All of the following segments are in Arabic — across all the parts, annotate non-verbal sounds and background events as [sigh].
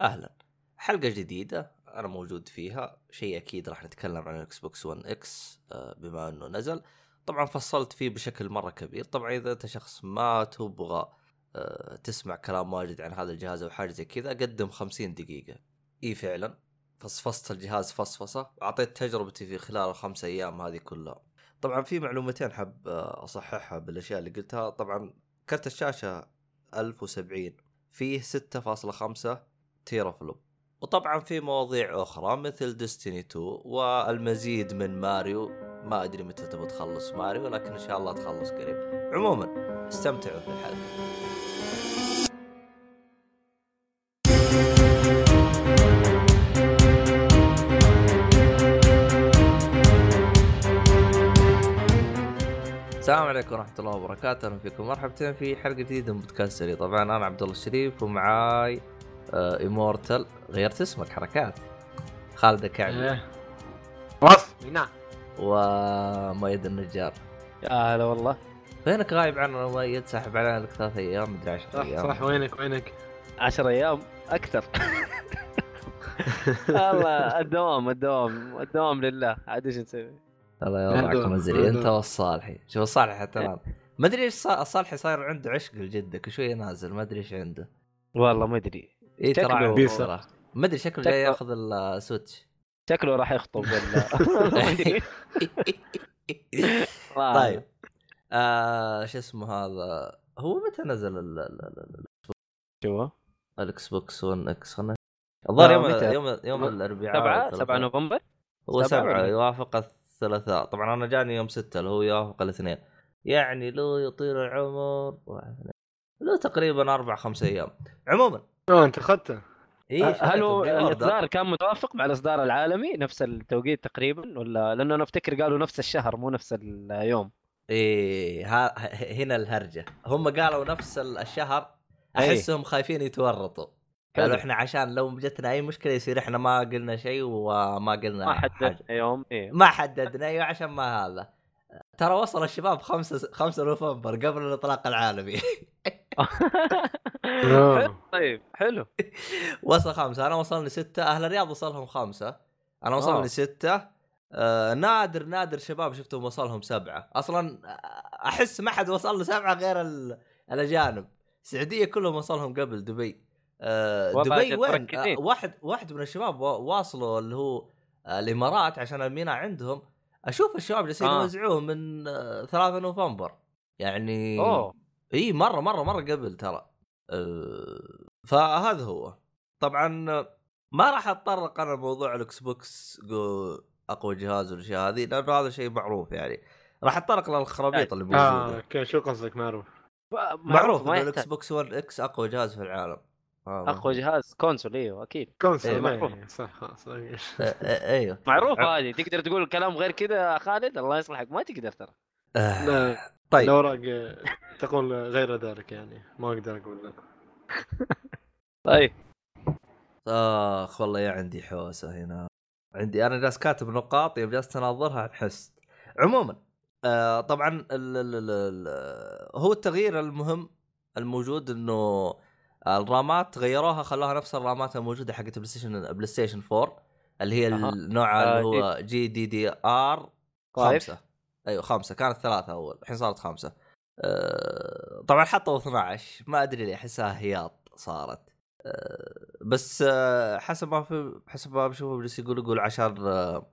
أهلا. حلقة جديدة أنا موجود فيها. شيء أكيد راح نتكلم عن ال Xbox 1 X بما أنه نزل. طبعا فصلت فيه بشكل مرة كبير. طبعا إذا أنت شخص ما تبغى آه، تسمع كلام واجد عن هذا الجهاز أو حاجة زي كذا قدم 50 دقيقة. إي فعلا. فصفصت الجهاز فصفصة. واعطيت تجربتي في خلال الخمس أيام هذه كلها. طبعا في معلومتين حاب آه، أصححها بالأشياء اللي قلتها. طبعا كرت الشاشة 1070 فيه 6.5 تيرا فلوب وطبعا في مواضيع أخرى مثل ديستني 2 والمزيد من ماريو. ما أدري متى تبغى تخلص ماريو ولكن إن شاء الله تخلص قريب. عموما استمتعوا في الحلقة. السلام عليكم ورحمة الله وبركاته، أهلا فيكم. مرحبتين في حلقة جديدة من بودكاست سري، طبعا أنا عبد الله الشريف ومعاي ايمورتال غيرت اسمك حركات. خالد الكعبي إيه. وصف. نعم ومؤيد النجار. يا هلا والله. فينك غايب عنا مؤيد ساحب علينا لك ثلاث أيام مدري 10 صح أيام. صح. وينك وينك؟ 10 أيام أكثر. [laughs] والله الدوام الدوام الدوام لله. عاد إيش نسوي؟ الله يوضعك هذا- مزري أنت. والصالحي. شوف الصالحي حتى الآن. ما ادري إيش صا- الصالحي صاير عنده عشق لجدة كل شوية نازل ما أدري إيش عنده. والله ما أدري. اي ترى. ما أدري شكله جاي ياخذ ال Switch. شكله راح يخطب [laughs] طيب. آه شو اسمه هذا؟ هو متى نزل ال- ال- ال- شو ال Xbox 1 X الظاهر آه، يوم؟ يوم يوم الأربعاء 7 والثلاثاء. 7 نوفمبر؟ هو سبعة سبعة ولا؟ يوافق الثلاثاء. طبعا أنا جاني يوم ستة اللي هو يوافق الاثنين. يعني لو يطيل العمر له تقريبا أربع خمس أيام. عموما اوه انت اخذته إيه هل هو. الإصدار كان متوافق مع الإصدار العالمي نفس التوقيت تقريبا ولا لأنه أنا أفتكر قالوا نفس الشهر مو نفس اليوم إيه ها هنا الهرجة هم قالوا نفس ال- الشهر إيه. أحسهم خايفين يتورطوا قالوا. إحنا عشان لو جتنا أي مشكلة يصير إحنا ما قلنا شيء وما قلنا ما حاجة حدد يوم إيه ما حددنا أيوه عشان ما هذا ترى وصل الشباب 5 5 نوفمبر قبل الإطلاق العالمي. [laughs] طيب حلو. [laughs] وصل خمسة أنا وصلني ستة أهل الرياض وصلهم خمسة أنا وصلني آه. ستة آه نادر نادر شباب شفتهم وصلهم سبعة. أصلا أحس ما حد وصل له سبعة غير ال- الأجانب. السعودية كلهم وصلهم قبل دبي. آه دبي وين. آه واحد واحد من الشباب وا- واصلوا اللي هو آه الإمارات عشان الميناء عندهم. أشوف الشباب جالسين آه. يوزعوه من آه 3 نوفمبر. يعني أوه. إي مرة مرة مرة قبل ترى. أه فهذا هو. طبعا آه، ما راح أتطرق أنا لموضوع ال Xbox جو- أقوى جهاز والأشياء هذه لأنه هذا شيء معروف يعني. راح أتطرق للخرابيط اللي آه موجودة. Okay شو قصدك؟ معروف. معروف ان ال X box 1 X أقوى جهاز في العالم. آه، أقوى جهاز console إيوه أكيد. console إيه، معروف. إيه، صح. آه، آه، أيوه معروف ع- هذه. تقدر تقول كلام غير كذا يا خالد؟ الله يصلحك ما تقدر ترى. آه. طيب. الأوراق آه، تقول غير ذلك يعني. ما أقدر أقول لك. طيب. آخ والله يا عندي حوسة هنا. عندي أنا جالس كاتب نقاط يوم جالس اناظرها أحس. عموما آه طبعا الـ الـ الـ الـ هو التغيير المهم الموجود إنه الرامات غيروها خلوها نفس الرامات الموجودة حقت PlayStation PlayStation 4 اللي هي النوع اللي آه، هو GDDR طيب. 5 أيوه خمسة. كانت ثلاثة أول. الحين صارت خمسة. آه، طبعا حطوا 12 ما أدري ليه أحسها هياط صارت. آه، بس آه، حسب ما في حسب ما بشوفه بجلس يقول يقول عشان آه،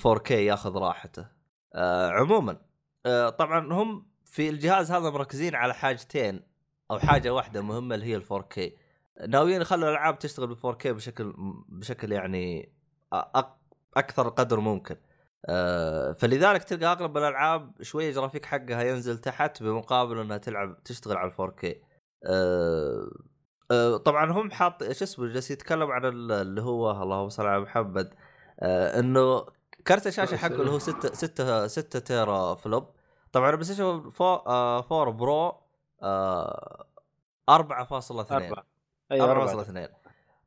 4K ياخذ راحته. آه، عموما آه، طبعا هم في الجهاز هذا مركزين على حاجتين أو حاجة واحدة مهمة اللي هي ال 4K ناويين يخلوا الألعاب تشتغل ب 4K بشكل بشكل يعني أ- أكثر قدر ممكن. فلذلك تلقى أغلب الألعاب شوية جرافيك حقها ينزل تحت بمقابل إنها تلعب تشتغل على 4K آه، آه، طبعا هم حاط إيش اسمه جالس يتكلم عن ال- اللي هو اللهم صل على محمد آه، إنه كرت الشاشة حقه اللي هو 6 6 6 teraflop. طبعا ال PlayStation 4 Pro آه، 4.2 أربعة. أيوه أربعة 4.2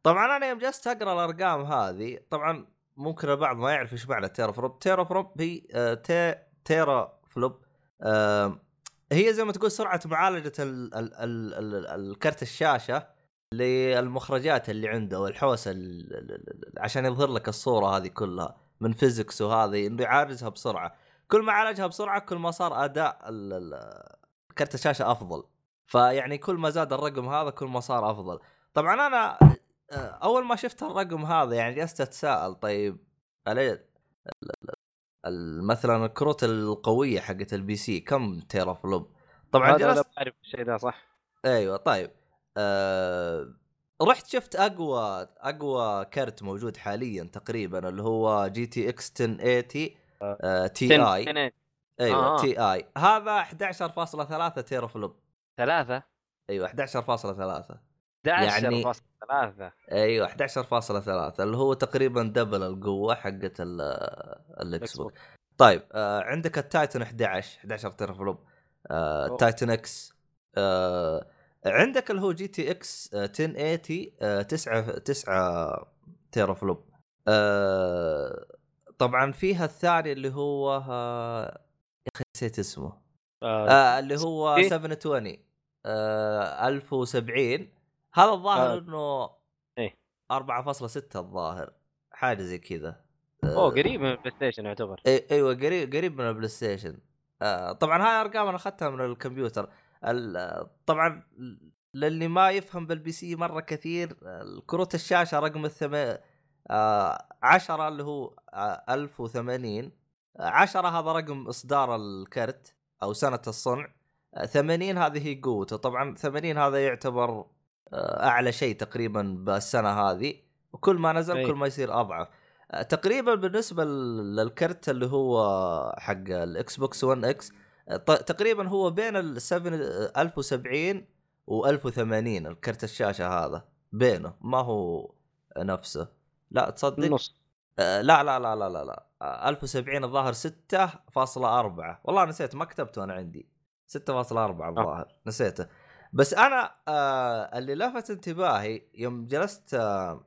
طبعا أنا يوم جلست أقرأ الأرقام هذه طبعا ممكن البعض ما يعرف إيش معنى teraflop teraflop هي تي teraflop هي زي ما تقول سرعة معالجة ال ال ال ال الكرت الشاشة للمخرجات اللي عنده والحوسه ال- ال- ال- عشان يظهر لك الصورة هذه كلها من فيزكس وهذه إنه يعالجها بسرعة. كل ما عالجها بسرعة كل ما صار أداء كرت الشاشة أفضل. فيعني كل ما زاد الرقم هذا كل ما صار أفضل. طبعا أنا أول ما شفت الرقم هذا يعني جلست أتساءل طيب علي ال- ال- مثلا الكروت القوية حقت ال PC كم teraflop طبعا جلست لا بعرف الشيء ده صح؟ أيوه طيب آه رحت شفت أقوى أقوى كرت موجود حاليا تقريبا اللي هو GTX 1080 آه Ti. أيوه آه. Ti هذا 11.3 teraflop ثلاثة أيوه 11.3 11 يعني- فاصلة ثلاثة أيوه 11.3 اللي هو تقريبا double القوة حقت ال- ال Xbox طيب آه عندك ال Titan 11 11 teraflop آه. Titan X آه عندك اللي هو GTX آه 1080 آه 9 9 teraflop آه طبعا فيها الثاني اللي هو آه يا أخي نسيت اسمه آه. آه اللي هو إيه؟ 720 آه 1070 هذا الظاهر آه. إنه إيه. 4.6 الظاهر حاجة زي كذا. آه، اوه قريب من ال PlayStation يعتبر. إي أيوه قريب قريب من ال PlayStation. آه طبعا هاي أرقام أنا أخذتها من الكمبيوتر. ال- آه، طبعا للي ما يفهم بال PC مرة كثير آه، الكروت الشاشة رقم الثم آه 10 اللي هو آه 1080 آه 10 هذا رقم إصدار الكرت أو سنة الصنع. آه 80 هذه هي قوته. طبعا 80 هذا يعتبر آه أعلى شيء تقريبا بالسنة هذه وكل ما نزل أي. كل ما يصير أضعف. آه، تقريبا بالنسبة لل- للكرت اللي هو حق ال Xbox 1 X آه، تقريبا هو بين ال 7 آه، 1070 و 1080 الكرت الشاشة هذا بينه ما هو نفسه. لا تصدق؟ آه، لا لا لا لا لا لا. آه، 1070 الظاهر 6.4 والله نسيت ما كتبته أنا عندي. 6.4 الظاهر نسيته. بس أنا آه اللي لفت انتباهي يوم جلست آه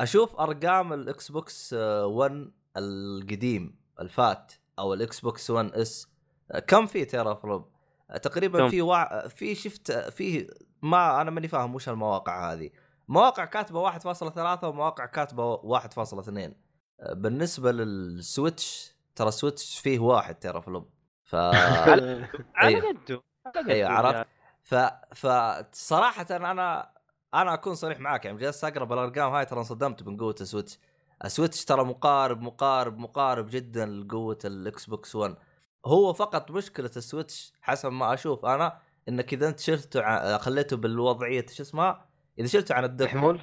أشوف أرقام ال Xbox آه 1 القديم الفات أو ال Xbox 1 S آه كم في teraflop آه تقريبا؟ في وا... في شفت آه، فيه ما أنا ماني فاهم وش المواقع هذه مواقع كاتبة 1.3 ومواقع كاتبة 1.2 آه، بالنسبة لل Switch ترى ال Switch فيه واحد teraflop ف [laughs] على. [laughs] قده على قده أيوه عرفت يعني. ف فصراحه أنا أنا أكون صريح معاك يعني جالس اقرا بالارقام هاي ترى انصدمت من قوة ال Switch. ال Switch ترى مقارب مقارب مقارب جدا لقوة ال Xbox 1 هو فقط مشكلة ال Switch حسب ما أشوف أنا إنك إذا أنت شلته ع... خليته بالوضعية شو اسمها؟ إذا شلته عن ال dock. محمول؟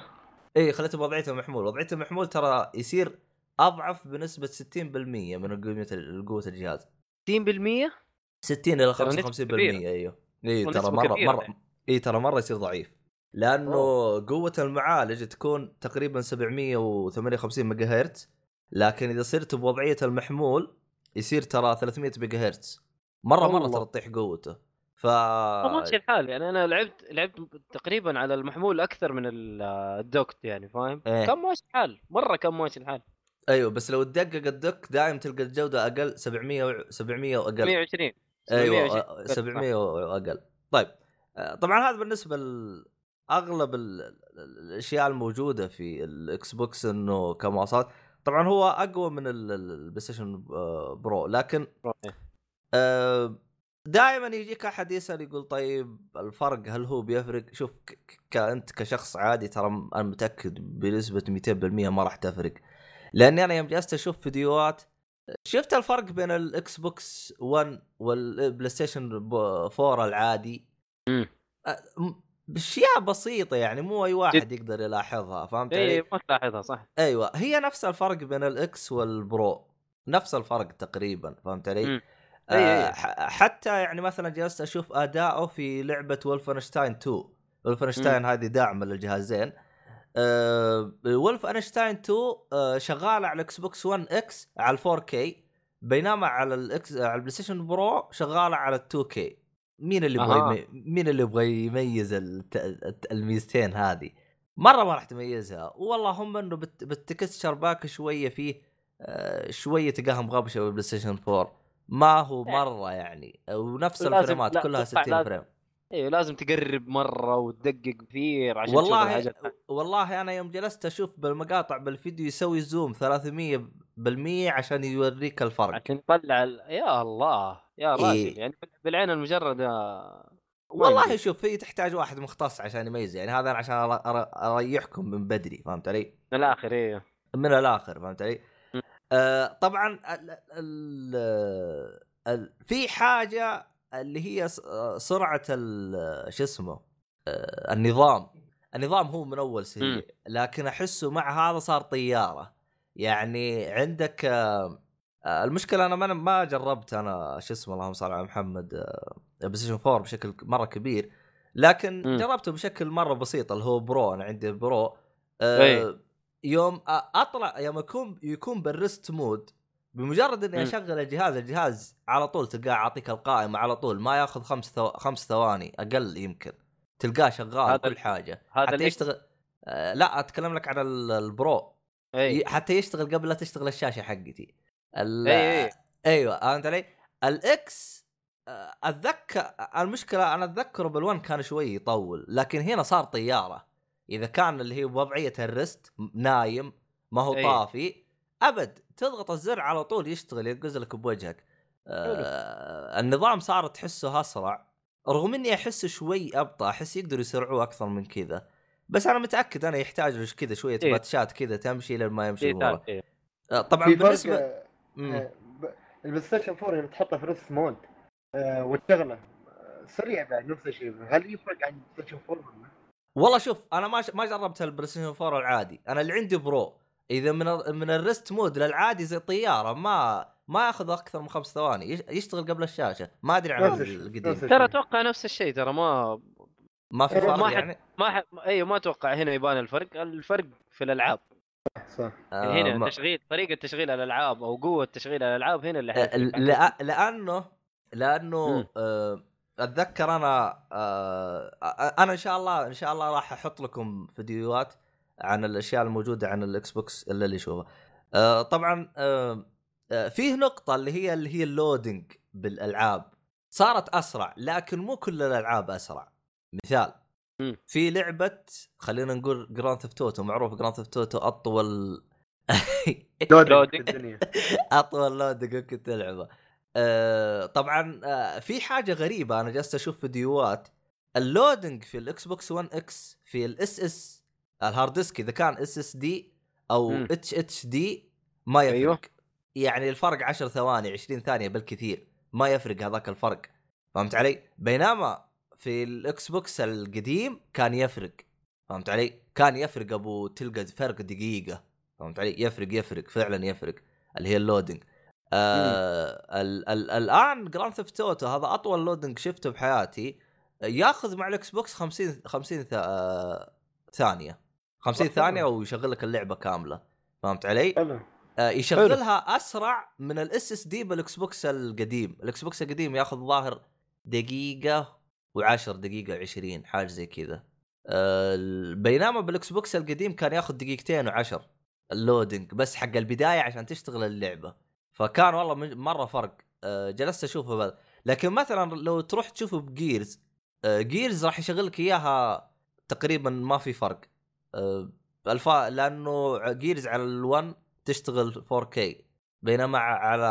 إي خليته بوضعيته محمول. وضعيته المحمول ترى يصير أضعف بنسبة 60% من قوه قوة الجهاز. 60% 60 إلى ترى نسبة 55% كبيرة. أيوه. اي ترى مره مره يعني. اي ترى مرة يصير ضعيف. لأنه قوة المعالج تكون تقريبا 758 ميجا هرتز لكن إذا صرت بوضعية المحمول يصير ترى 300 ميجا هرتز مرة مره. ترى تطيح قوته. ف ماشي الحال يعني. أنا لعبت لعبت تقريبا على المحمول أكثر من ال- ال dock يعني فاهم؟ إيه. كان ماشي الحال. مرة كان ماشي الحال. أيوه بس لو تدقق ال dock دائما تلقى الجودة أقل 700 و- 700 وأقل. 120 أيوه 720. آه، 700 وأقل طيب آه، طبعا هذا بالنسبة لاغلب ال- ال- الأشياء الموجودة في ال Xbox إنه كمواصفات طبعا هو أقوى من ال- ال- ال PlayStation آه، Pro لكن دائما يجيك أحد يسأل يقول طيب الفرق هل هو بيفرق؟ شوف كأنت كشخص عادي ترى أنا متأكد بنسبة 200% ما راح تفرق لأني أنا يوم جلست أشوف فيديوهات شفت الفرق بين ال Xbox 1 وال PlayStation 4 العادي مم. أه، م- بأشياء بسيطة يعني مو أي واحد يقدر يلاحظها فهمت علي؟ اي ما تلاحظها صح أيوه هي نفس الفرق بين ال X وال Pro نفس الفرق تقريبا فهمت علي؟ مم. آه أي. ح- حتى يعني مثلا جلست أشوف أداؤه في لعبة Wolfenstein 2 Wolfenstein هذه داعمه للجهازين آه Wolfenstein 2 آه شغاله على ال Xbox 1 X على 4K بينما على ال X على ال PlayStation Pro شغاله على 2K مين اللي يبغى. يمي... مين اللي يبغى يميز الت... الميزتين هذه؟ مرة ما راح تميزها. والله هم إنه بت... ب texture pack شوية فيه آه شوية تلقاها مغبشه بال PlayStation 4 ما هو مرة يعني. ونفس الفريمات كلها أتوقع 60 لازم- frame. أيوه لازم تقرب مرة وتدقق كثير عشان تشوف والله الحاجات والله أنا يوم جلست أشوف بالمقاطع بالفيديو يسوي زوم 300 بالمية عشان يوريك الفرق عشان يطلع ال... يا الله يا راجل إيه. يعني بالعين المجردة والله. شوف هي تحتاج واحد مختص عشان يميز يعني هذا أنا عشان أريحكم من بدري فهمت علي؟ من الآخر إيه من الآخر فهمت علي؟ آه طبعا ال ال ال في حاجة اللي هي سرعه شو اسمه آه النظام النظام هو من أول. سيء لكن أحسه مع هذا صار طيارة يعني عندك آه آه، المشكلة أنا ما ما جربت أنا شو اسمه اللهم صل على محمد PlayStation 4 بشكل مرة كبير لكن م. جربته بشكل مرة بسيط اللي هو Pro أنا عندي Pro إيه. آه يوم أطلع يوم يكون يكون بال rest mode بمجرد إني. أشغل الجهاز الجهاز على طول تلقاه يعطيك القائمة على طول ما ياخذ خمس ثو... خمس ثواني أقل يمكن تلقاه شغال هذا كل حاجة هذا حتى. يشتغل آه لا أتكلم لك عن ال- ال Pro اي ي- حتى يشتغل قبل لا تشتغل الشاشة حقتي ال... اي اي أيوه فهمت علي؟ ال X آه، أتذكر المشكلة أنا أتذكره بال One كان شوي يطول لكن هنا صار طيارة إذا كان اللي هي بوضعية ال rest نايم ما هو أي. طافي أبد تضغط الزر على طول يشتغل ينقز لك بوجهك آه النظام صار تحسه أسرع رغم إني احسه شوي أبطأ أحس يقدروا يسرعوه أكثر من كذا بس أنا متأكد أنا يحتاج له كذا شوية إيه. باتشات كذا تمشي لين ما يمشي إيه، إيه. آه، طبعا بالنسبة آه،. آه، ب- ال PlayStation 4 لما تحطه في rest mode آه، وتشغله سريع بعد نفس الشيء هل يفرق عن ال PlayStation 4 ولا لا؟ والله شوف أنا ما ش... ما جربت ال PlayStation 4 العادي أنا اللي عندي Pro إذا من. من ال rest mode للعادي زي طياره ما ما ياخذ أكثر من خمس ثواني يش... يشتغل قبل الشاشة ما أدري عن القديم. ترى أتوقع نفس الشيء ترى ما ما في ما فرق حد- يعني ما ح... أيوه ما أتوقع هنا يبان الفرق الفرق في الألعاب صح آه هنا ما... تشغيل طريقة تشغيل الألعاب أو قوة تشغيل الألعاب هنا اللي آه،. لأ... لأنه لأنه. آه... أتذكر أنا آه... أنا إن شاء الله إن شاء الله راح أحط لكم فيديوهات عن الأشياء الموجودة عن ال Xbox اللي اللي يشوفها. آه... طبعا آه... آه... فيه نقطة اللي هي اللي هي ال loading بالألعاب. صارت أسرع لكن مو كل الألعاب أسرع. مثال. في لعبة خلينا نقول Grand Theft Auto معروف Grand Theft Auto أطول [laughs] loading loading. في الدنيا. [laughs] أطول loading ممكن تلعبه. آه طبعا آه في حاجة غريبة أنا جالس أشوف فيديوهات. ال loading في الإكس بوكس 1 إكس في ال SS ال hard disk إذا كان SSD أو. H HD ما يفرق. أيوه. يعني الفرق 10 ثواني 20 ثانية بالكثير. ما يفرق هذاك الفرق. فهمت علي؟ بينما في الإكس بوكس القديم كان يفرق. فهمت علي؟ كان يفرق أبو تلقى فرق دقيقة. فهمت علي؟ يفرق يفرق فعلا يفرق. اللي هي ال loading آه ال ال الآن جراند ثيفت أوتو هذا أطول loading شفته بحياتي ياخذ مع الإكس بوكس 50 50 ث- آه ثانية. 50 حلو. ثانية ويشغل لك اللعبة كاملة فهمت علي؟ حلو آه يشغلها أسرع من ال SSD بالاكس بوكس القديم، الاكس بوكس القديم ياخذ ظاهر دقيقة و10 دقيقة 20 حاجة زي كذا. آه بينما بالاكس بوكس القديم كان ياخذ دقيقتين و10 ال loading بس حق البداية عشان تشتغل اللعبة. فكان والله مرة فرق آه جلست أشوفه بل. لكن مثلا لو تروح تشوفه بجيرز آه جيرز راح يشغل لك إياها تقريبا ما في فرق الفا لأنه جيرز على ال1 تشتغل 4K بينما على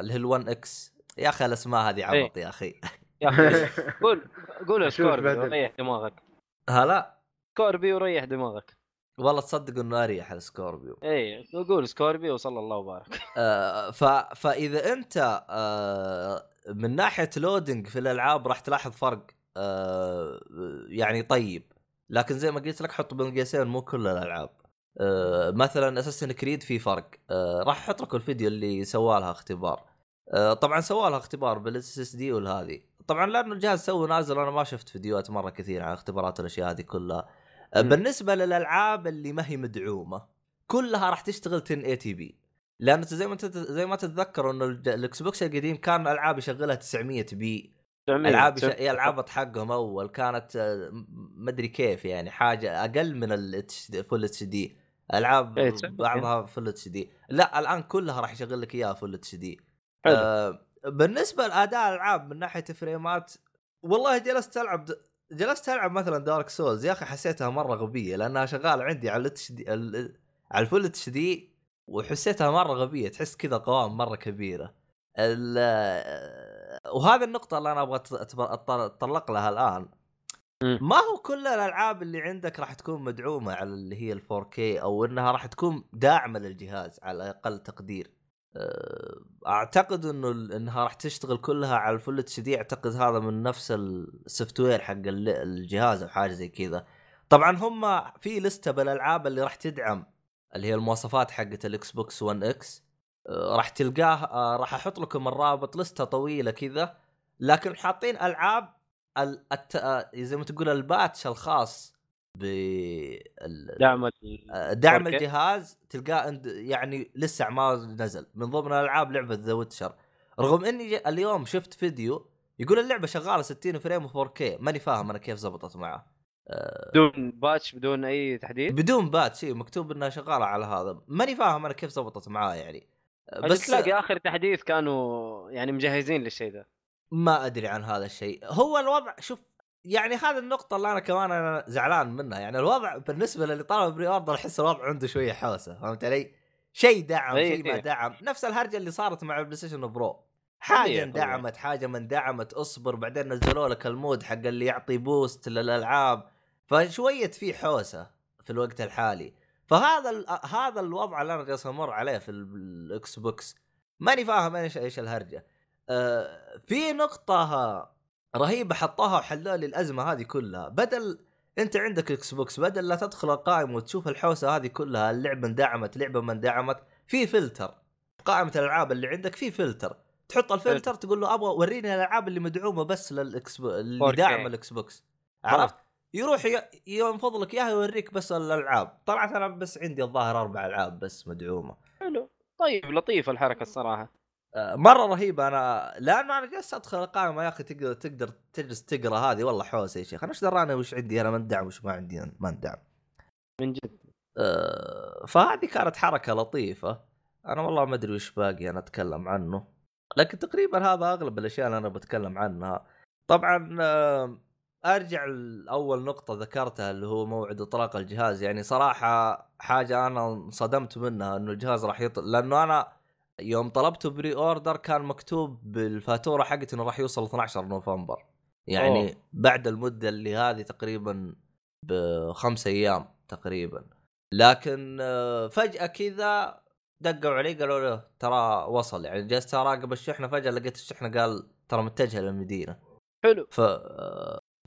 اللي هي ال1 إكس يا أخي الأسماء هذه عبط يا أخي. يا أخي قول [laughs] قول سكوربيو. وريح دماغك. هلا؟ سكوربيو وريح دماغك. والله تصدق إنه أريح السكوربيو اي قول سكوربيو وصلى الله وبارك. [laughs] آه ف... فإذا أنت آه من ناحية loading في الألعاب راح تلاحظ فرق آه يعني طيب. لكن زي ما قلت لك حط بين قوسين مو كل الألعاب. آه مثلا اساسنز كريد في فرق. آه راح أحط لكم الفيديو اللي سوى لها اختبار. آه طبعا سوى لها اختبار بال SSD والهذه طبعا لأنه الجهاز سوى نازل أنا ما شفت فيديوهات مرة كثير عن اختبارات الاشياء هذه كلها. مم. بالنسبة للألعاب اللي ما هي مدعومة كلها راح تشتغل 1080 P لأن أنت زي ما انت زي ما تتذكر انه الإكس بوكس القديم كان ألعاب يشغلها 900 P ألعاب. إيه، العاب حقهم أول كانت آه، مدري كيف يعني حاجة أقل من ال full HD ألعاب إيه، 900. بعضها full HD لا الآن كلها راح يشغل لك إياها full HD حلو. آه بالنسبة لأداء الألعاب من ناحية فريمات والله جلست ألعب د... جلست ألعب مثلا دارك سولز يا أخي حسيتها مرة غبية لأنها شغالة عندي على ال HD. على ال full HD وحسيتها مرة غبية تحس كذا قوام مرة كبيرة. وهذه النقطة اللي أنا أبغى أت- أت- أتطرق لها الآن. مم. ما هو كل الألعاب اللي عندك راح تكون مدعومة على اللي هي ال 4K أو إنها راح تكون داعمة للجهاز على أقل تقدير؟ أه، أعتقد إنه إنها راح تشتغل كلها على ال full HD أعتقد هذا من نفس ال software حق ال- الجهاز أو حاجة زي كذا. طبعا هم في لستة بالألعاب اللي راح تدعم اللي هي المواصفات حقت الاكس بوكس 1 إكس راح تلقاه أه، راح أحط لكم الرابط لستة طويلة كذا. لكن حاطين ألعاب ال... الت... آه، زي ما تقول ال patch الخاص ب ال- دعم ال- آه، دعم 4K. الجهاز تلقاه يعني لسه ما نزل. من ضمن الألعاب لعبة ذا ويتشر رغم إني اليوم شفت فيديو يقول اللعبة شغالة 60 frame و4K ماني فاهم أنا كيف زبطت معه. آه، بدون patch بدون أي تحديث بدون patch شيء مكتوب إنها شغالة على هذا. ماني فاهم أنا كيف زبطت معاه يعني. آه، بس تلاقي آخر تحديث كانوا يعني مجهزين للشيء ذا. ما أدري عن هذا الشيء. هو الوضع شوف يعني هذه النقطة اللي أنا كمان أنا زعلان منها. يعني الوضع بالنسبة للي طالب pre-order أحس الوضع عنده شوية حوسة فهمت علي؟ شيء دعم شيء ما. دعم. نفس الهرجة اللي صارت مع البلاي ستيشن برو حاجة اندعمت حاجة ما اندعمت اصبر بعدين نزلوا لك ال mode حق اللي يعطي boost للألعاب. فشوية في حوسة في الوقت الحالي. فهذا ال- هذا الوضع اللي أنا جالس أمر عليه في ال- الإكس بوكس ماني فاهم إيش إيش الهرجة آه، في نقطة رهيبة حطوها وحلوا لي الأزمة هذه كلها بدل أنت عندك إكس بوكس بدل لا تدخل القائمة وتشوف الحوسة هذه كلها اللعبة اندعمت لعبة ما اندعمت في فلتر قائمة الألعاب اللي عندك في فلتر تحط الفلتر تقول له أبغى وريني الألعاب اللي مدعومة بس للإكس. اللي 4K. داعم الإكس بوكس عرفت؟ يروح. ينفض لك إياها يوريك بس الألعاب. طلعت أنا بس عندي الظاهر أربع ألعاب بس مدعومة. حلو. طيب. لطيفه الحركة الصراحة. آه، مرة رهيبة. أنا لأنه أنا جالس أدخل القائمة يا أخي تقدر تقدر تجلس تقرأ هذه. والله حوسة يا شيخ. أنا إيش دراني وش عندي أنا؟ ما ندعم وش ما عندي؟ أنا ما ندعم من جد. آه، فهذه كانت حركة لطيفة. أنا والله ما أدري وش باقي أنا أتكلم عنه. لكن تقريبا هذا أغلب الأشياء اللي أنا بتكلم عنها. طبعا آه، أرجع لأول نقطة ذكرتها اللي هو موعد إطلاق الجهاز. يعني صراحة حاجة أنا انصدمت منها إنه الجهاز راح يطلق لأنه أنا يوم طلبته pre-order كان مكتوب بالفاتورة حقتي إنه راح يوصل 12 نوفمبر. يعني أوه. بعد المدة اللي هذه تقريبا بخمس أيام تقريبا. لكن فجأة كذا دقوا علي قالوا له ترى وصل. يعني جلست أراقب الشحنة فجأة لقيت الشحنة قال ترى متجهة للمدينة. حلو. ف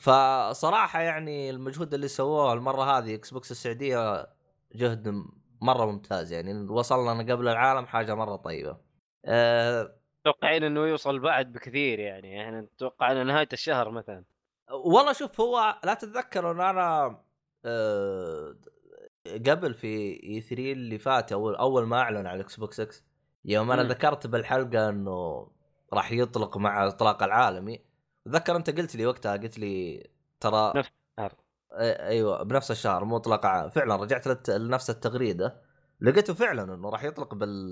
فصراحة يعني المجهود اللي سووه المرة هذه إكس بوكس السعودية جهد مرة ممتاز يعني. وصلنا قبل العالم حاجة مرة طيبة. أه متوقعين إنه يوصل بعد بكثير يعني. يعني نتوقع انه نهاية الشهر مثلا. والله شوف هو لا تتذكر إن أنا أه قبل في E3 اللي فات اول أول ما أعلن على ال Xbox X يوم أنا. ذكرت بالحلقة إنه راح يطلق مع الاطلاق العالمي. اتذكر أنت قلت لي وقتها قلت لي ترى نفس الشهر. أيوه بنفس الشهر مو إطلاق فعلا رجعت لنفس التغريدة. لقيته فعلا إنه راح يطلق بال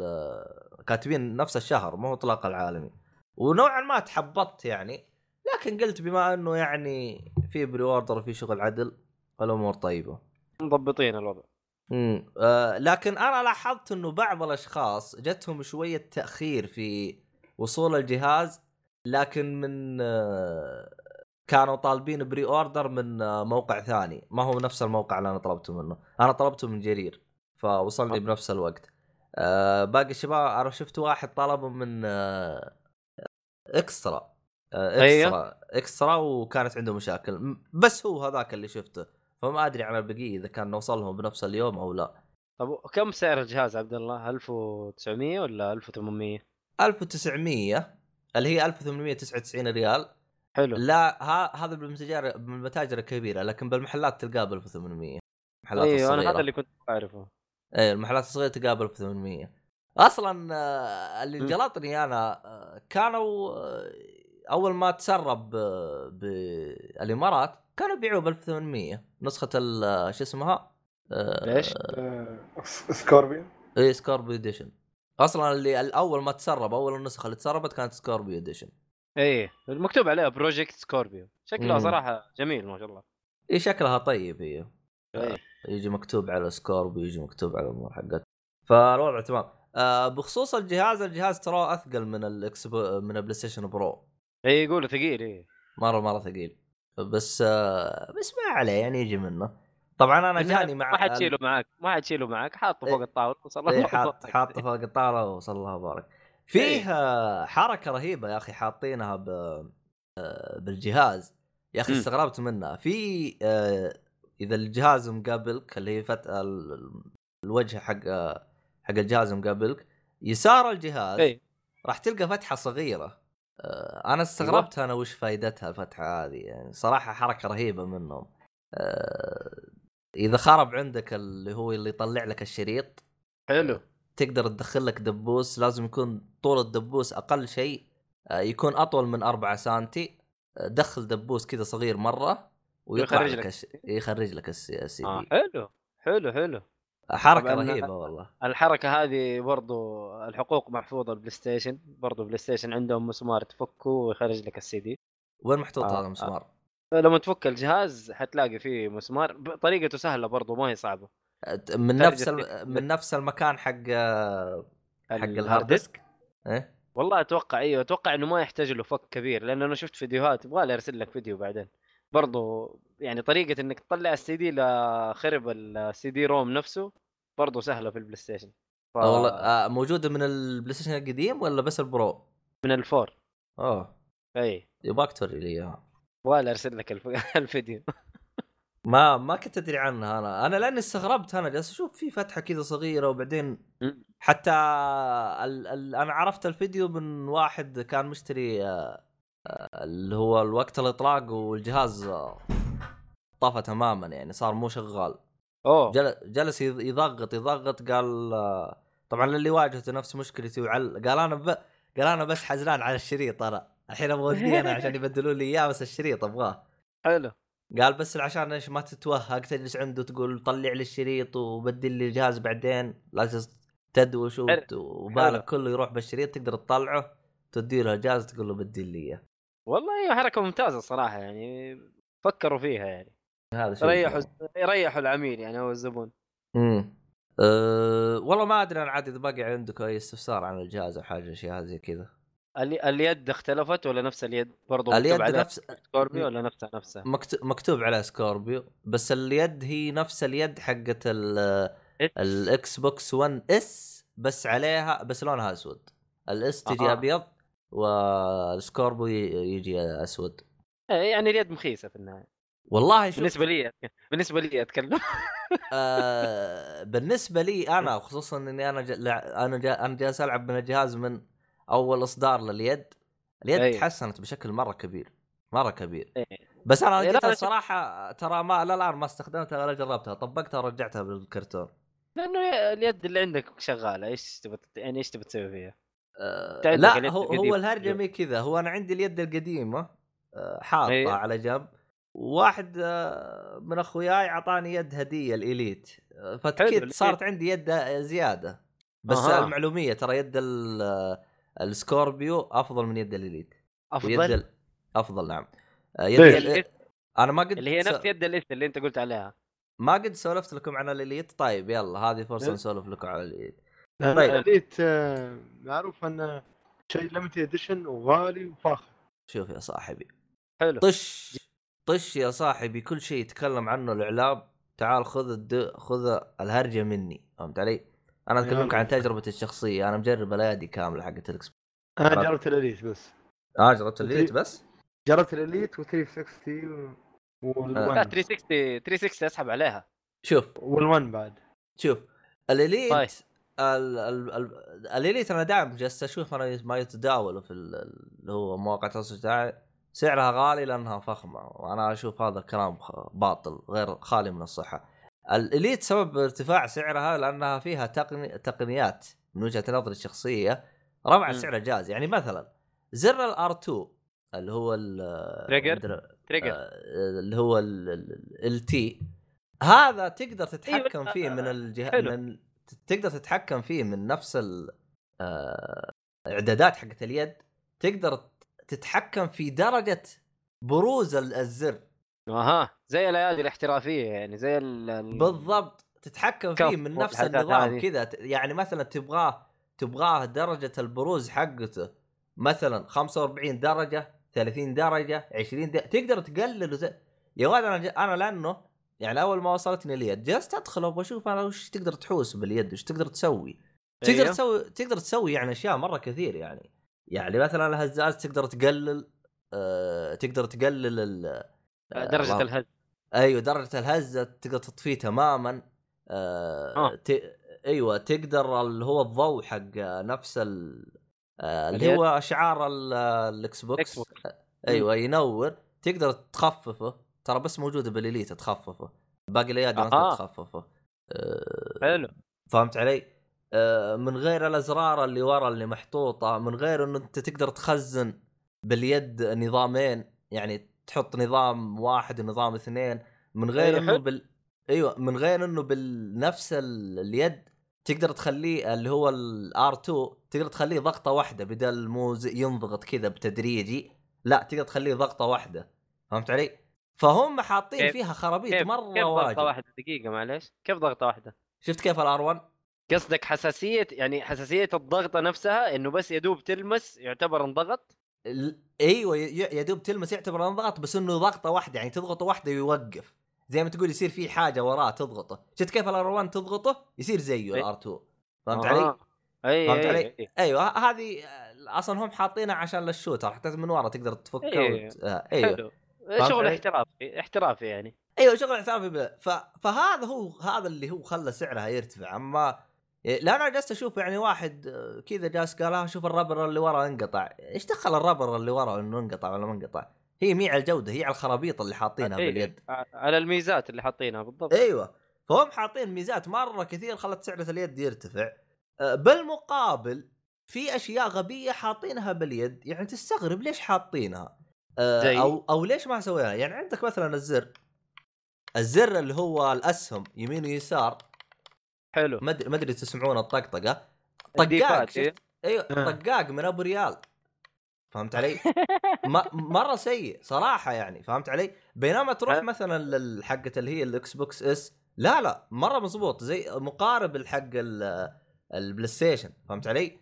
كاتبين نفس الشهر مو إطلاق العالمي. ونوعا ما تحبطت يعني لكن قلت بما إنه يعني في pre-order وفي شغل عدل الأمور طيبة. مضبطين الوضع. امم آه لكن أنا لاحظت إنه بعض الأشخاص جتهم شوية تأخير في وصول الجهاز لكن من آه كانوا طالبين pre-order من آه موقع ثاني. ما هو نفس الموقع اللي أنا طلبته منه. أنا طلبته من جرير فوصلني بنفس الوقت. آه باقي الشباب أنا شفت واحد طلبه من آه إكسترا. آه أيوه. إكسترا إكسترا وكانت عنده مشاكل. بس هو هذاك اللي شفته. فما أدري عن البقية إذا كان نوصلهم بنفس اليوم أو لا. طب كم سعر الجهاز عبد الله؟ 1900 ولا 1800 1900 اللي هي 1899 ريال. حلو. لا ها هذا بالمتاجر بالمتاجر الكبيرة لكن بالمحلات تلقاه ب 1800 المحلات أيوه الصغيره أنا هذا اللي كنت أعرفه. إيه المحلات الصغيرة تلقاه ب 1800 أصلا آه، اللي. جلطني أنا آه، كانوا آه، أول ما تسرب بالامارات كانوا يبيعوه ب 1800 نسخة ال- شو اسمها؟ ليش؟ آه، Scorpion اي Scorpio Edition. أصلا اللي الأول ما تسرب اول النسخة اللي تسربت كانت Scorpio Edition إيه مكتوب عليها Project Scorpio شكلها مم. صراحة جميل ما شاء الله. إي شكلها طيب هي. إيه. يجي مكتوب عليه Scorpio ويجي مكتوب على الأمور حقته فالوضع تمام. آه بخصوص الجهاز الجهاز ترى أثقل من ال X من ال PlayStation Pro إيه يقولوا ثقيل إيه. مرة مرة ثقيل. بس آه بس ما عليه يعني يجي منه. طبعا أنا جاني مع ما حتشيله معاك ما حتشيله معاك حاطه فوق إيه. الطاوله وصل الله إيه حاط يبارك. حاطه فوق الطاولة وصلى الله وبارك. فيه آه، حركة رهيبة يا أخي حاطينها ب آه، بالجهاز. يا أخي. استغربت منها في آه، إذا الجهاز مقابلك اللي هي فت... ال- الوجه حق حق الجهاز مقابلك يسار الجهاز إيه. راح تلقى فتحة صغيرة. أنا استغربت أنا وش فائدتها الفتحة هذه يعني صراحة حركة رهيبة منهم. إذا خرب عندك اللي هو اللي يطلع لك الشريط حلو. تقدر تدخل لك دبوس لازم يكون طول الدبوس أقل شيء آه، يكون أطول من 4 سنتي آه، دخل دبوس كذا صغير مرة ويطلع ويخرج لك. الش... يخرج لك السي دي حلو حلو حلو. حركة طبعاً رهيبة والله. الحركة هذه برضو الحقوق محفوظة ال PlayStation برضو PlayStation عندهم مسمار تفكه ويخرج لك السي دي وين محطوط آه، هذا المسمار؟ لما تفك الجهاز حتلاقي فيه مسمار. طريقته سهلة برضو ما هي صعبة. من نفس من نفس المكان حق حق ال hard disk؟ إيه؟ والله أتوقع أيوه أتوقع إنه ما يحتاج له فك كبير لأن أنا شفت فيديوهات يبغى أرسل لك فيديو بعدين. برضو يعني طريقة إنك تطلع السي دي لخرب ال CD-ROM نفسه برضو سهلة في ال PlayStation. ف... والله آه موجودة من ال PlayStation القديم ولا بس ال Pro؟ من ال four. أوه. اي يبغاك توري لي إياها. لي ارسل لك الف... [laughs] الفيديو. ما ما كنت أدري عنها أنا. أنا لأني استغربت أنا جالس أشوف في فتحة كذا صغيرة وبعدين. حتى ال... ال... أنا عرفت الفيديو من واحد كان مشتري آه، آه، اللي هو الوقت الإطلاق والجهاز آه، طفى تماما يعني صار مو شغال. أوه. جل... جلس يض- يضغط يضغط قال طبعا اللي واجهته نفس مشكلتي وعل... قال أنا ب... قال أنا بس حزنان على الشريط أنا. الحين أبغى ودي أنا [laughs] عشان يبدلوا لي إياه بس الشريط أبغاه. حلو. قال بس عشان إيش ما تتوهق تجلس عنده تقول طلع لي الشريط وبدل لي الجهاز بعدين. لازم تدوش وبالك كله يروح بالشريط تقدر تطلعه تدي له الجهاز تقول له بدل لي إياه. والله هي حركة ممتازة صراحة يعني فكروا فيها يعني. هذا شيء ريحوا جميل. يريحوا العميل يعني هو الزبون. امم أه والله ما أدري أنا عاد إذا باقي عندك أي استفسار عن الجهاز أو حاجة اشياء زي كذا. اليد اختلفت ولا نفس اليد؟ برضو اليد نفس Scorpio ولا نفسها نفسها؟ مكتوب مكتوب عليه Scorpio بس اليد هي نفس اليد حقت ال- ال Xbox 1 S بس عليها بس لونها أسود. ال S تجي أها. أبيض وال Scorpio ي- يجي أسود. إيه، يعني اليد مخيسة في النهاية. والله شوف بالنسبة لي بالنسبة لي أتكلم. آه بالنسبة لي أنا خصوصا إني أنا ج... لا- أنا جا... أنا جالس ألعب من الجهاز من أول إصدار لليد اليد أي. تحسنت بشكل مرة كبير مرة كبير إيه. بس أنا إيه، شوف. الصراحه ترى ما لا الآن ما استخدمتها ولا جربتها طبقتها ورجعتها بالكرتون لأنه اليد اللي عندك شغالة إيش تبغى يعني إيش تبغى تسوي فيها؟ عندك لا هو. هو الهرجة مي كذا هو أنا عندي اليد القديمة آه حاطها أي. على جنب واحد آه من أخوياي أعطاني يد هدية ال Elite آه، ال Elite. صارت عندي يد زيادة بس أها. المعلومية ترى يد ال- Scorpio أفضل من يد ال Elite. ويد افضل ال... أفضل نعم. آه، يد؟ ال... أنا ما قد اللي هي نفس يد ال S اللي أنت قلت عليها. ما قد سولفت لكم عن ال Elite؟ طيب يلا هذه فرصة إيه. نسولف لكم عن ال Elite. طيب. الإليت آه، معروف انه شيء limited edition وغالي وفاخر. شوف يا صاحبي. حلو. طش طش يا صاحبي كل شيء يتكلم عنه الإعلام. تعال خذ الد... خذ الهرجة مني. فهمت علي؟ أنا اكلمك عن تجربتي الشخصية. أنا مجرب الايادي كاملة حقت ال X أنا. جربت ال Elite بس. آه جربت الإليت بس؟ جربت الإليت و360 لا وال1 360 360 أسحب عليها. شوف. وال1 بعد. شوف الإليت طيب. ال... ال... ال... الإليت أنا دائما جالس أشوف أنا ما يتداول في ال- اللي هو مواقع التواصل الاجتماعي. سعرها غالي لأنها فخمة وأنا أشوف هذا كلام خ- باطل غير خالي من الصحة. الإليت سبب ارتفاع سعرها لأنها فيها تقني... تقنيات من وجهة نظري الشخصية رفعت مم. سعر الجهاز يعني مثلا زر ال R 2 اللي هو ال trigger؟ trigger آه، اللي هو التي هذا تقدر تتحكم أيوة، فيه من آه، الجهاز. من تقدر تتحكم فيه من نفس ال آه، حقت اليد تقدر تتحكم في درجة بروز ال- الزر أها زي الايادي الاحترافية يعني زي ال ال- بالضبط تتحكم فيه من نفس النظام. كذا يعني مثلا تبغاه تبغاه درجة البروز حقته مثلا 45 درجة 30 درجة 20 درجة. تقدر تقلل وت... يا ولد أنا ج... أنا لأنه يعني أول ما وصلتني اليد جلست أدخل أبغى أشوف أنا وش تقدر تحوس باليد وش تقدر تسوي تقدر أيوه. تسوي تقدر تسوي يعني أشياء مرة كثير يعني يعني مثلا الهزاز تقدر تقلل آه تقدر تقلل ال درجة اللهم- الهز أيوه درجة الهزه تقدر تطفيه تماما آه آه. ت... أيوه تقدر اللي هو الضوء حق نفس ال... آه اللي؟ هو شعار ال- Xbox. أيوه ينور تقدر تخففه ترى بس موجودة بال Elite تخففه باقي الأيادي ما. تقدر تخففه آه حلو فهمت علي؟ آه، من غير الأزرار اللي ورا اللي محطوطة من غير انه أنت تقدر تخزن باليد نظامين يعني تحط نظام واحد ونظام اثنين من غير أي إنه. بال أيوه من غير إنه بنفس ال... اليد تقدر تخليه اللي هو ال R 2 تقدر تخليه ضغطة واحدة بدل مو ينضغط كذا بتدريجي لا تقدر تخليه ضغطة واحدة فهمت علي؟ فهم حاطين فيها خرابيط كيف مرة كيف ضغطة واجد. واحدة؟ دقيقة معلش كيف ضغطة واحدة؟ شفت كيف ال R 1 قصدك حساسية يعني حساسية الضغطة نفسها إنه بس يدوب تلمس يعتبر انضغط؟ أيوه يا دوب تلمس يعتبر انضغط بس إنه ضغطة واحدة يعني تضغطة واحدة ويوقف زي ما تقول يصير في حاجة وراه تضغطه شفت كيف ال R 1 تضغطه يصير زيه إيه. ال R 2 فهمت آه. علي؟ اي فهمت اي علي؟ اي أيوه هذه آه، أصلا هم حاطينها عشان لل shooter حتى من ورا تقدر تفكها إيه. وت... آه أيوه حلو فهمت شغل؟ احترافي احترافي يعني أيوه شغل احترافي. ف... فهذا هو هذا اللي هو خلى سعرها يرتفع أما لا أنا جالس أشوف يعني واحد آه، كذا جالس قال آه شوف ال rubber اللي ورا انقطع. إيش دخل ال rubber اللي ورا إنه انقطع ولا ما انقطع؟ هي مي على الجودة هي على الخرابيط اللي حاطينها إيه، باليد. ع- على الميزات اللي حاطينها بالضبط. أيوه. فهم حاطين ميزات مرة كثير خلت سعر اليد يرتفع. آه، بالمقابل في أشياء غبية حاطينها باليد. يعني تستغرب ليش حاطينها؟ أو أو ليش ما سويناها يعني عندك مثلا الزر. الزر اللي هو الأسهم يمين ويسار. حلو ما ادري ما أدري تسمعون الطقطقة [laughs] طقاق إيه. إيوه آه. طقاق من أبو ريال فهمت علي؟ [laughs] ما مرة سيء صراحة يعني فهمت علي؟ بينما تروح؟ مثلا للحقه اللي هي ال Xbox S لا لا مرة مضبوط زي مقارب الحق ال- ال PlayStation فهمت علي؟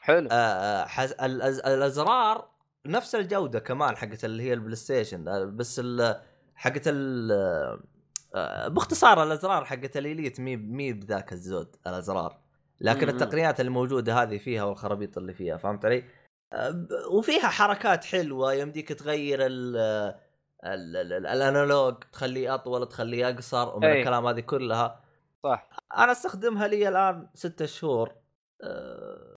حلو آه، آه حز... الأز... الأزرار نفس الجودة كمان حقت اللي هي ال PlayStation آه، بس ال... حقت ال... آه، باختصار الأزرار حقت ال Elite مي مي بذاك الزود الأزرار لكن. التقنيات الموجودة هذه فيها والخرابيط اللي فيها فهمت علي؟ آه، وفيها حركات حلوة يمديك تغير ال ال- ال- ال- الأنالوج تخليه أطول تخليه أقصر ومن أي. الكلام هذه كلها صح أنا أستخدمها لي الآن ستة شهور أه،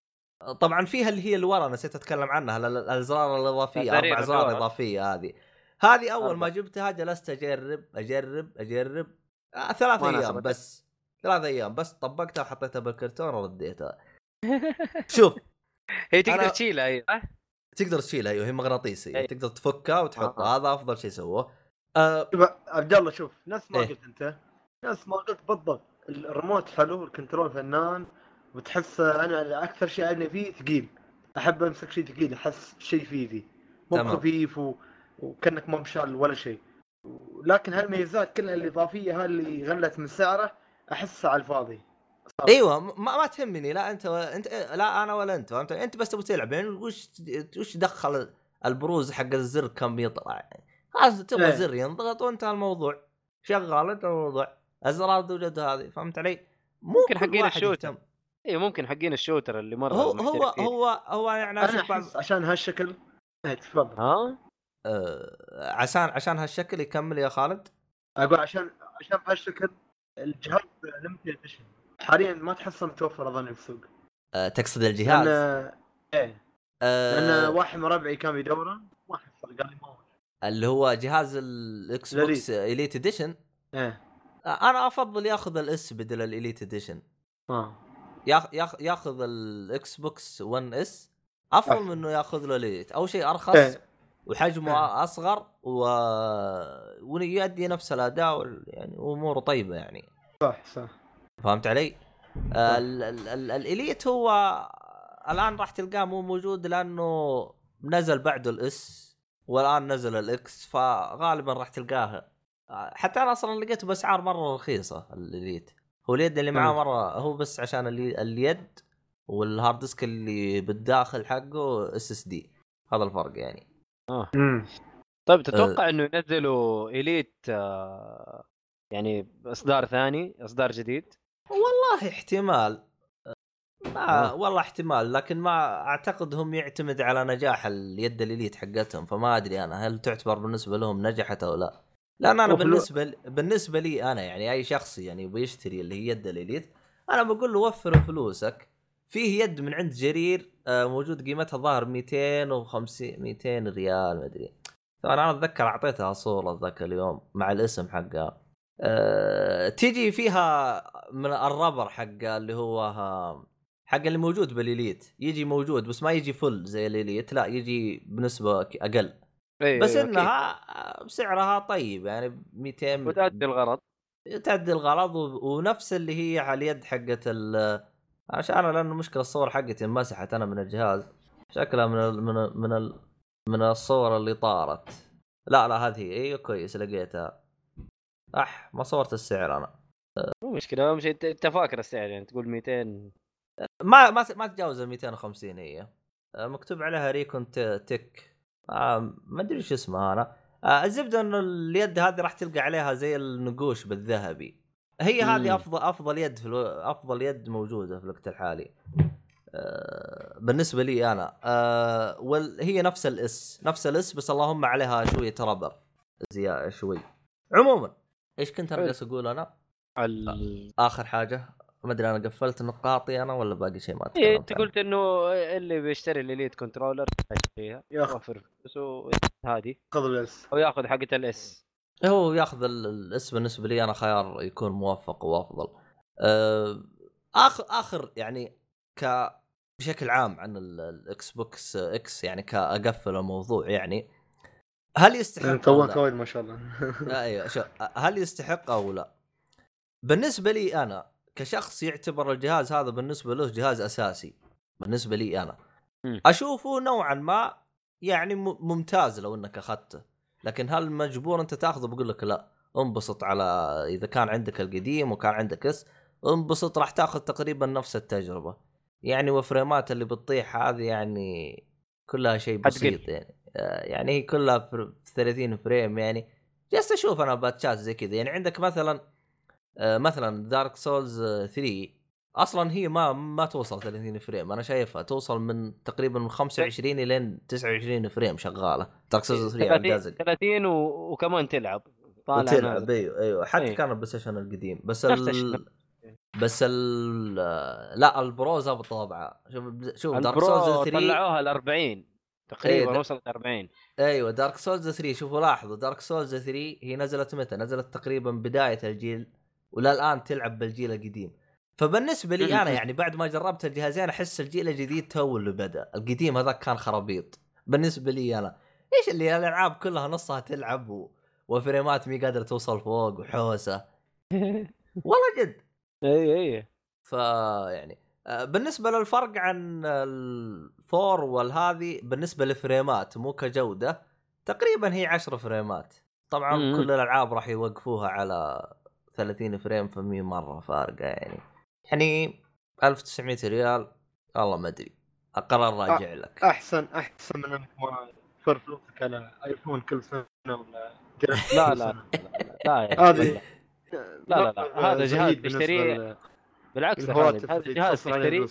طبعا فيها اللي هي اللي ورا نسيت أتكلم عنها ال- ال- الأزرار الإضافية أربع أزرار. إضافية هذه هذه أول ما أربع. جبتها جلست أجرب أجرب أجرب آه ثلاث ما أيام. بس ثلاث أيام بس طبقتها وحطيتها بالكرتون ورديتها [laughs] شوف هي تقدر أنا- تشيلها هي صح؟ تقدر تشيلها أيوه هي مغناطيسية أي. تقدر تفكها وتحطها آه. هذا أفضل شيء سووه أه عبد الله شوف نفس ما إيه. قلت أنت نفس ما قلت بالضبط الريموت حلو الكنترول فنان وتحس أنا أكثر شيء عجبني فيه ثقيل أحب أمسك شيء ثقيل أحس شيء في يدي مو. خفيف و... وكأنك ما مشال ولا شيء لكن هالميزات كلها الإضافية هاللي غلت من سعره احسها على الفاضي صراحة. إيوه ما, ما تهمني لا أنت ولا انت لا أنا ولا أنت فهمت أنت بس تبغى تلعب يعني وش وش دخل البروز حق الزر كم يطلع يعني خلاص تبغى إيه. زر ينضغط وانتهى الموضوع شغال انت الموضوع الزرار توجد هذه فهمت علي؟ ممكن حقين ال shooter. اي ممكن حقين ال shooter اللي مرة هو هو. هو هو يعني بعض أحس عشان هالشكل إيه تفضل ها عشان عشان هالشكل يكمل يا خالد؟ أقول عشان عشان بهالشكل الجهاز limited edition حاليا ما تحصل متوفر أظن في السوق آه تقصد الجهاز؟ لأن إيه. آه لأن واحد من ربعي كان بيدوره ما حصل قال لي ما هو. اللي هو جهاز ال Xbox Elite Edition إيه. أنا أفضل ياخذ ال S بدل ال Elite Edition آه. ياخ ياخ ياخذ ال Xbox 1 S أفضل. من إنه ياخذ له اليت اول شيء أرخص إيه. وحجمه إيه. أصغر و... ويؤدي نفس الأداء يعني أموره طيبة يعني. صح صح. فهمت علي؟ ال- ال- ال- الإليت هو الآن راح تلقاه مو موجود لأنه نزل بعده الإس والآن نزل الإكس فغالبا راح تلقاه. حتى أنا أصلا لقيته بأسعار مرة رخيصة الإليت. هو اليد اللي معاه مم. مرة هو بس عشان الي- اليد وال hard disk اللي بالداخل حقه SSD هذا الفرق يعني. امم طيب تتوقع إنه ينزلوا Elite آه، يعني إصدار ثاني إصدار جديد؟ والله احتمال. ما آه. والله احتمال لكن ما أعتقد هم يعتمد على نجاح اليد ال Elite حقتهم فما أدري أنا هل تعتبر بالنسبة لهم نجحت أو لا. لأن أنا بالنسبة بالنسبة لي أنا يعني أي شخص يعني يبغى يشتري اللي هي يد ال Elite أنا بقول له وفر فلوسك. فيه يد من عند جرير آه، موجود قيمتها ظاهر 250 200 ريال ما أدري. طبعا أنا أتذكر أعطيتها صوره ذاك اليوم مع الاسم حقها. أه تيجي فيها من ال rubber حق اللي هو ها- حق اللي موجود بال Elite يجي موجود بس ما يجي full زي ال Elite لا يجي بنسبة أقل. أي بس. إنها سعرها طيب يعني 200 وتؤدي الغرض. تعدي الغرض ونفس اللي هي على اليد حقت عشان أنا لأنه مشكلة الصور حقتي انمسحت أنا من الجهاز. شكلها من ال من ال من ال من الصور اللي طارت. لا لا هذه هي. أيوه كويس لقيتها. أح ما صورت السعر أنا. مو مشكلة أهم شيء انت- فاكر السعر يعني تقول 200 ما ما ما تتجاوز ال 250 هي. آه، مكتوب عليها ريكون تك. آه، ما أدري إيش اسمها أنا. آه، الزبدة انه اليد هذه راح تلقى عليها زي النقوش بالذهبي. هي. هذه افضل أفضل يد في ألو... أفضل يد موجودة في الوقت الحالي. آه، بالنسبة لي أنا. آه، وهي نفس ال S. نفس ال S بس اللهم عليها شوية rubber. زيادة شوي. عموما إيش كنت أنا. جالس أقول أنا؟ ال... آخر حاجة. ما أدري أنا قفلت نقاطي أنا ولا باقي شيء ما إيه تكلمت أنت؟ قلت إنه اللي بيشتري ال Elite controller يشتريها ياخذ يوفر فلوسه. هذه. خذ ال S. أو يأخذ حقة ال S. هو ياخذ ال- ال S بالنسبة لي أنا خيار يكون موفق وأفضل. آه، اخر آخر يعني ك بشكل عام عن ال- ال Xbox X يعني كأقفل الموضوع يعني هل يستحق لا؟ وايد ما شاء الله [laughs] أيوه شوف هل يستحق أو لا؟ بالنسبة لي أنا كشخص يعتبر الجهاز هذا بالنسبة له جهاز أساسي بالنسبة لي أنا. أشوفه نوعا ما يعني ممتاز لو إنك أخذته لكن هل مجبور انت تاخذه بقول لك لا انبسط على إذا كان عندك القديم وكان عندك S انبسط راح تاخذ تقريبا نفس التجربة. يعني وفريمات اللي بتطيح هذه يعني كلها شيء. بسيط يعني. آه، يعني هي كلها في 30 frame يعني. جالس أشوف أنا باتشات زي كذا. يعني عندك مثلا آه، مثلا Dark Souls 3 أصلا هي ما ما توصل 30 frame. أنا شايفها توصل من تقريبا من 25 إلين 29 frame شغالة. Dark Souls 3 على 30 الجهاز 30 و... وكمان تلعب. طالع نازل. أيوه أيوه. حتى أيوة. كان ال PlayStation القديم. بس ال... بس ال لا ال Pro زبط طابعه شوف شوف Dark Souls 3 طلعوها ال 40 تقريبا إيه، وصلت 40 أيوه Dark Souls 3 شوفوا لاحظوا Dark Souls 3 هي نزلت متى؟ نزلت تقريبا بداية الجيل ولا الان تلعب بالجيل القديم. فبالنسبة لي أنا يعني بعد ما جربت الجهازين أحس الجيل الجديد تو اللي بدأ. القديم هذاك كان خرابيط. بالنسبة لي أنا إيش اللي الألعاب كلها نصها تلعب و... وفريمات مي قادرة توصل فوق وحوسة. [laughs] والله جد. إي إي فيعني آه، بالنسبة للفرق عن ال four والهذه بالنسبة لفريمات مو كجودة تقريبا هي 10 فريمات. طبعا. كل الألعاب راح يوقفوها على 30 frame فمهي مرة فارقة يعني. يعني 1900 ريال؟ والله ما أدري. القرار راجع لك. احسن أحسن من إنك ما توفر فلوسك على ايفون كل سنة ولا جهاز لا لا. لا يا هذه لا، لا، لا، هذا جهاز تشتريه بالعكس خالد هذا جهاز تشتريه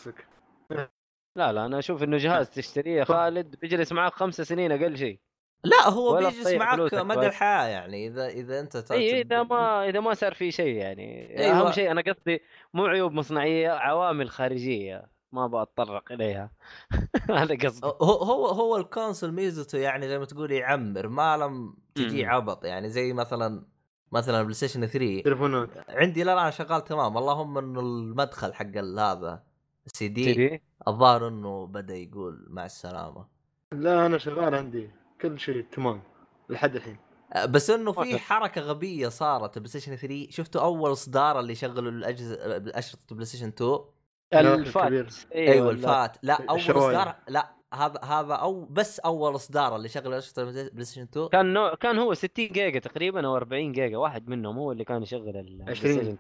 لا لا أنا أشوف إنه جهاز تشتريه خالد بيجلس معاك خمس سنين أقل شيء. لا هو بيجلس معك مدى. الحياة يعني إذا إذا أنت إي إذا ما إذا ما صار في شيء يعني. أيوة. أهم شيء أنا قصدي مو عيوب مصنعية عوامل خارجية ما بتطرق إليها. [laughs] هذا قصدي. هو هو هو ال console ميزته يعني زي ما تقول يعمر ما لم تجي. عبط يعني زي مثلا مثلا بلاي ستيشن 3 تليفونات عندي لا لا شغال تمام. اللهم انه المدخل حق هذا السي دي الظاهر إنه بدأ يقول مع السلامة. لا أنا شغال عندي. كل شيء تمام لحد الحين. أه، بس إنه في. حركة غبية صارت البلاي ستيشن 3 شفتوا أول اصدار اللي يشغلوا الأجهزة أشرطة بلاي ستيشن 2 لا، ال fat. كبير. أيوه لا. ال fat. لا أول. اصدار لا هذا هذا أو بس أول اصدار اللي شغل نسخه بلاي ستيشن 2 كان نوع كان هو 60 جيجا تقريبا أو 40 جيجا واحد منهم هو اللي كان يشغل ال 20. PlayStation 2.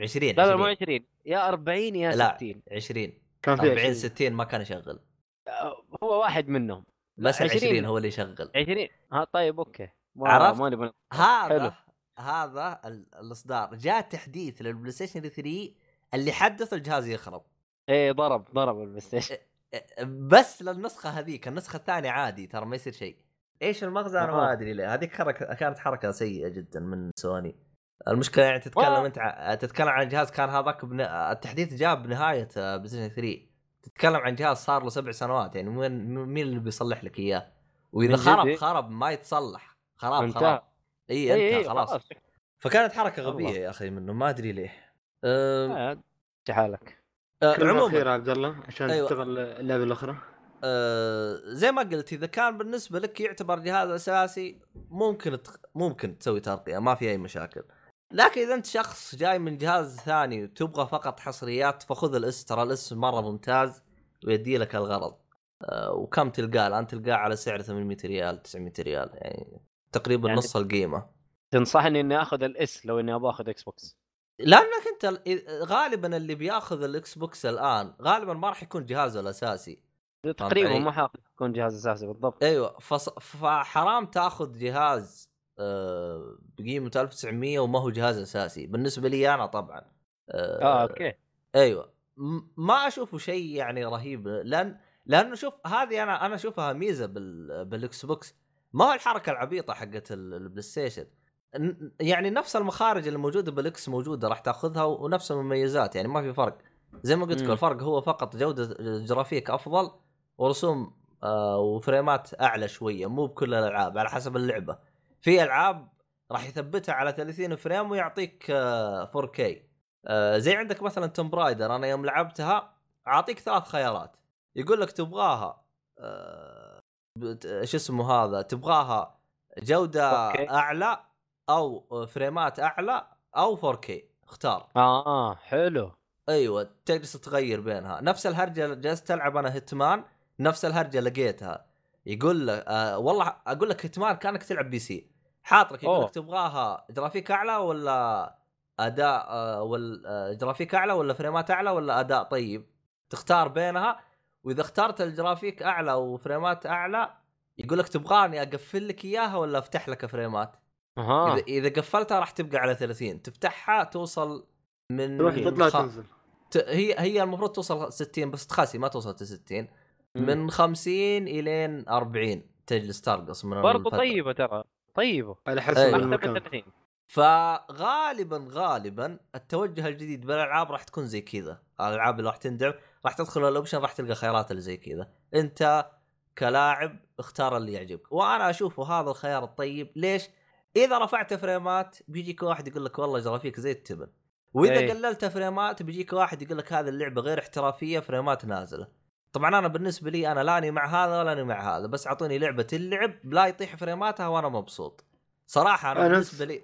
20 لا لا مو 20 20 يا 40 يا لا 60 20 كان في 40 20 60 ما كان يشغل. آه، هو واحد منهم. بس ال 20 20 هو اللي يشغل. 20 ها طيب okay. عرفت؟ ما نبغى هذا حلو. هذا ال- الإصدار. جاء تحديث للبلاي ستيشن 3 اللي حدث الجهاز يخرب. إيه ضرب ضرب البلاي ستيشن بس للنسخة هذيك النسخة الثانية عادي ترى ما يصير شيء. إيش المغزى؟ أنا ما. أدري ليه. هذيك حركه كانت حركة سيئة جدا من سوني. المشكلة يعني تتكلم. أنت ع- تتكلم عن جهاز كان هذاك بن... التحديث جاء بنهاية آه، بلاي ستيشن 3 تتكلم عن جهاز صار له سبع سنوات يعني وين مين اللي بيصلح لك إياه؟ وإذا خرب إيه؟ خرب ما يتصلح. خراب. خراب. إي انت إي خلاص. فكانت حركة الله. غبية يا أخي منه ما أدري ليه. أه... حالك. أه... عموما أخيرة عبد الله عشان أيوة. تشتغل اللعبة الأخرى. آه، زي ما قلت إذا كان بالنسبة لك يعتبر جهاز أساسي ممكن تخ... ممكن تسوي ترقيه ما في أي مشاكل. لكن إذا أنت شخص جاي من جهاز ثاني وتبغى فقط حصريات فخذ ال S ترى ال S مرة ممتاز ويدي لك الغرض. آه، وكم تلقاه؟ الآن تلقاه على سعر 800 ريال 900 ريال يعني تقريبا يعني- نص القيمة. تنصحني إني آخذ ال S لو إني أبغى آخذ إكس بوكس لأنك أنت ال- غالبا اللي بياخذ الاكس بوكس الآن غالبا ما راح يكون جهازه الأساسي. تقريبا؟ ما حاخذ يكون جهاز أساسي بالضبط. أيوه فص... فحرام تاخذ جهاز بقيمه 1900 وما هو جهاز أساسي. بالنسبة لي أنا طبعا. آه، آه okay. أيوه. ما أشوفه شيء يعني رهيب لأن لأنه شوف هذه أنا أنا أشوفها ميزة بال... بالإكس بوكس. ما هو الحركة العبيطة حقت ال- البلاي ستيشن يعني نفس المخارج اللي موجودة بال X موجودة راح تأخذها ونفس المميزات يعني ما في فرق. زي ما قلت لكم. الفرق هو فقط جودة جرافيك أفضل ورسوم آه وفريمات أعلى شوية مو بكل الألعاب على حسب اللعبة. في ألعاب راح يثبتها على 30 frame ويعطيك آه 4K آه زي عندك مثلا Tomb Raider أنا يوم لعبتها أعطيك ثلاث خيارات. يقول لك تبغاها آه شو اسمه هذا تبغاها جودة okay. أعلى أو فريمات أعلى أو 4K اختار. آه حلو. أيوه تجلس تغير بينها. نفس الهرجة جلست تلعب أنا هيتمان نفس الهرجة لقيتها. يقول لك آه والله أقول لك هيتمان كأنك تلعب PC. حاط لك يقول. لك تبغاها جرافيك أعلى ولا أداء آه ولا آه جرافيك أعلى ولا فريمات أعلى ولا أداء طيب؟ تختار بينها وإذا اخترت الجرافيك أعلى وفريمات أعلى يقول لك تبغاني أقفل لك إياها ولا أفتح لك فريمات؟ أها. إذا إذا قفلتها راح تبقى على 30 تفتحها توصل من تروح تطلع خ- تنزل. ت- هي هي المفروض توصل 60 بس تخاسي ما توصل 60 مم. من 50 إلين 40 تجلس ترقص من برضو الفترة. طيبة ترى طيبة. على حسب أيوة. ما المكان 30 فغالبا غالبا التوجه الجديد بالألعاب راح تكون زي كذا. الألعاب اللي راح تندعم راح تدخل الأوبشن راح تلقى خيارات اللي زي كذا. أنت كلاعب اختار اللي يعجبك. وأنا أشوفه هذا الخيار الطيب. ليش؟ إذا رفعت فريمات بيجيك واحد يقول لك والله جرافيك زي التبن. وإذا أي. قللت فريمات بيجيك واحد يقول لك هذه اللعبة غير احترافية فريمات نازلة. طبعا أنا بالنسبة لي أنا لاني مع هذا ولا أني مع هذا بس أعطوني لعبة اللعب لا يطيح فريماتها وأنا مبسوط صراحة أنا أنا بالنسبة لي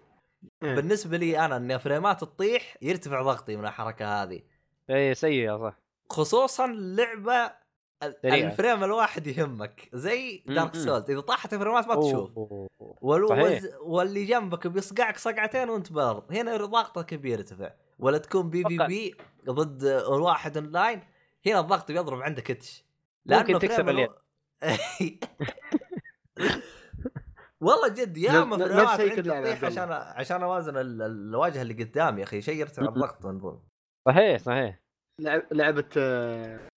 إيه. بالنسبة لي أنا إن فريمات تطيح يرتفع ضغطي من الحركة هذه اي سيئة صح خصوصا لعبه سريعة. الفريم الواحد يهمك زي دارك. سولز إذا طاحت فريمات ما تشوف أوه. والو- صحيح. وز- واللي جنبك بيصقعك صقعتين وأنت بارض هنا ضغطك بيرتفع ولا تكون بي بي بي ضد الواحد اونلاين هنا الضغط بيضرب عندك إتش. ممكن لأنه تكسب الو- [laughs] والله جد نفس- نفس اللعبة تطيح عبد الله. عشان عشان أوازن ال- الواجهة اللي قدامي يا أخي شيء يرتفع. الضغط من ضمن صحيح صحيح. لعب لعبة آه،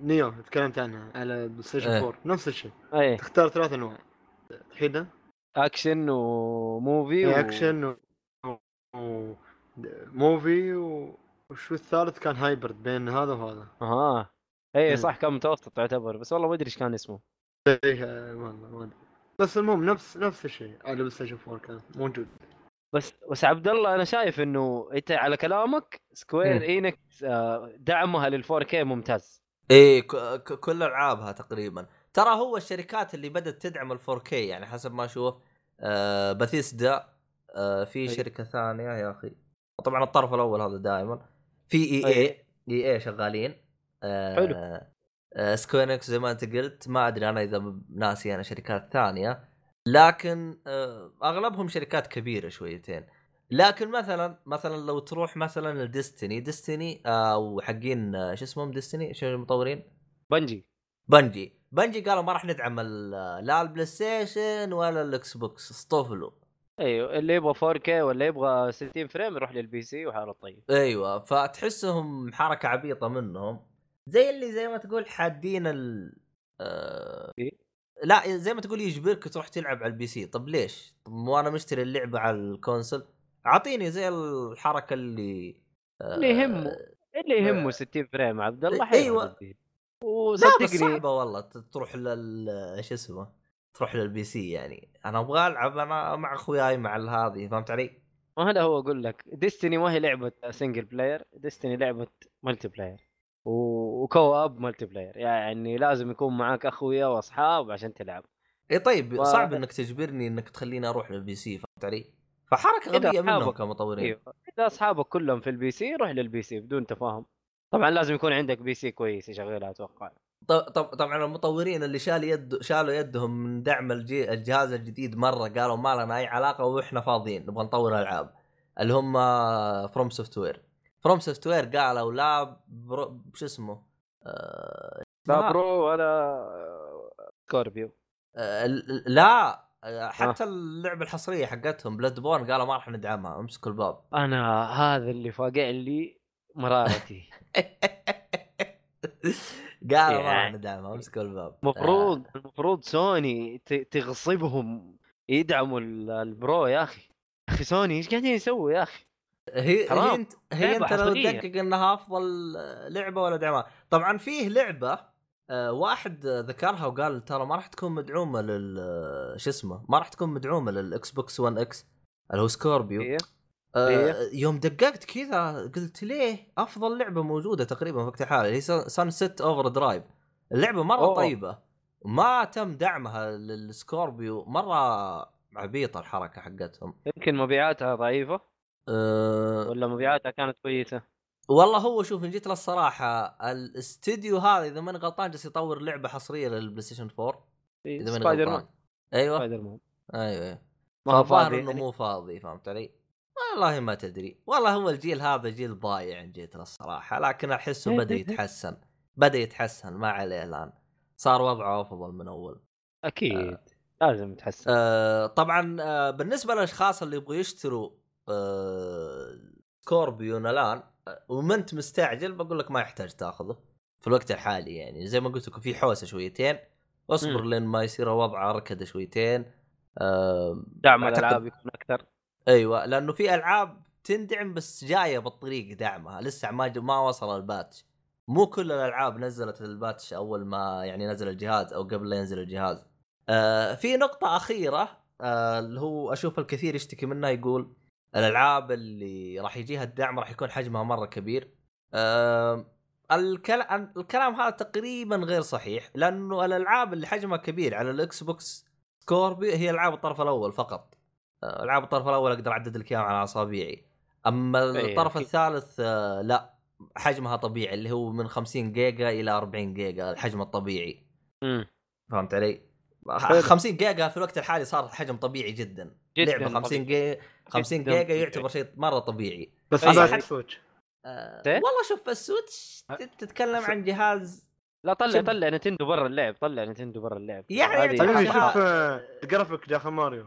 نيو تكلمت عنها على بلاي ستيشن إيه. 4 نفس الشيء. اي تختار ثلاث أنواع. تحيدها action و movie و... اكشن و... و... movie و... وشو الثالث كان hybrid بين هذا وهذا؟ أها. اي إيه. صح كان متوسط تعتبر بس والله ما أدري إيش كان اسمه. إيه، آه، والله ما أدري. بس المهم نفس نفس الشيء. على بلاي ستيشن 4 كان موجود. بس بس عبد الله أنا شايف إنه أنت على كلامك Square مم. Enix آه، دعمها لل 4K ممتاز. إيه كل ألعابها تقريبا. ترى هو الشركات اللي بدأت تدعم ال 4K يعني حسب ما أشوف آه باثيسدا آه في. شركة ثانية يا أخي. طبعا الطرف الأول هذا دائما. في EA. EA EA شغالين. آه حلو. آه، Square Enix زي ما انت قلت ما أدري أنا إذا ناسي أنا شركات ثانية. لكن آه، أغلبهم شركات كبيرة شويتين. لكن مثلا مثلا لو تروح مثلا ل Destiny Destiny أو حقين آه، شو اسمهم Destiny شو المطورين؟ Bungie Bungie Bungie قالوا ما راح ندعم لا البلاي ستيشن ولا الاكس بوكس اسطفلوا أيوه اللي يبغى 4K ولا يبغى 60 frame يروح لل PC وحاله طيب أيوه فتحسهم حركة عبيطة منهم زي اللي زي ما تقول حادين ال آه... إيه؟ لا زي ما تقول يجبرك تروح تلعب على ال PC طب ليش؟ طب وأنا مشتري اللعبة على ال console أعطيني زي الحركة اللي آه... اللي يهمه اللي يهمه 60 frame عبد الله. لا بس وصدقني صعبة والله تروح لل شو اسمه تروح لل PC يعني. أنا أبغى ألعب أنا مع أخوياي مع هذه فهمت علي؟ ما هذا هو أقول لك. Destiny ما هي لعبة single player Destiny لعبة multiplayer و co-op multiplayer يعني لازم يكون معاك أخويا وأصحاب عشان تلعب. إي طيب و- صعب إنك تجبرني إنك تخليني أروح لل PC فهمت علي؟ فحركة غبية منهم كمطورين. إيوه. إذا أصحابك كلهم في ال PC روح لل PC بدون تفاهم. طبعا لازم يكون عندك PC كويس يشغلها أتوقع. طبعا المطورين اللي شال يد شالوا يدهم من دعم الجي... الجهاز الجديد مرة قالوا ما لنا أي علاقة وإحنا فاضيين نبغى نطور ألعاب اللي هم From Software From Software قالوا لا Pro... شو اسمه؟ آه... لا Pro ولا Scorpio آه... لا آه، حتى اللعبة الحصرية حقتهم Bloodborne قالوا ما راح ندعمها امسكوا الباب. أنا هذا اللي فاقع لي مرارتي. [laughs] راح يعني ندعمها امسكوا الباب المفروض المفروض سوني تغصبهم يدعموا ال- ال Pro يا أخي أخي سوني إيش قاعدين يسووا يا أخي هي هي. انت هي أنت لو. تدقق إنها أفضل لعبة ولا دعمها طبعا فيه لعبة آه، واحد ذكرها وقال ترى ما راح تكون مدعومة لل آه، شو اسمه ما راح تكون مدعومة للإكس بوكس 1 X اللي هو Scorpio إيه. آه إيه. يوم دققت كذا قلت ليه أفضل لعبة موجودة تقريبا في وقت الحالي هي Sunset Overdrive اللعبة مرة أوه. طيبة ما تم دعمها لل Scorpio مرة عبيطة الحركة حقتهم. يمكن مبيعاتها ضعيفة؟ أه. ولا مبيعاتها كانت كويسة؟ والله هو شوف إن جيت للصراحه الاستديو هذا إذا ماني غلطان جالس يطور لعبة حصرية للبلاي ستيشن 4 إيه، إذا ماني غلطان. أيوه. سبايدر مان أيوه. أيوه ما هو فاضي إنه يعني. مو فاضي فهمت علي؟ والله ما تدري. والله هو الجيل هذا جيل ضايع إن جيت للصراحه لكن أحسه بدأ يتحسن بدأ يتحسن ما عليه الآن. صار وضعه أفضل من أول. أكيد. لازم تحسن آه طبعا آه بالنسبة للأشخاص اللي يبغوا يشتروا آه Scorpio الآن آه، وما أنت مستعجل بقول لك ما يحتاج تأخذه. في الوقت الحالي يعني. زي ما قلت لكم في حوسة شويتين. اصبر. لين ما يصير وضعه ركده شويتين. آه دعم الألعاب يكون أكثر. أيوه لأنه في ألعاب تندعم بس جاية بالطريق دعمها. لسه ما ما وصل ال patch. مو كل الألعاب نزلت ال patch أول ما يعني نزل الجهاز أو قبل لا ينزل الجهاز. آه في نقطة أخيرة آه اللي هو أشوف الكثير يشتكي منها يقول الألعاب اللي راح يجيها الدعم راح يكون حجمها مرة كبير. آه الكلام الكلام هذا تقريبا غير صحيح لأنه الألعاب اللي حجمها كبير على الإكس بوكس Scorpio هي ألعاب الطرف الأول فقط. العاب الطرف الأول أقدر أعدد لك اياهم على أصابعي أما إيه، الطرف. الثالث آه، لا حجمها طبيعي اللي هو من 50 جيجا إلى 40 جيجا الحجم الطبيعي امم فهمت علي؟ حلو. 50 جيجا في الوقت الحالي صار حجم طبيعي جدا, جداً لعبة 50 طبيعي. جيجا 50 جداً جيجا طبيعي. يعتبر شيء مرة طبيعي بس أي هذا حد- Switch آه إيه؟ والله شوف ال Switch تت- تتكلم عن جهاز لا طلع. طلع Nintendo برا اللعب طلع Nintendo برا اللعب يعني حبيبي. شوف آه، الجرافيك داخل ماريو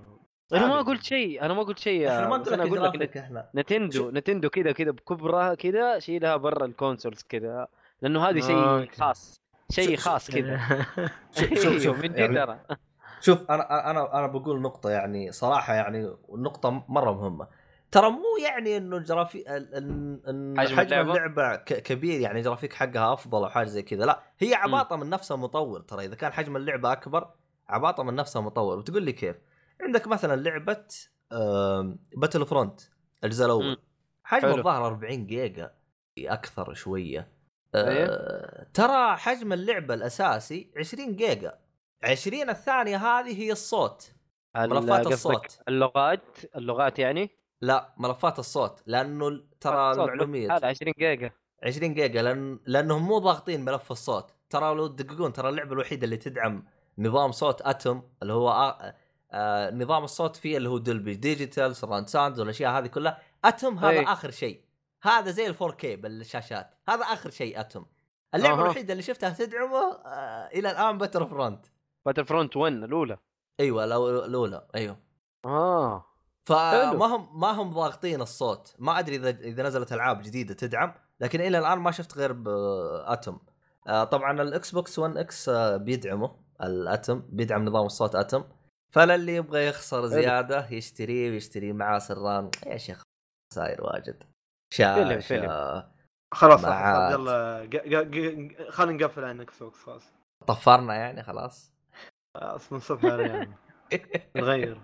أنا ما. قلت شيء أنا ما قلت شيء إحنا ما أنا لك أقول لك جرافيك إحنا Nintendo Nintendo كذا كذا بكبرها كذا شيلها برا ال consoles كذا. لأنه هذه شيء okay. خاص شيء خاص كذا. [laughs] شوف- شوف- شوف، من جد يعني- ترى شوف أنا أنا أنا بقول نقطة يعني صراحة يعني نقطة مرة مهمة. ترى مو يعني إنه الجرافيك ال- ال- ان حجم حجم اللعبة؟ اللعبة ك- كبير يعني الجرافيك حقها أفضل أو حاجة زي كذا. لا هي عباطة من نفس المطور ترى. إذا كان حجم اللعبة أكبر عباطة من نفس المطور وتقول لي كيف؟ عندك مثلا لعبة Battlefront الجزء الأول. حجم. الظاهر 40 جيجا أكثر شوية. أيه. آه، ترى حجم اللعبة الأساسي 20 جيجا. 20 الثانية هذه هي الصوت. ملفات الصوت. اللغات؟ اللغات يعني؟ لا ملفات الصوت. لأنه ترى المعلومية. هذا 20 جيجا. 20 جيجا لأن لأنهم مو ضاغطين ملف الصوت. ترى لو تدققون ترى اللعبة الوحيدة اللي تدعم نظام صوت Atmos اللي هو آه نظام الصوت فيه اللي هو Dolby digital surround sound والأشياء هذه كلها. Atmos هذا أي. آخر شيء. هذا زي ال 4K بالشاشات. هذا آخر شيء Atmos. اللعبة أها. الوحيدة اللي شفتها تدعمه آه إلى الآن Battlefront Battlefront 1 الأولى. أيوه الأولى. أيوه. آه. فما هم ما هم ضاغطين الصوت. ما أدري اذا إذا نزلت ألعاب جديدة تدعم لكن إلى الآن ما شفت غير بـ Atmos آه، طبعا ال Xbox One X آه، بيدعمه ال Atmos بيدعم نظام الصوت Atmos فللي يبغى يخسر زيادة يشتريه ويشتري معاه surround. يا شيخ صاير واجد. فيلم، شاشه فيلم. خلاص يلا خلينا نقفل عن Xbox خلاص. طفرنا يعني خلاص. خلاص من الصبح يعني [laughs] نغير.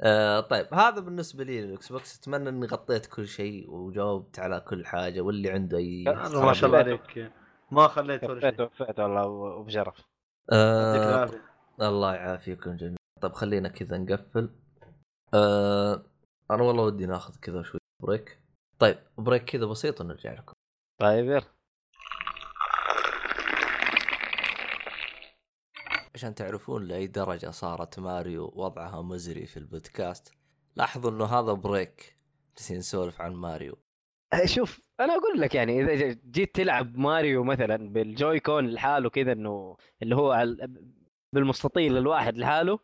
آه طيب هذا بالنسبة لي لل Xbox. أتمنى إني غطيت كل شيء وجاوبت على كل حاجة واللي عنده أي ما شاء الله عليك. ما خليت ولا شيء. وفيت والله وبشرف يعطيك آه العافية. الله يعافيكم جميعا. طيب خلينا كذا نقفل. آه أنا والله ودي ناخذ كذا شوي break طيب break كذا بسيط ونرجع لكم. طيب يلا. عشان تعرفون لأي درجة صارت ماريو وضعها مزري في البودكاست لاحظوا إنه هذا break جالسين نسولف عن ماريو. شوف أنا أقول لك يعني إذا جيت تلعب ماريو مثلا بال Joy-Con لحاله كذا إنه اللي هو على- بالمستطيل الواحد لحاله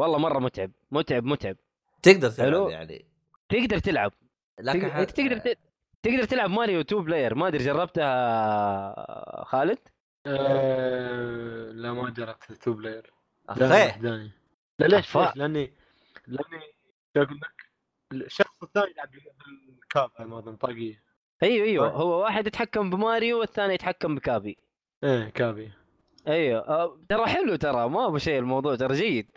والله مرة متعب متعب متعب. تقدر تلعب حلو. يعني. تقدر تلعب. لكن تقدر, تقدر ت- تقدر تلعب ماريو two player. ما أدري جربتها خالد؟ آه، لا ما جربت two player. لا أخي وحداني لا ليش. ليش؟ لاني لأني شو أقول لك؟ الشخص الثاني يلعب بالكاب على ما أظن طاقية. أيوه أيوه. طيب. هو واحد يتحكم بماريو والثاني يتحكم بكابي. إيه كابي. أيوه. آه، ترى حلو ترى ما ابو شيء الموضوع ترى جيد.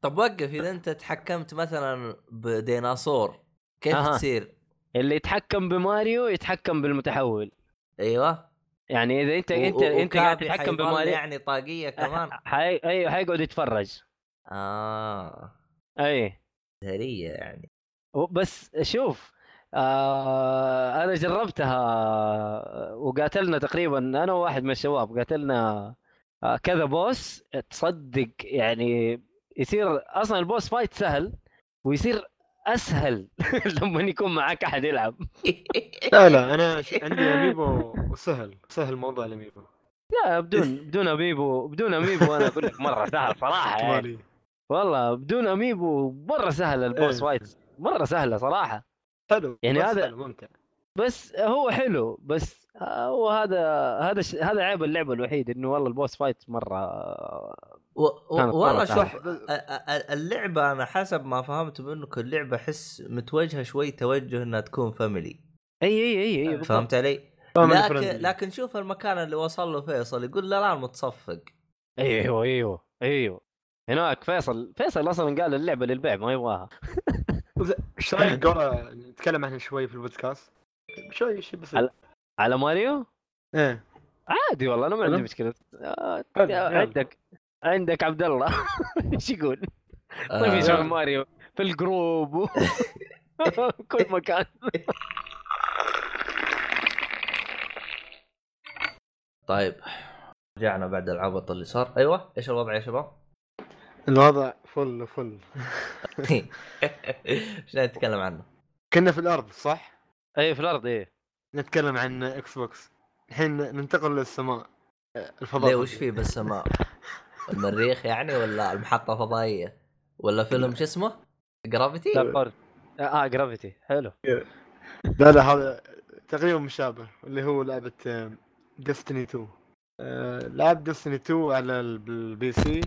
طب وقف إذا أنت تحكمت مثلا بديناصور كيف أها. تصير؟ اللي يتحكم بماريو يتحكم بالمتحول. أيوه. يعني إذا أنت و- أنت أنت قاعد تتحكم بماريو يعني طاقية كمان. حي... أيوه حيقعد يتفرج. آه. أي. هريه يعني. بس شوف آه أنا جربتها وقاتلنا تقريبا أنا وواحد من الشباب قاتلنا آه كذا بوس تصدق يعني يصير أصلا البوس فايت سهل ويصير أسهل [laughs] لما يكون معك أحد يلعب. [laughs] لا لا أنا عندي أميبو وسهل سهل موضوع الأميبو. لا بدون بدون amiibo بدون amiibo أنا أقول لك مرة سهل صراحة [laughs] يعني. والله بدون amiibo مرة سهل ال boss. fight مرة سهلة صراحة. حلو يعني بس هذا- ممتع. بس هو حلو بس هو هذا هذا. هذا عيب اللعبة الوحيد إنه والله ال boss fight مرة والله شوف اللعبة أنا حسب ما فهمت منك اللعبة أحس متوجهة شوي توجه إنها تكون family إي إي إي إي بالضبط. فهمت علي؟ لكن. لكن شوف المكان اللي وصل له فيصل يقول لا لا متصفق. أيوه أيوه أيوه. هناك فيصل فيصل أصلا قال اللعبة للبيع ما يبغاها. إيش رايك [laughs] نتكلم عنها شوي في البودكاست؟ شوي شيء بسيط. على- على ماريو؟ إيه. عادي والله أنا ما عندي. مشكلة. آه، يلا. عندك. عندك عبد الله [laughs] إيش يقول؟ طيب آه، يشوف ماريو في ال group و... [laughs] كل مكان [laughs] طيب رجعنا بعد العبط اللي صار أيوه إيش الوضع يا شباب؟ الوضع فل فل إيش نتكلم عنه؟ كنا في الأرض صح؟ أي في الأرض إيه نتكلم عن Xbox الحين ننتقل للسماء الفضاء ليه وش فيه بالسماء؟ المريخ يعني ولا المحطة الفضائية؟ ولا فيلم شو اسمه؟ Gravity؟ آه Gravity حلو [laughs] لا لا هذا تقريبا مشابه اللي هو لعبة Destiny 2 آه، لعب Destiny 2 على ال- ال PC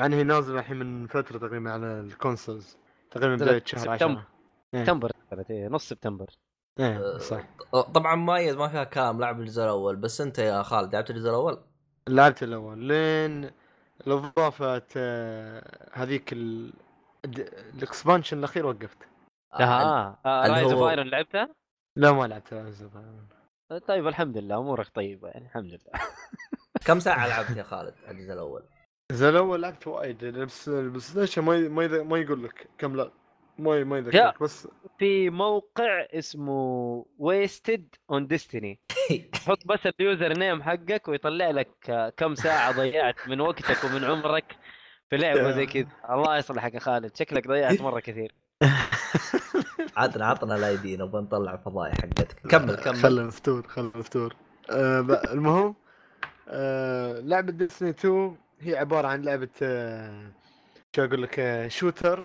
مع انها نازلة الحين من فترة تقريبا على ال consoles تقريبا بداية شهر سبتمبر. 10 إيه. سبتمبر كانت إيه، نص سبتمبر إيه صح طبعا مميز ما فيها كلام لعب الجزء الأول بس أنت يا خالد لعبت الجزء الأول؟ لعبت الأول لين الاضافه آه، هذيك ال expansion الأخير وقفت آه, آه اللي Rise of هو- Iron لعبتها؟ لا ما لعبتها طيب الحمد لله أمورك طيبة يعني الحمد لله [laughs] كم ساعة لعبت يا خالد الجزء الأول؟ الجزء الأول لعبت وايد بس ال PlayStation ما ي- ما ي- ما يقول لك كم لا ما ما يذكرك بس في موقع اسمه Wasted on Destiny حط بس ال username حقك ويطلع لك آه، كم ساعة ضيعت من وقتك ومن عمرك في لعبة زي كذا. الله يصلحك يا خالد شكلك ضيعت مرة كثير. [laughs] عطنا عطنا ال ID نبغى نطلع فضايح حقتك. كمل كمل. خله مفتور خله مفتور آه ب- المهم آه لعبة Destiny 2 هي عبارة عن لعبة آه شو أقول لك آه شوتر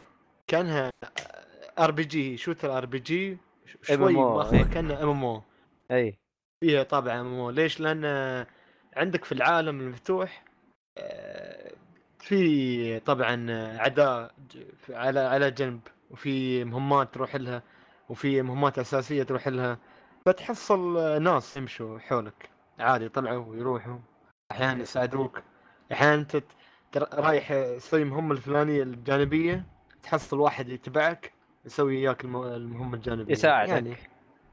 كانها آر بي جي شوتر آر بي جي شوي إيه. كانها MMO اي فيها طابع MMO ليش؟ لأن عندك في العالم المفتوح آه، في طبعا في- على على جنب وفي مهمات تروح لها وفي مهمات أساسية تروح لها. فتحصل ناس يمشوا حولك. عادي يطلعوا ويروحوا. أحيانا يساعدوك. أحيانا أنت رايح تسوي المهمه الفلانية الجانبية. تحصل واحد يتبعك يسوي وياك الم- المهمة الجانبية يساعدك. يعني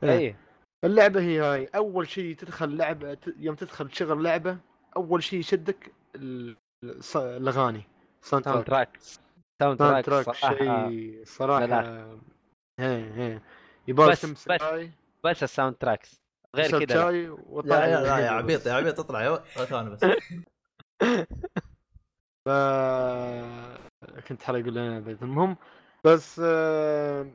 إيه. اي اللعبة هي هاي أول شيء تدخل لعبة ت- يوم تدخل تشغل لعبة أول شيء يشدك ال- الص- الأغاني soundtrack soundtrack صراحة شيء ثلاث. هي هي يبغى بس- بس. ال soundtracks غير كذا لا. شاي لا وطلع يا, لا يا الفيديو عبيط. يا عبيط اطلع يا ثواني بس [laughs] كنت حرق أقول أنا. المهم بس آه،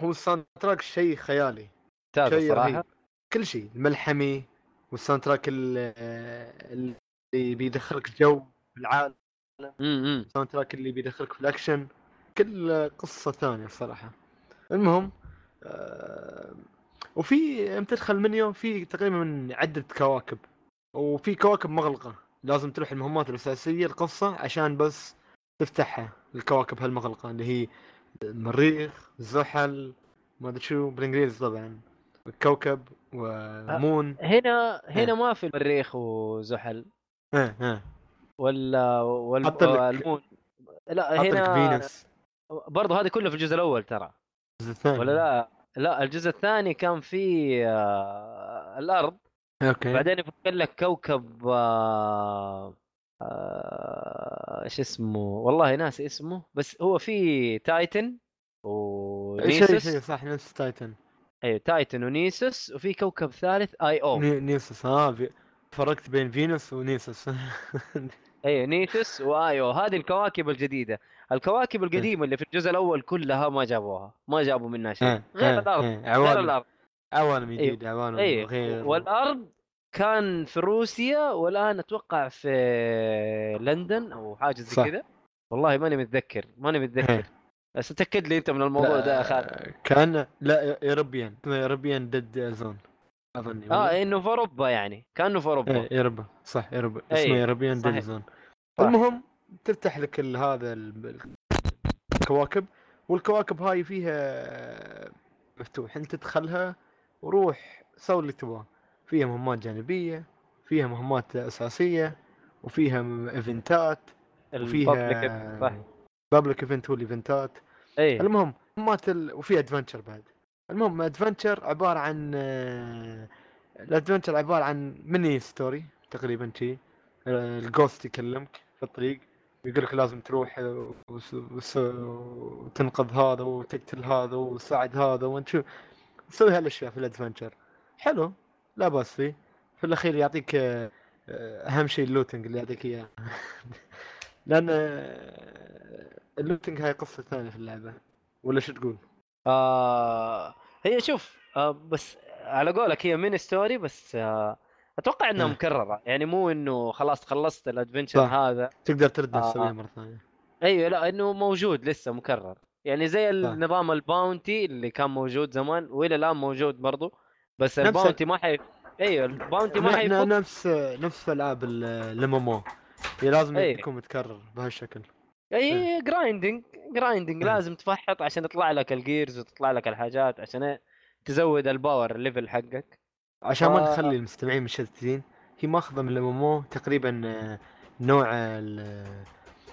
هو ال soundtrack شيء خيالي. شيء رهيب. صراحة. كل شيء الملحمي وال soundtrack ال- اللي بيدخلك جو العالم. ال soundtrack اللي بيدخلك في الأكشن. كل قصة ثانية الصراحه المهم آه، وفي يوم تدخل منيو في تقريبا من عدة كواكب. وفي كواكب مغلقة. لازم تروح المهمات الأساسية القصة عشان بس تفتحها. الكواكب هالمغلقة اللي هي المريخ زحل ما أدري شو بالإنجليزي طبعا. كوكب ومون هنا هنا إيه. ما في المريخ وزحل. ها ها ولا والمون لا حط لك هنا فينوس. برضه هذه كلها في الجزء الأول ترى. الجزء الثاني. ولا لا؟ لا الجزء الثاني كان فيه آه الأرض. Okay. بعدين يفك لك كوكب آه آه إيش اسمه؟ والله ناسي اسمه بس هو في تايتن ونيسوس. شيء صح نفس تايتن. أيوه تايتن ونيسوس وفي كوكب ثالث Io. ني- نيسوس ها في- فرقت بين فينوس ونيسوس. [laughs] أيوه نيسوس وايو هذه الكواكب الجديدة. الكواكب القديمة اللي في الجزء الأول كلها ما جابوها ما جابوا منها شيء. ها، غير ها، الأرض غير الأرض. عوالم جديدة عوالم غير. والأرض كان في روسيا والآن أتوقع في لندن أو حاجة زي. كذا والله ماني متذكر ماني متذكر ها. بس تاكد لي أنت من الموضوع ده يا خالد كان لا European اسمه European Dead Zone أظني آه إنه في أوروبا يعني كأنه في أوروبا إيه يوروبا صح يوروبا إيه، اسمه European Dead. Zone. المهم تفتح لك هذا ال- الكواكب والكواكب هاي فيها مفتوح انت تدخلها وروح سوي اللي تبغاه فيها مهمات جانبية فيها مهمات أساسية وفيها event ات وفيها صح public event هو ال event ات. اي المهم مهمات ال... وفي adventure بعد. المهم adventure عبارة عن آه، ال adventure عبارة عن mini story تقريبا شي. آه، ال Ghost يكلمك في الطريق يقول لك لازم تروح آه، وس... وس... وتنقذ هذا وتقتل هذا وتساعد هذا وانت شو. تسوي هالأشياء في ال adventure حلو. لا باس فيه في الأخير يعطيك آه، آه، أهم شيء ال looting اللي يعطيك إياه [laughs] لأن آه، ال looting هاي قصة ثانية في اللعبة ولا شو تقول؟ آه هي شوف آه بس على قولك هي mini story بس آه أتوقع إنها آه. مكررة يعني مو إنه خلاص خلصت ال adventure. هذا تقدر ترد آه. تسويها مرة ثانية أيوه لا إنه موجود لسه مكرر يعني زي النظام ال bounty اللي كان موجود زمان وإلى الآن موجود برضو بس نفس- ال bounty ما حي أيوه ال bounty ما حيفك نفس نفس العاب ال MMO هي لازم إيه. يكون متكرر بهالشكل اي grinding grinding إيه. لازم تفحت عشان يطلع لك ال gears وتطلع لك الحاجات عشان إيه؟ تزود ال power ال level حقك عشان ما. تخلي المستمعين مشتتين هي ماخذة من ال MMO تقريبا آه، نوع ال-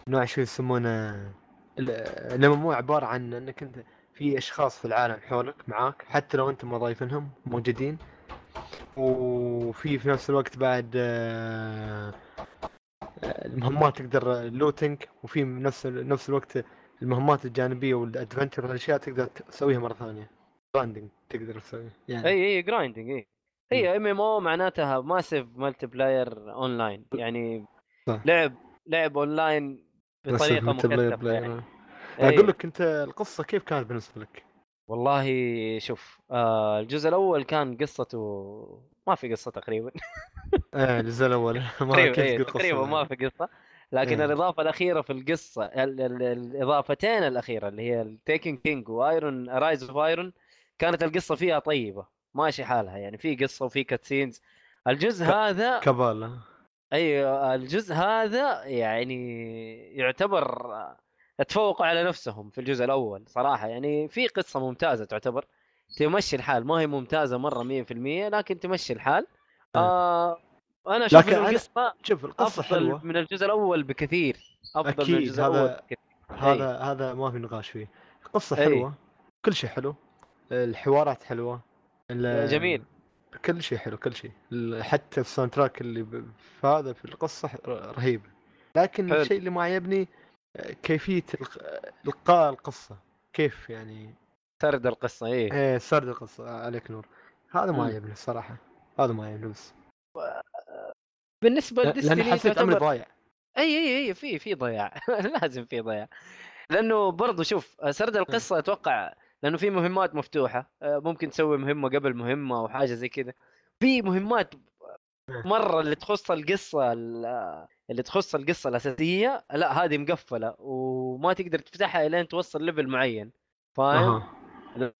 نوع شو يسمونه ال MMO عبارة عن إنك أنت في أشخاص في العالم حولك معاك حتى لو انت ما ضايفينهم موجودين. وفي في نفس الوقت بعد آه، المهمات تقدر looting وفي نفس نفس الوقت المهمات الجانبية وال adventure والاشياء تقدر تسويها مرة ثانية. grinding تقدر تسوي يعني. إي إي grinding إي. هي MMO معناتها massive multiplayer online يعني صح. لعب لعب اونلاين بس بطريقة مكثفه يعني. أقول لك أنت القصة كيف كانت بالنسبة لك؟ والله شوف آه الجزء الأول كان قصته ما في قصة تقريبا [laughs] إيه الجزء الأول [laughs] ما تقريبا كيف إيه قصة تقريبا ما يعني. في قصة لكن إيه. الإضافة الأخيرة في القصة ال- ال- الإضافتين الأخيرة اللي هي Taken King و Iron Rise of Iron كانت القصة فيها طيبة ماشي حالها يعني في قصة وفي cutscenes الجزء ك- هذا كبال اي الجزء هذا يعني يعتبر تفوقوا على نفسهم في الجزء الأول صراحة. يعني في قصة ممتازة تعتبر. تمشي الحال ما هي ممتازة مرة 100% لكن تمشي الحال. آه. أنا أشوف لكن القصة شوف القصة أفضل حلوة. من الجزء الأول بكثير. أفضل من أكيد، الجزء هذا- الأول بكثير. هذا هذا ما في نقاش فيه. القصة إيه. حلوة كل شيء حلو. الحوارات حلوة. ال- جميل. كل شيء حلو كل شيء. حتى ال soundtrack اللي في هذا في القصة رهيب. لكن حلو. الشيء اللي ما عجبني آه، كيفية الق- إلقاء القصة كيف يعني؟ سرد القصة إيه. إيه سرد القصة آه، عليك نور. هذا ما مم. عجبني الصراحه هذا ما عجبني بس بالنسبة ل Destiny حسيت عمري تعتبر ضايع. إي إي إي في في ضياع. [laughs] لازم في ضياع. لأنه برضو شوف سرد القصة أتوقع لأنه في مهمات مفتوحة. آه، ممكن تسوي مهمة قبل مهمة أو حاجة زي كذا. في مهمات مرة اللي تخص القصة ال- اللي تخص القصة الأساسية لا هذه مقفلة وما تقدر تفتحها إلين توصل level معين فاهم.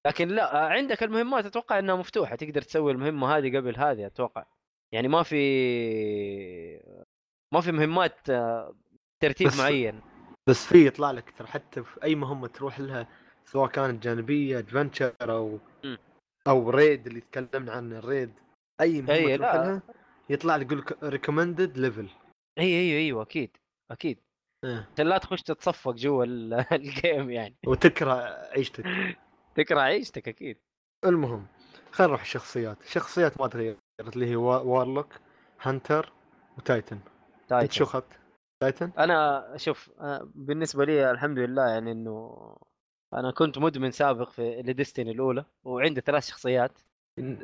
لكن لا عندك المهمات أتوقع إنها مفتوحة تقدر تسوي المهمة هذه قبل هذه أتوقع يعني ما في ما في مهمات آه، ترتيب بس- معين بس في يطلع لك ترى حتى في أي مهمة تروح لها سواء كانت جانبية adventure أو مم. أو raid اللي تكلمنا عنه ال raid أي مهمة أي، تروح لا. لها يطلع لك يقول لك recommended level إي أيوه أيوه أكيد أكيد. إيه. عشان لا تخش تتصفق جوا ال- [laughs] ال game يعني. وتكره عيشتك. [laughs] تكره عيشتك أكيد. المهم خلينا نروح الشخصيات. الشخصيات ما تغيرت اللي هي وا- Warlock Hunter و Titan أنت Titan شو أخذت؟ Titan؟ أنا شوف آه، بالنسبة لي الحمد لله يعني إنه أنا كنت مدمن سابق في ل Destiny الأولى وعندي ثلاث شخصيات.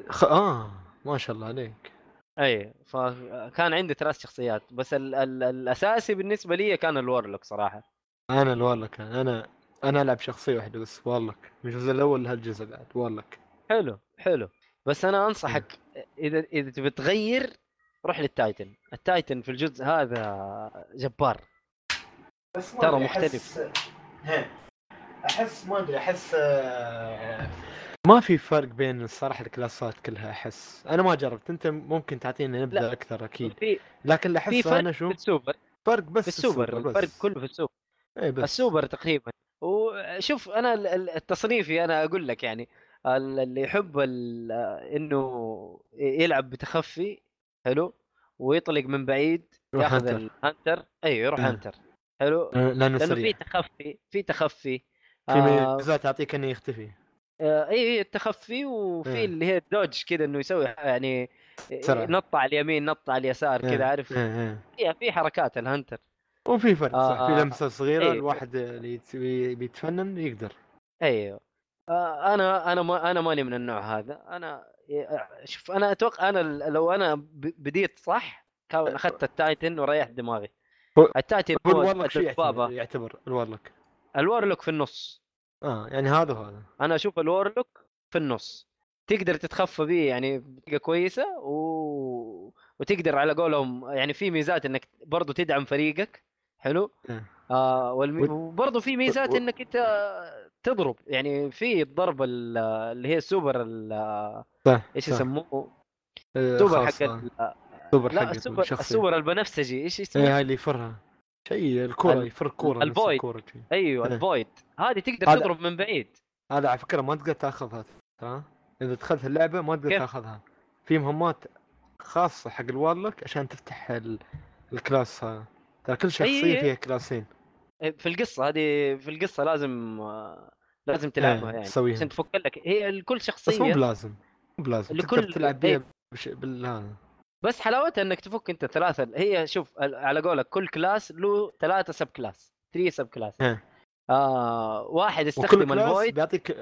خ... آه ما شاء الله عليك. أي فكان عندي ثلاث شخصيات بس ال ال الأساسي بالنسبة لي كان ال Warlock صراحة. أنا ال Warlock أنا أنا ألعب شخصية واحدة بس Warlock. من الجزء الأول لهالجزء بعد Warlock. حلو حلو. بس أنا أنصحك إذا إذا تبي تغير روح لل Titan. ال Titan في الجزء هذا جبار. بس ما ترى مختلف. أحس ما أدري أحس آه، ما في فرق بين الصراحه الكلاسات كلها أحس. أنا ما جربت. أنت ممكن تعطينا نبذه لا. أكثر أكيد. في لكن اللي في احسه فرق أنا شو في السوبر. فرق بس في السوبر بس. الفرق كله في السوبر. اي بس. السوبر تقريبا. وشوف أنا ال- ال- التصنيفي أنا أقول لك يعني ال- اللي يحب إنه يلعب بتخفي حلو ويطلق من بعيد ياخذ Hunter. ال Hunter. اي يروح آه. Hunter. حلو. آه، لأنه لأنه في تخفي في تخفي. في آه. ميزات تعطيك إنه يختفي. آه، اي اي التخفي وفي إيه. اللي هي ال dodge كذا إنه يسوي يعني. نط على اليمين نط على اليسار إيه، كذا عارف؟ إيه، إيه. فيها في حركات ال Hunter وفي فرق صح في آه، لمسة صغيرة إيه. الواحد اللي يت- بي- بيتفنن يقدر. أيوه. آه، أنا أنا ما أنا ماني من النوع هذا. أنا شوف أنا أتوقع أنا لو أنا بديت صح كان أخذت ال Titan وريحت دماغي. ال Titan هو يعتبر, الدبابه يعتبر ال Warlock. ال Warlock في النص. آه يعني هذا وهذا أنا أشوف ال Warlock في النص تقدر تتخفى به يعني بطريقة كويسة و... وتقدر على قولهم يعني في ميزات إنك برضو تدعم فريقك حلو إيه. آه والمي... و- وبرضو في ميزات إنك أنت تضرب يعني في الضربه ال- اللي هي السوبر صح إيش. يسموه السوبر حق آه. ال- السوبر حق السوبر. السوبر البنفسجي إيش إيه اسمه؟ هاي اللي يفرها شيء الكورة ال- يفر كورة شي. أيوه إيه. ال void هذه تقدر تضرب من بعيد هذا على فكرة ما تقدر تاخذها ها إذا دخلت اللعبة ما تقدر؟ تاخذها في مهمات خاصة حق ال Warlock عشان تفتح ال... ال class هذا ترى كل شخصية إيه. فيها كلاسين في القصة هذه في القصة لازم لازم تلعبها إيه، يعني تسويها. عشان تفك لك هي كل بس مو شخصية بلازم مو بلازم لكل- تقدر تلعب بيها إيه. بش... بال بس حلاوتها إنك تفك أنت ثلاثة. هي شوف على قولك كل class له ثلاثة subclass 3 subclass. آه واحد يستخدم ال void بيعطيك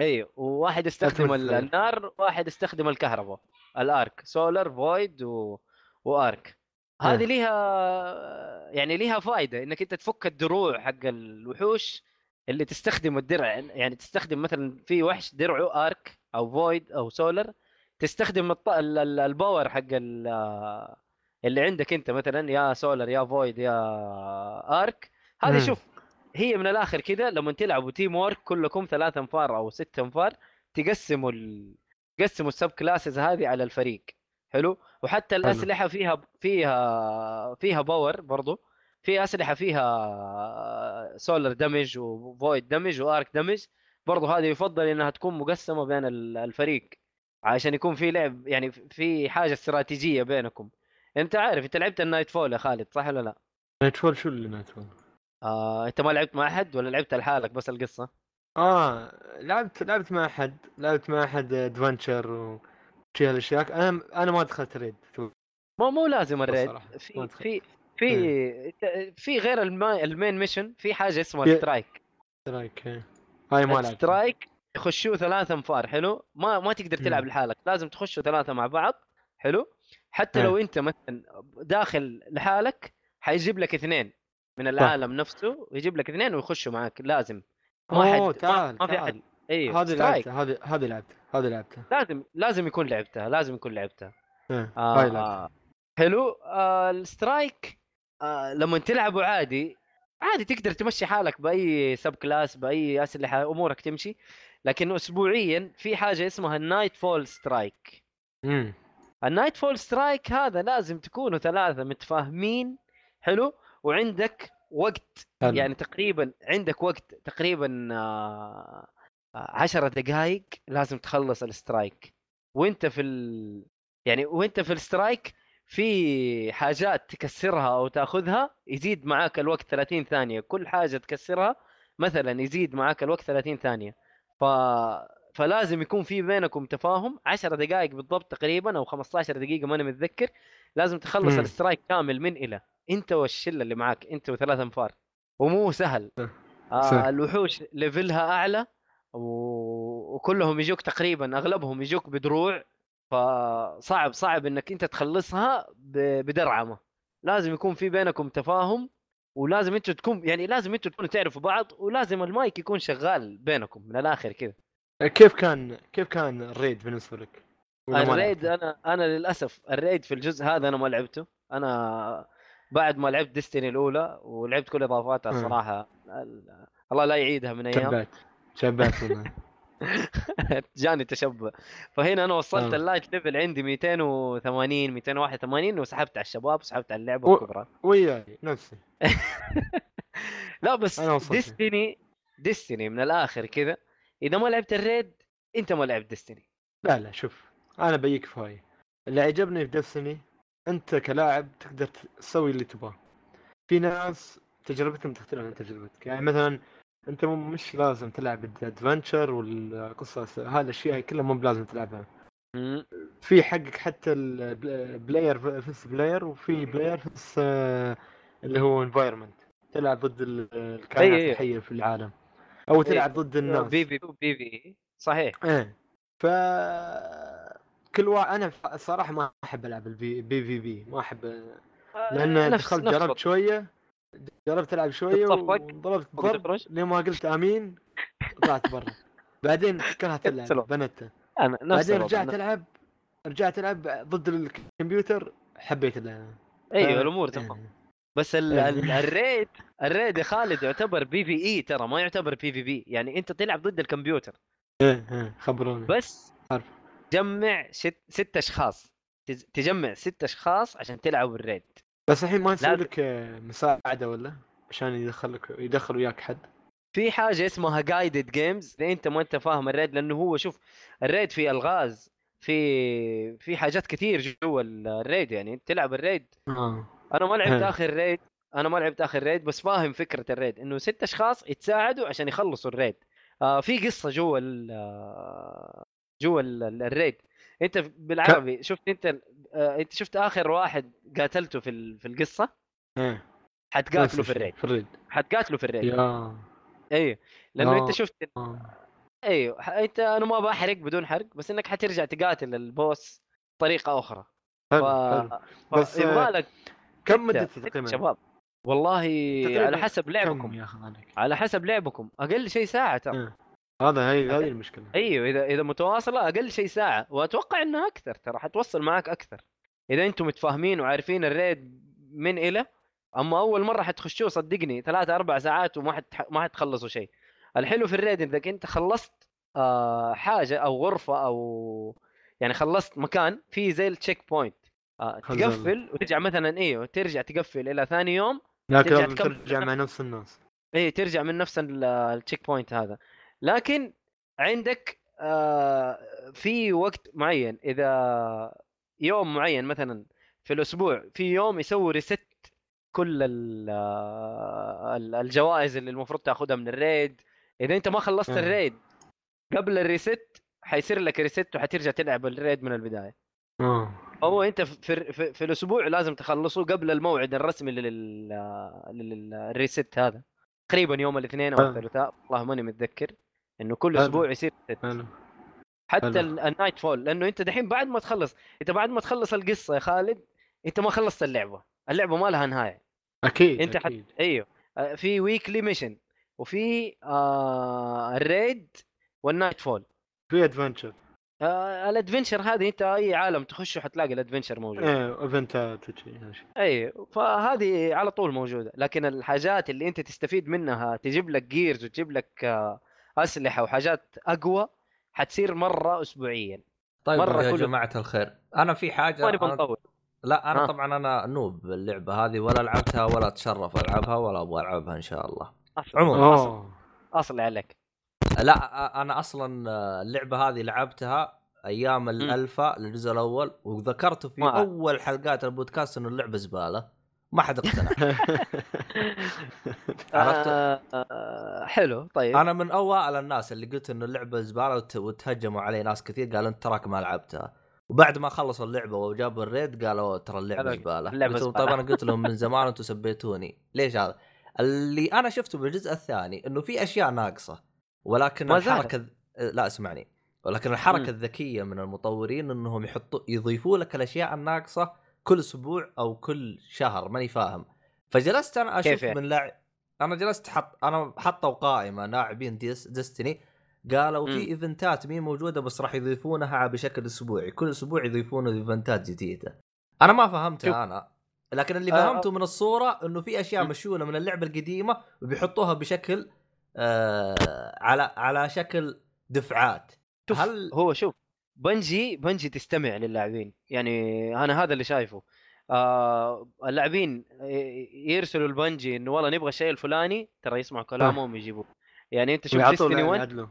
أيوه وواحد يستخدم. النار وواحد يستخدم الكهرباء ال arc solar void و... و arc هذه. ليها يعني ليها فائده إنك أنت تفك الدروع حق الوحوش اللي تستخدم الدرع. يعني تستخدم مثلا في وحش درعه arc أو void أو سولار تستخدم الط... ال- ال- ال power حق ال- اللي عندك انت مثلا يا سولار يا void يا arc هذه. شوف هي من الآخر كذا لما تلعبوا teamwork كلكم ثلاث انفار أو ست انفار تقسموا ال... تقسموا ال subclasses هذه على الفريق. حلو؟ وحتى الأسلحة فيها فيها فيها power برضو. في أسلحة فيها solar damage و void damage و arc damage برضو هذه يفضل إنها تكون مقسمة بين ال- الفريق. عشان يكون في لعب يعني في حاجة استراتيجية بينكم انت عارف انت لعبت ال Nightfall يا خالد صح ولا لا؟ Nightfall شو اللي Nightfall؟ آه، انت ما لعبت مع أحد ولا لعبت لحالك بس القصة؟ آه لعبت لعبت مع أحد لعبت مع أحد adventure وشي هالأشياء أنا أنا ما دخلت raid مو مو لازم ال raid في. في في في غير ال main mission في حاجة اسمها strike strike إيه. هاي ما لعبت strike يخشوا ثلاثة انفار حلو؟ ما ما تقدر تلعب. لحالك لازم تخشوا ثلاثة مع بعض حلو؟ حتى لو انت مثلا داخل لحالك حيجيب لك اثنين من العالم نفسه يجيب لك اثنين ويخشوا معك لازم. ما حد تعال ما في احد أيوه هذه لعبتها هذه هذه لعبتها هذه لعبتها. لازم لازم يكون لعبتها لازم يكون لعبتها. لعبتها آه حلو؟ آه ال strike آه لما تلعبه عادي عادي تقدر تمشي حالك بأي subclass بأي أسلحة أمورك تمشي. لكن اسبوعيا في حاجة اسمها ال Nightfall strike. امم ال Nightfall strike هذا لازم تكونوا ثلاثة متفاهمين حلو؟ وعندك وقت حلو. يعني تقريبا عندك وقت تقريبا آه، آه، عشرة دقائق لازم تخلص ال strike. وانت في ال... يعني وانت في ال strike في حاجات تكسرها أو تأخذها يزيد معاك الوقت 30 ثانية. كل حاجة تكسرها مثلا يزيد معاك الوقت 30 ثانية. ف فلازم يكون في بينكم تفاهم. 10 دقائق بالضبط تقريبا أو 15 دقيقة ماني متذكر. لازم تخلص مم. ال strike كامل من إلى. أنت والشلة اللي معاك أنت وثلاث أنفار. ومو سهل. سهل. آه الوحوش level ها أعلى و... وكلهم يجوك تقريبا أغلبهم يجوك بدروع. فصعب صعب إنك أنت تخلصها ب... بدرعمة. لازم يكون في بينكم تفاهم. ولازم أنتوا تكون يعني لازم أنتوا تكونوا تعرفوا بعض ولازم المايك يكون شغال بينكم من الآخر كذا كيف كان كيف كان الريد بالنسبة لك؟ الريد؟ أنا أنا للأسف الريد في الجزء هذا أنا ما لعبته أنا بعد ما لعبت Destiny الأولى ولعبت كل إضافاتها. الصراحه ال- الله لا يعيدها من أيام شباط والله [laughs] [laughs] جاني تشبع فهنا أنا وصلت آه. ال light level عندي 280 281 وسحبت على الشباب وسحبت على اللعبة و- الكبرى وياي نفسي. [laughs] لا بس. Destiny Destiny من الآخر كذا. إذا ما لعبت ال raid أنت ما لعبت Destiny لا لا شوف أنا بيك في هاي اللي عجبني في Destiny أنت كلاعب تقدر تسوي اللي تبغاه. في ناس تجربتهم تختلف عن تجربتك. يعني مثلا انت مو- مش لازم تلعب ال adventure والقصص هذه الاشياء كلها مو بلازم تلعبها. في حقك حتى ال player versus player وفي player versus آه، اللي هو environment تلعب ضد ال- الكائنات. الحية في العالم أو تلعب ضد الناس. بي في بي في صحيح. إيه. ف كل واحد أنا الصراحه ما أحب ألعب البي بي في بي ما أحب لأن آه، نفس- دخلت جربت. شوية. جربت ألعب شوية وضربت ضرب وتخرج لين ما قلت آمين طلعت برا بعدين كرهت [laughs] اللعب. بنته أنا نفس بعدين. رجعت ألعب رجعت ألعب ضد الكمبيوتر حبيت اللعب أيوه آه، الأمور تمام إيه. بس ال إيه. ال ال raid ال raid يا خالد يعتبر PvE ترى ما يعتبر PvP يعني أنت تلعب ضد الكمبيوتر إيه إيه خبروني بس عارف. جمع ست, ست أشخاص تجمع ست أشخاص عشان تلعبوا ال raid بس الحين ما يسوي لك آه، مساعدة ولا؟ عشان يدخلك يدخل وياك حد. في حاجة اسمها guided games إذا أنت ما أنت فاهم ال raid لأنه هو شوف ال raid في ألغاز في في حاجات كثير جوا ال raid يعني. تلعب ال raid. آه. أنا ما لعبت. آخر raid أنا ما لعبت آخر raid بس فاهم فكرة ال raid. إنه ست أشخاص يتساعدوا عشان يخلصوا ال raid. آه في قصة جوا آه، جوا ال- ال- ال raid. أنت بالعربي شفت أنت آه انت شفت آخر واحد قاتلته في ال- في القصة؟ إيه نفس في ال raid في ال raid حتقاتلوا في الريد أيوه لأنه أنت آه. شفت آه. أيوه أنت أنا ما بحرق بدون حرق بس إنك حترجع تقاتل ال boss بطريقة أخرى. ف... حلو. حلو بس، يبغى آه، لك كم ستة تقريبا؟ شباب. والله على حسب كم لعبكم. يا على حسب لعبكم. أقل شيء ساعة ترى. إيه. هذا هي هذه المشكلة. أيوه إذا إذا متواصلة أقل شيء ساعة. وأتوقع إنها أكثر ترى حتوصل معك أكثر. إذا أنتم متفاهمين وعارفين الريد من إلى أما أول مرة حتخشوه صدقني ثلاثة أربع ساعات وما حت ما حتخلصوا شيء الحلو في الريد إنك أنت خلصت آه حاجة أو غرفة أو يعني خلصت مكان فيه زي ال check point آه تقفل وترجع مثلا إيوه ترجع تقفل إلى ثاني يوم لكن ترجع ترجع مع نفس الناس. إيه ترجع من نفس ال- ال check point هذا. لكن عندك آه في وقت معين اذا يوم معين مثلا في الأسبوع في يوم يسوي reset كل ال- آه، ال- الجوائز اللي المفروض تاخذها من ال raid اذا انت ما خلصت آه. ال raid قبل ال reset حيصير لك reset وحترجع تلعب ال raid من البدايه آه هو انت في, في, في الأسبوع لازم تخلصه قبل الموعد الرسمي لل لل reset هذا تقريبا يوم الاثنين أو آه. الثلاثاء والله ماني متذكر إنه كل. أسبوع يصير. حلو حتى ال Nightfall لأنه أنت دحين بعد ما تخلص انت بعد ما تخلص القصة يا خالد أنت ما خلصت اللعبة. اللعبة ما لها نهاية. أكيد أنت حت... أكيد. أيوه. آه، في weekly mission وفي آه ال raid وال Nightfall في adventure آه ال adventure هذه أنت أي عالم تخشه حتلاقي ال adventure موجود. إيه event ات. أي فهذه على طول موجودة. لكن الحاجات اللي أنت تستفيد منها تجيب لك gears وتجيب لك آه، أسلحة وحاجات أقوى حتصير مرة اسبوعيا. طيب مرة يا كله- جماعة الخير أنا في حاجة أنا... لا أنا ها. طبعا أنا نوب باللعبه هذه ولا لعبتها ولا أتشرف ألعبها ولا أبغى ألعبها إن شاء الله. عموما. اصل, أوه. أصل عليك. لا أنا أصلا اللعبة هذه لعبتها أيام الالفا للجزء الأول وذكرت في ما- أول حلقات البودكاست انه اللعبة زبالة. ما حد اقتنع [laughs] [laughs] عرفت؟ آه حلو طيب أنا من أوائل الناس اللي قلت إنه اللعبة زبالة وت- وتهجموا علي ناس كثير قالوا إنت تراك ما لعبتها وبعد ما خلصوا اللعبة وجابوا ال raid قالوا ترى اللعبة زبالة قلت لهم. طيب أنا قلت لهم من [laughs] زمان أنتم سبيتوني ليش هذا؟ اللي أنا شفته بالجزء الثاني إنه في أشياء ناقصة ولكن. الحركة لا اسمعني ولكن الحركة. الذكية من المطورين إنهم يحطوا يضيفوا لك الأشياء الناقصة كل أسبوع أو كل شهر ماني فاهم فجلست أنا أشوف يعني؟ من لاعب أنا جلست حط أنا حطوا قائمة لاعبين ديس... Destiny قالوا في. إيفنتات مي موجودة بس راح يضيفونها بشكل أسبوعي كل أسبوع يضيفون إيفنتات جديدة أنا ما فهمتها شوف. أنا لكن اللي آه، فهمته من الصورة إنه في أشياء مم. مشونه من اللعبة القديمة وبيحطوها بشكل آه على على شكل دفعات هل هو شوف بنجي بنجي تستمع للاعبين. يعني أنا هذا اللي شايفه. آه اللاعبين يرسلوا البنجي إنه والله نبغى الشيء الفلاني ترى يسمعوا كلامهم يجيبوه يعني أنت شوف ويعطوا Destiny 1 يعدلوا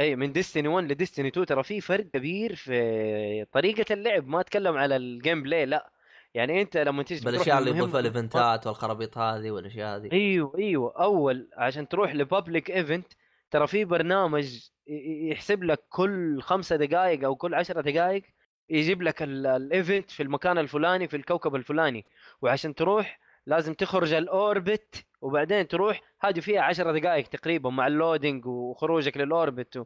إي من Destiny 1 ل Destiny 2 ترى في فرق كبير في طريقة اللعب. ما أتكلم على ال gameplay لا. يعني أنت لما تيجي بالأشياء اللي يضيفها ال event ات والخرابيط هذه والأشياء هذه. إيوه إيوه. أول عشان تروح ل public event ترى في برنامج يحسب لك كل خمسة دقائق أو كل عشرة دقائق يجيب لك ال- ال event في المكان الفلاني في الكوكب الفلاني وعشان تروح لازم تخرج ال orbit وبعدين تروح هذه فيها عشرة دقائق تقريبا مع ال loading وخروجك لل orbit و...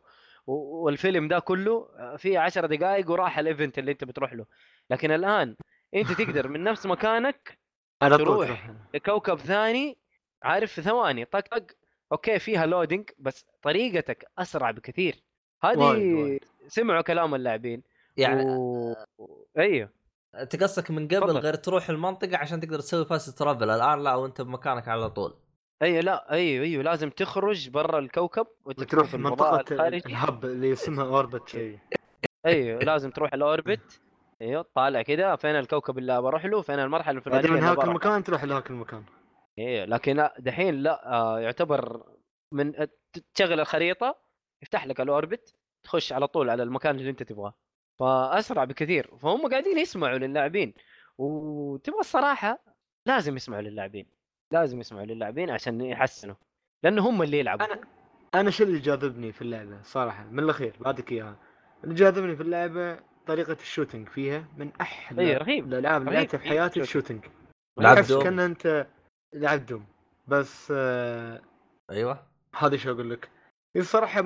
والفيلم ده كله فيه عشرة دقائق وراح ال event اللي أنت بتروح له لكن الآن أنت تقدر من نفس مكانك [laughs] على. تروح لكوكب ثاني عارف في ثواني طق طق أوكي فيها loading بس طريقتك أسرع بكثير. هذه. سمعوا كلام اللاعبين. يعني و... أيوه. انت قصدك من قبل تفضل. غير تروح المنطقة عشان تقدر تسوي fast travel الآن لا وأنت بمكانك على طول. أيوه لا أيوه أيوه لازم تخرج برا الكوكب وتروح الخارجي ال hub اللي اسمها orbit شيء أيوه لازم تروح ال orbit أيوه طالع كذا فين الكوكب اللي بروح له فين المرحلة الفلانية بعدين من اللي هاك المكان تروح لهاك المكان. أيوه لكن دحين لا آه يعتبر من تشغل الخريطة يفتح لك ال orbit تخش على طول على المكان اللي أنت تبغاه. فأسرع بكثير. فهم قاعدين يسمعوا للاعبين. وتبغى الصراحة لازم يسمعوا للاعبين. لازم يسمعوا للاعبين عشان يحسنوا. لأنه هم اللي يلعبوا. أنا أنا شو اللي جاذبني في اللعبة صراحة؟ من الأخير بعطيك إياها. اللي جاذبني في اللعبة طريقة ال shooting فيها من أحلى اي رهيب. الألعاب اللي لعبتها في حياتي. ال shooting لعبت تحس. كأن أنت لعبت دوم بس آه أيوه. هذه شو أقول لك. هي الصراحه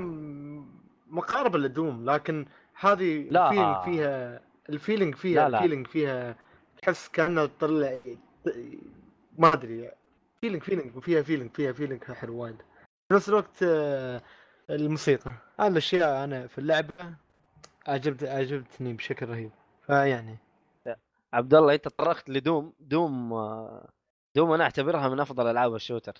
مقاربة لدوم لكن هذه لا. ال feeling فيها ال feeling فيها لا، لا. ال feeling فيها تحس كأنه تطلع ما أدري feeling feeling وفيها feeling فيها feeling حلو وايد. في نفس الوقت آه، الموسيقى. هذه الأشياء أنا في اللعبة عجبت عجبتني بشكل رهيب. فيعني. عبد الله أنت تطرقت لدوم دوم آه، دوم أنا أعتبرها من أفضل ألعاب ال shooter.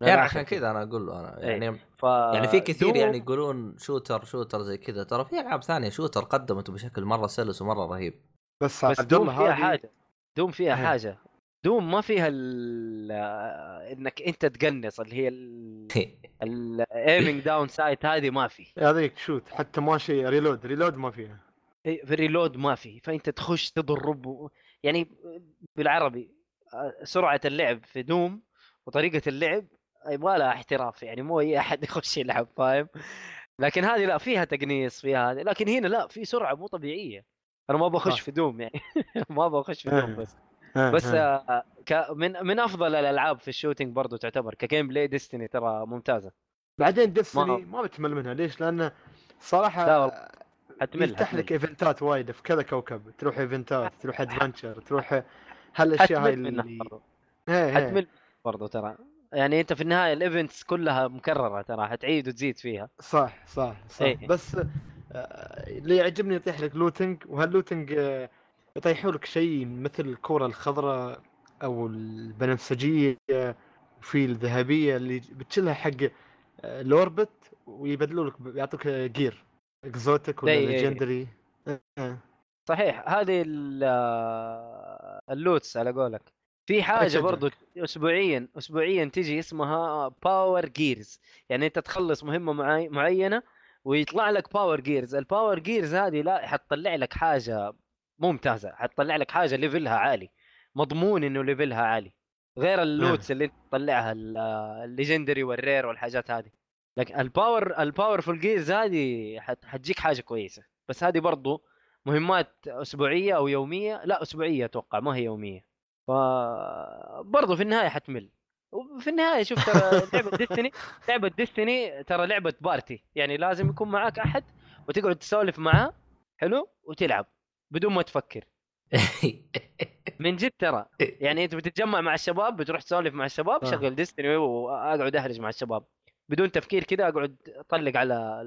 يعني عشان كذا أنا أقول له أنا إيه. يعني ف... يعني في كثير دوم- يعني يقولون shooter shooter زي كذا ترى في ألعاب ثانية shooter قدمت بشكل مرة سلس ومرة رهيب. بس, بس دوم فيها هذه حاجة دوم فيها إيه. حاجة. دوم ما فيها ال... آه، إنك أنت تقنص اللي هي ال aiming down sight هذه ما في. هذيك shoot حتى ماشي reload reload ما فيها. إيه، في ال reload ما في. فأنت تخش تضرب و... يعني بالعربي سرعة اللعب في دوم وطريقة اللعب يبغى لها احتراف يعني مو أي أحد [laughs] يخش يلعب فاهم؟ لكن هذه لا فيها تقنيص فيها هذه لكن هنا لا في سرعة مو طبيعية. أنا ما بخش. في دوم يعني [laughs] ما بخش في دوم آه. بس. آه، بس ك... من من أفضل الألعاب في ال shooting برضو تعتبر ك gameplay ديستني ترى ممتازة. بعدين ديستني ما- ما بتمل منها ليش؟ لأنه صراحة لا والله، حتمل يفتح لك event ات وايد في كذا كوكب تروح event ات تروح adventure تروح هالاشياء هاي اللي إيه، إيه. حتمل برضو ترى. يعني أنت في النهاية ال events كلها مكررة ترى حتعيد وتزيد فيها. صح صح صح. إيه. بس آه، اللي يعجبني يطيح لك looting وهال looting آه، يطيحوا لك شيء مثل الكرة الخضراء أو البنفسجية وفي الذهبية اللي بتشيلها حق آه، ال orbit ويبدلوا لك يعطوك gear exotic ولا legendary صحيح. هذه ال- آه، ال loots على قولك. في حاجة. برضو اسبوعيا اسبوعيا تجي اسمها power gears يعني أنت تخلص مهمة معي معينة ويطلع لك power gears ال power gears هذه لا حتطلع لك حاجة ممتازة. حتطلع لك حاجة level ها عالي. مضمون إنه level ها عالي. غير ال loots اللي أنت تطلعها ال- legendary وال rare والحاجات هذه. لكن ال power ال powerful gears هذه حت- حتجيك حاجة كويسة. بس هذه برضو مهمات أسبوعية أو يومية؟ لا أسبوعية أتوقع ما هي يومية. ف برضو في النهاية حتمل. وفي النهاية شوف ترى [laughs] لعبة ديستني لعبة ديستني ترى لعبة party. يعني لازم يكون معاك أحد وتقعد تسولف معاه حلو؟ وتلعب بدون ما تفكر. [laughs] من جد ترى. يعني أنت بتتجمع مع الشباب بتروح تسولف مع الشباب آه. شغل ديستني وأقعد أهرج مع الشباب. بدون تفكير كذا أقعد أطلق على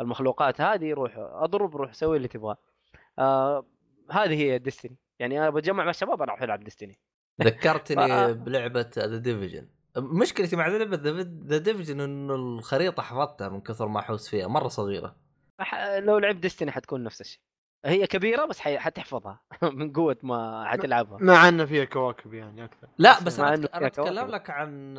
المخلوقات هذه روح أضرب روح سوي اللي تبغاه. آه هذه هي ديستني يعني أنا بتجمع مع الشباب أروح ألعب ديستني ذكرتني [laughs] آه. بلعبة ذا ديفيجن مشكلتي مع لعبه ذا ديفيجن إنه الخريطة حفظتها من كثر ما أحوس فيها مرة صغيرة. لو لعبت ديستني حتكون نفس الشيء. هي كبيرة بس حي- حتحفظها [laughs] من قوة ما حتلعبها. مع إنه فيها كواكب يعني أكثر. لا بس أنا فيها أتكلم. لك عن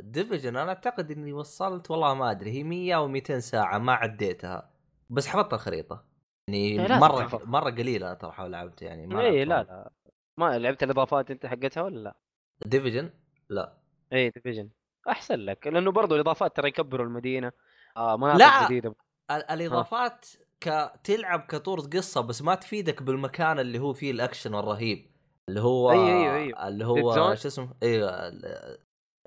ديفيجن أنا أعتقد إني وصلت والله ما أدري هي 100 أو 200 ساعة ما عديتها بس حفظت الخريطة. يعني إيه، مرة تحفظ. مرة قليلة ترى لعبت يعني ما اي لا لا. ما لعبت الإضافات أنت حقتها ولا لا؟ ديفيجن لا. اي ديفيجن أحسن لك لأنه برضو الإضافات ترى يكبروا المدينة. آه مناطق لا. جديدة. ال- الإضافات ك تلعب كطور قصة بس ما تفيدك بالمكان اللي هو فيه الأكشن الرهيب. اللي هو أيوة، أيوة، أيوة. اللي هو؟ شو اسمه؟ أيوه ال-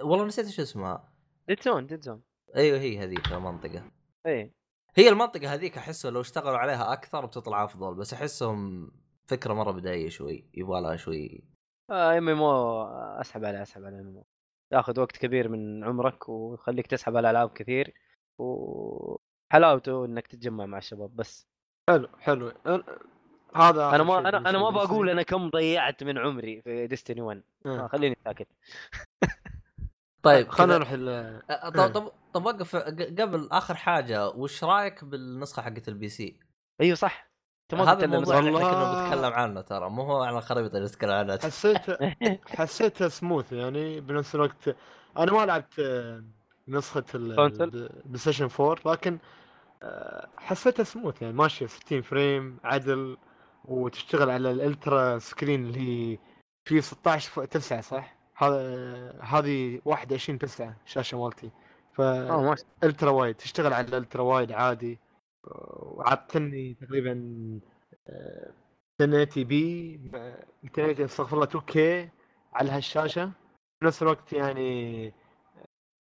والله نسيت شو اسمها. dead zone dead zone أيوه هي هذيك المنطقة اي هي المنطقة هذيك احسه لو اشتغلوا عليها أكثر بتطلع أفضل بس أحسهم فكرة مرة بدائية شوي يبغى لها شوي. MMO أسحب عليه أسحب عليه إم ياخذ وقت كبير من عمرك ويخليك تسحب على ألعاب كثير وحلاوته إنك تتجمع مع الشباب بس. حلو حلو. أنا- هذا أنا ما أنا أنا ما بقول. أنا كم ضيعت من عمري في ديستني 1 آه. آه، خليني ساكت. [laughs] طيب خلينا نروح ال- أه، طب طب طب وقف قبل آخر حاجة وش رأيك بالنسخة حقت ال PC؟ أيوه صح هذا الموضوع اللي إحنا كنا. بنتكلم عنه ترى مو هو عن الخريطة اللي نتكلم عنها حسيت [laughs] حسيتها سموث يعني بنفس الوقت أنا ما لعبت آه، نسخة console؟ البلاي ستيشن 4 لكن آه، حسيتها سموث يعني ماشية 60 frame عدل وتشتغل على ال ultra screen اللي هي في 16 ف- 9 صح؟ هذا هذه 21 9 الشاشة مالتي. ف ultra wide تشتغل على ال ultra wide عادي. وعطني تقريبا آه، 1080 p 280 استغفر الله 2 K على هالشاشة. في نفس الوقت يعني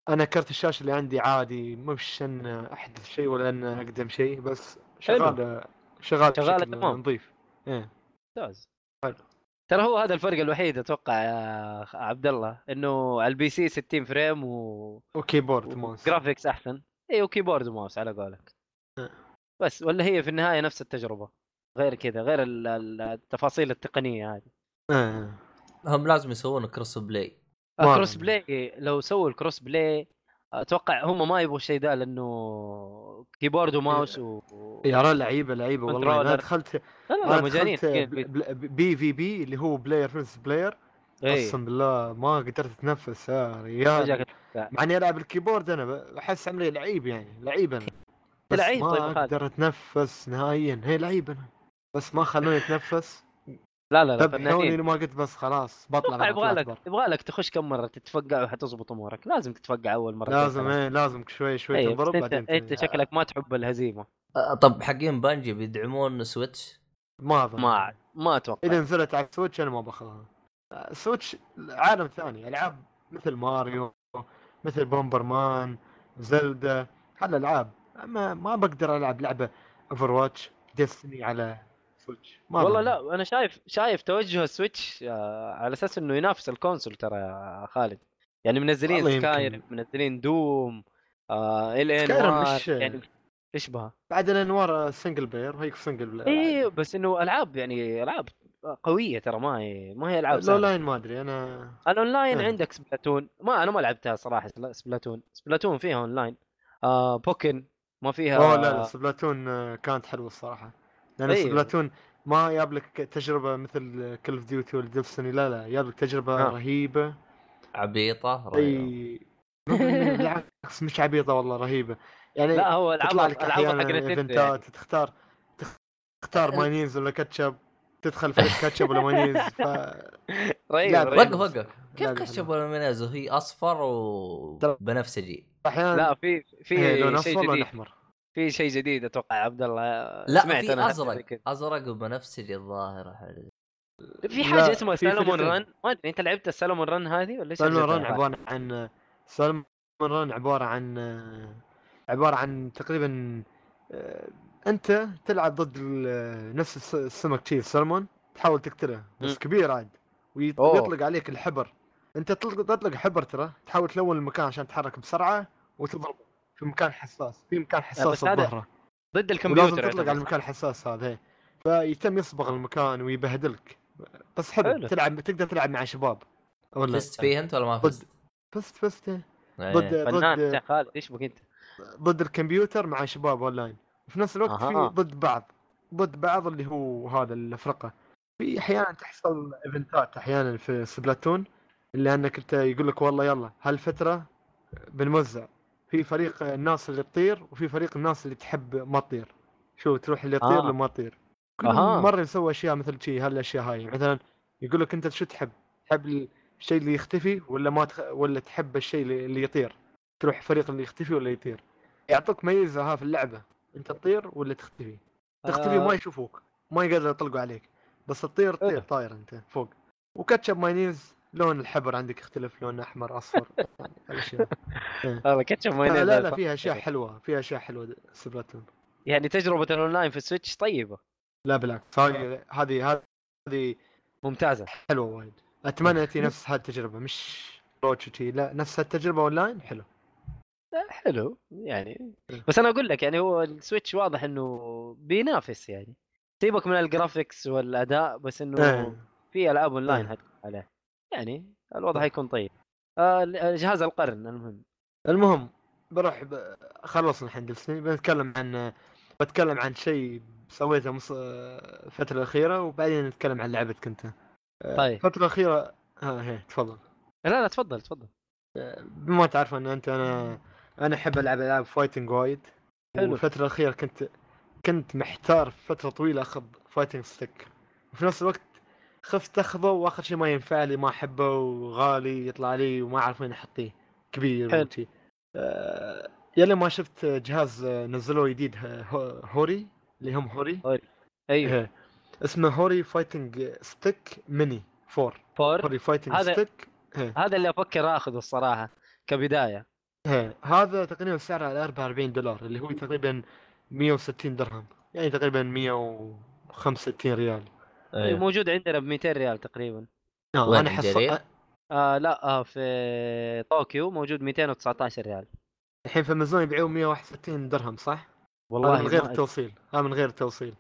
أنا كرت الشاشة اللي عندي عادي مش ان احدث شيء ولا أن أقدم شيء بس شغال شغال بشكل تمام. نظيف. إيه. ممتاز. حلو. ترى هو هذا الفرق الوحيد أتوقع يا عبد الله إنه على ال PC 60 frame و و keyboard mouse. graphics أحسن. اي و keyboard و mouse على قولك. أه. بس ولا هي في النهاية نفس التجربة. غير كذا غير ال- ال- التفاصيل التقنية هذه. إيه هم لازم يسوون cross play أظن. play لو سووا ال cross play أتوقع هم ما يبغوا الشيء ده لأنه keyboard و mouse و يا رجل لعيبة لعيبة والله. أنا. دخلت لا لا, مجانين PvP اللي هو player versus player اي قسم بالله ما قدرت أتنفس يا ريال. فجأة مع إني ألعب ال keyboard أنا أحس عمري لعيب يعني لعيب أنا. بس لعيب ما طيب. أقدر أتنفس نهائيا. هي لعيب أنا بس ما خلوني أتنفس. لا لا لا فنانين. ما قلت بس خلاص بطلع [laughs] يبغى لك. يبغى لك تخش كم مرة تتفقع وحتظبط أمورك. لازم تتفقع أول مرة لازم إيه لازم شوي شوي إيه تنضرب انت, بعدين انت شكلك ما تحب الهزيمة. طب حقين بانجي بيدعمون سويتش؟ ما أظن. ما ما أتوقع. إذا نزلت على السويتش أنا ما باخذها السويتش عالم ثاني ألعاب مثل ماريو مثل بومبر مان زلدا هالالعاب ما ما بقدر ألعب لعبة اوفر واتش ديستني على سويتش ما والله. لا أنا شايف شايف توجه السويتش آه، على أساس إنه ينافس الكونسول ترى يا خالد يعني منزلين. سكاير منزلين دوم آه ال ان مش- يعني تشبه بعد الانوار سنجل بلاير هيك سنجل بلاير اي بس إنه ألعاب يعني ألعاب قوية ترى ما هي ما هي ألعاب لو سهلة. لاين ما أدري أنا الأونلاين إيه. عندك سبلاتون ما أنا ما لعبتها صراحة سبلاتون سبلاتون فيها اونلاين آه بوكن ما فيها أوه لا لا سبلاتون آه، كانت حلوة الصراحة لأن أيوه. سبلاتون ما جاب لك تجربة مثل كل اوف ديوتي ولا لا لا جاب لك تجربة آه. رهيبة عبيطة رهيبة. إي بالعكس مش عبيطة والله رهيبة يعني لا هو تطلع لك أحيانا نتندو يعني. إيفنتات تختار تختار مايونيز ولا كاتشب تدخل فريق كاتشب ولا مايونيز ف. [laughs] وقف وقف كيف لا، لا، كشف المنازل وهي أصفر وبنفسجي أحيانا لا في إيه، لون في أصفر شيء جديد أحمر في شيء جديد أتوقع يا عبد الله لا سمعت في أنا أزرق. أزرق وبنفسجي الظاهر حاجة. في حاجة اسمها سالمون. رن ما أدري أنت لعبت السالمون رن هذه ولا إيش سالمون يا عبارة عن سالمون ران عبارة عن عبارة عن تقريبا آه، أنت تلعب ضد نفس الس- السمك شي السلمون تحاول تقتله بس. كبير عاد. ويطلق عليك الحبر أنت تطلق تطلق حبر ترى تحاول تلون المكان عشان تتحرك بسرعة وتضرب في مكان حساس في مكان حساس بظهره ضد الكمبيوتر تطلق يعتبر. على المكان الحساس هذا هي. فيتم يصبغ المكان ويبهدلك بس حلو. تلعب تقدر تلعب مع شباب ولا فزت فيه أنت ولا ما ضد فزت؟ فزت فزت إيه. ضد فنان يا ضد خالد إيش بك أنت؟ ضد الكمبيوتر مع شباب أونلاين في نفس الوقت أها. في ضد بعض ضد بعض اللي هو هذا الفرقه في أحيانا تحصل إيفنتات أحيانا في سبلاتون اللي أنك أنت يقول لك والله يلا هالفترة بنوزع في فريق الناس اللي تطير وفي فريق الناس اللي تحب ما تطير شو تروح اللي يطير آه. ما تطير كل أها. مرة يسوي أشياء مثل شيء هالأشياء هاي مثلا يقول لك أنت شو تحب؟ تحب الشيء اللي يختفي ولا ما تخ... ولا تحب الشيء اللي يطير؟ تروح فريق اللي يختفي ولا يطير؟ يعطوك ميزة ها في اللعبة أنت تطير ولا تختفي؟ تختفي آه. ما يشوفوك ما يقدروا يطلقوا عليك بس تطير تطير حلو. طاير أنت فوق وكاتشب مايونيز لون الحبر عندك يختلف لون أحمر أصفر يعني هالاشياء [laughs] والله كاتشب لا مايونيز لا, لا فيها أشياء حلوة فيها أشياء حلوة سبلاتون يعني تجربة الأونلاين في السويتش طيبة. لا بالعكس. هذه هذه هذه ممتازة. حلوة وايد. أتمنى تي نفس هالتجربة مش روتش وشي لا نفس هالتجربة أونلاين حلو. حلو يعني. إيه. بس أنا أقول لك يعني هو السويتش واضح إنه بينافس يعني. سيبك من الجرافيكس والأداء بس إنه إيه. في ألعاب أونلاين إيه. عليه. يعني الوضع حيكون طيب آه جهاز القرن المهم المهم بروح ب... خلصنا الحين بنتكلم عن بتكلم عن شيء سويته مص... الفترة الأخيرة وبعدين نتكلم عن لعبتك أنت. آه، طيب. الفترة الأخيرة ها هي تفضل. لا لا تفضل تفضل آه، بما تعرف أن أنت أنا أنا أحب ألعب ألعاب fighting وايد. حلو. والفترة الأخيرة كنت كنت محتار فترة طويلة أخذ fighting stick. وفي نفس الوقت خفت أخذه وآخر شيء ما ينفع لي ما أحبه وغالي يطلع لي وما أعرف وين أحطيه. كبير حلو. آه، يلي ما شفت جهاز نزلوه جديد هوري؟ اللي هم هوري؟ أيوه. إيه. اسمه هوري fighting stick mini four. four؟ هوري fighting هذا- stick. إيه. هذا اللي أفكر آخذه الصراحة كبداية. إيه. هذا تقريبا سعره على 44 دولار اللي هو تقريبا 160 درهم. يعني تقريبا 165 ريال. أيوه. موجود عندنا ب 200 ريال تقريبا آه أنا عند جرير؟ حصل آه لا آه في طوكيو موجود 219 ريال الحين في امازون يبيعوه 161 درهم صح؟ والله من غير التوصيل هذا من غير التوصيل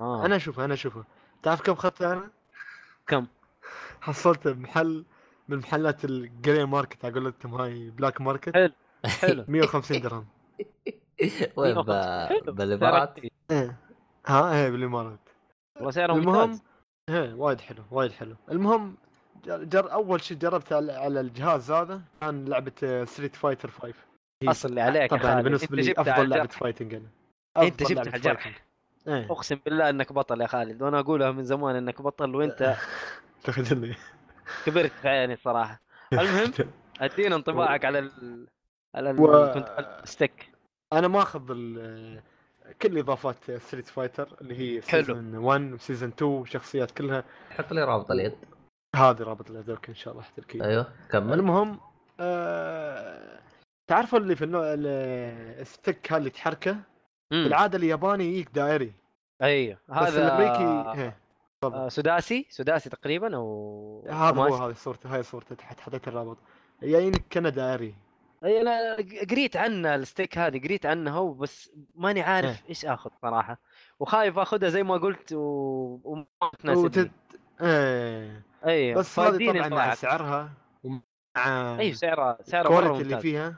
آه. أنا أشوفه أنا أشوفه تعرف كم اخذت أنا؟ كم؟ حصلته بمحل من محلات ال grey market أقول لكم هاي black market حلو. حلو [laughs] 150 درهم [laughs] وين ب... 150 حلو. بالإمارات؟ إيه ها إيه بالإمارات والله سعره المهم ممتاز إيه وايد حلو وايد حلو. المهم جر... أول شيء جربت على... على الجهاز هذا كان لعبة Street Fighter 5 هي اصل اللي عليك طبعا بالنسبة أنت لي أفضل لعبة. fighting أنا. أنت أفضل جبت على الجرح. إيه. أقسم بالله إنك بطل يا خالد. وأنا أقولها من زمان إنك بطل وأنت [laughs] تخجلني كبرت في عيني الصراحه المهم [laughs] أدينا انطباعك على ال... على ال... و- كنت stick. أنا ماخذ ال... كل إضافات Street Fighter اللي هي. season 1 و season 2 شخصيات كلها. حط لي رابط اليد. هذه رابط الادوك إن شاء الله احتركي أيوه كمل. المهم آه... تعرفوا اللي في النوع ال- ال stick هذا اللي تحركه. بالعادة الياباني يجيك دائري. أيوه هذا الامريكي إيه، آه، سداسي؟ سداسي تقريبا أو هذا هو. هذه صورته هاي صورته تحت حطيت الرابط. جايينك كان دائري. إي أنا قريت عنها ال stick هذه قريت عنها هو بس ماني عارف إيه. إيش آخذ صراحة. وخايف آخذها زي ما قلت و... وما تناسبني. وتت... إيه. إي بس هذه طبعا مع. سعرها ومع إي سعرها سعرها مرة ال quality اللي فيها.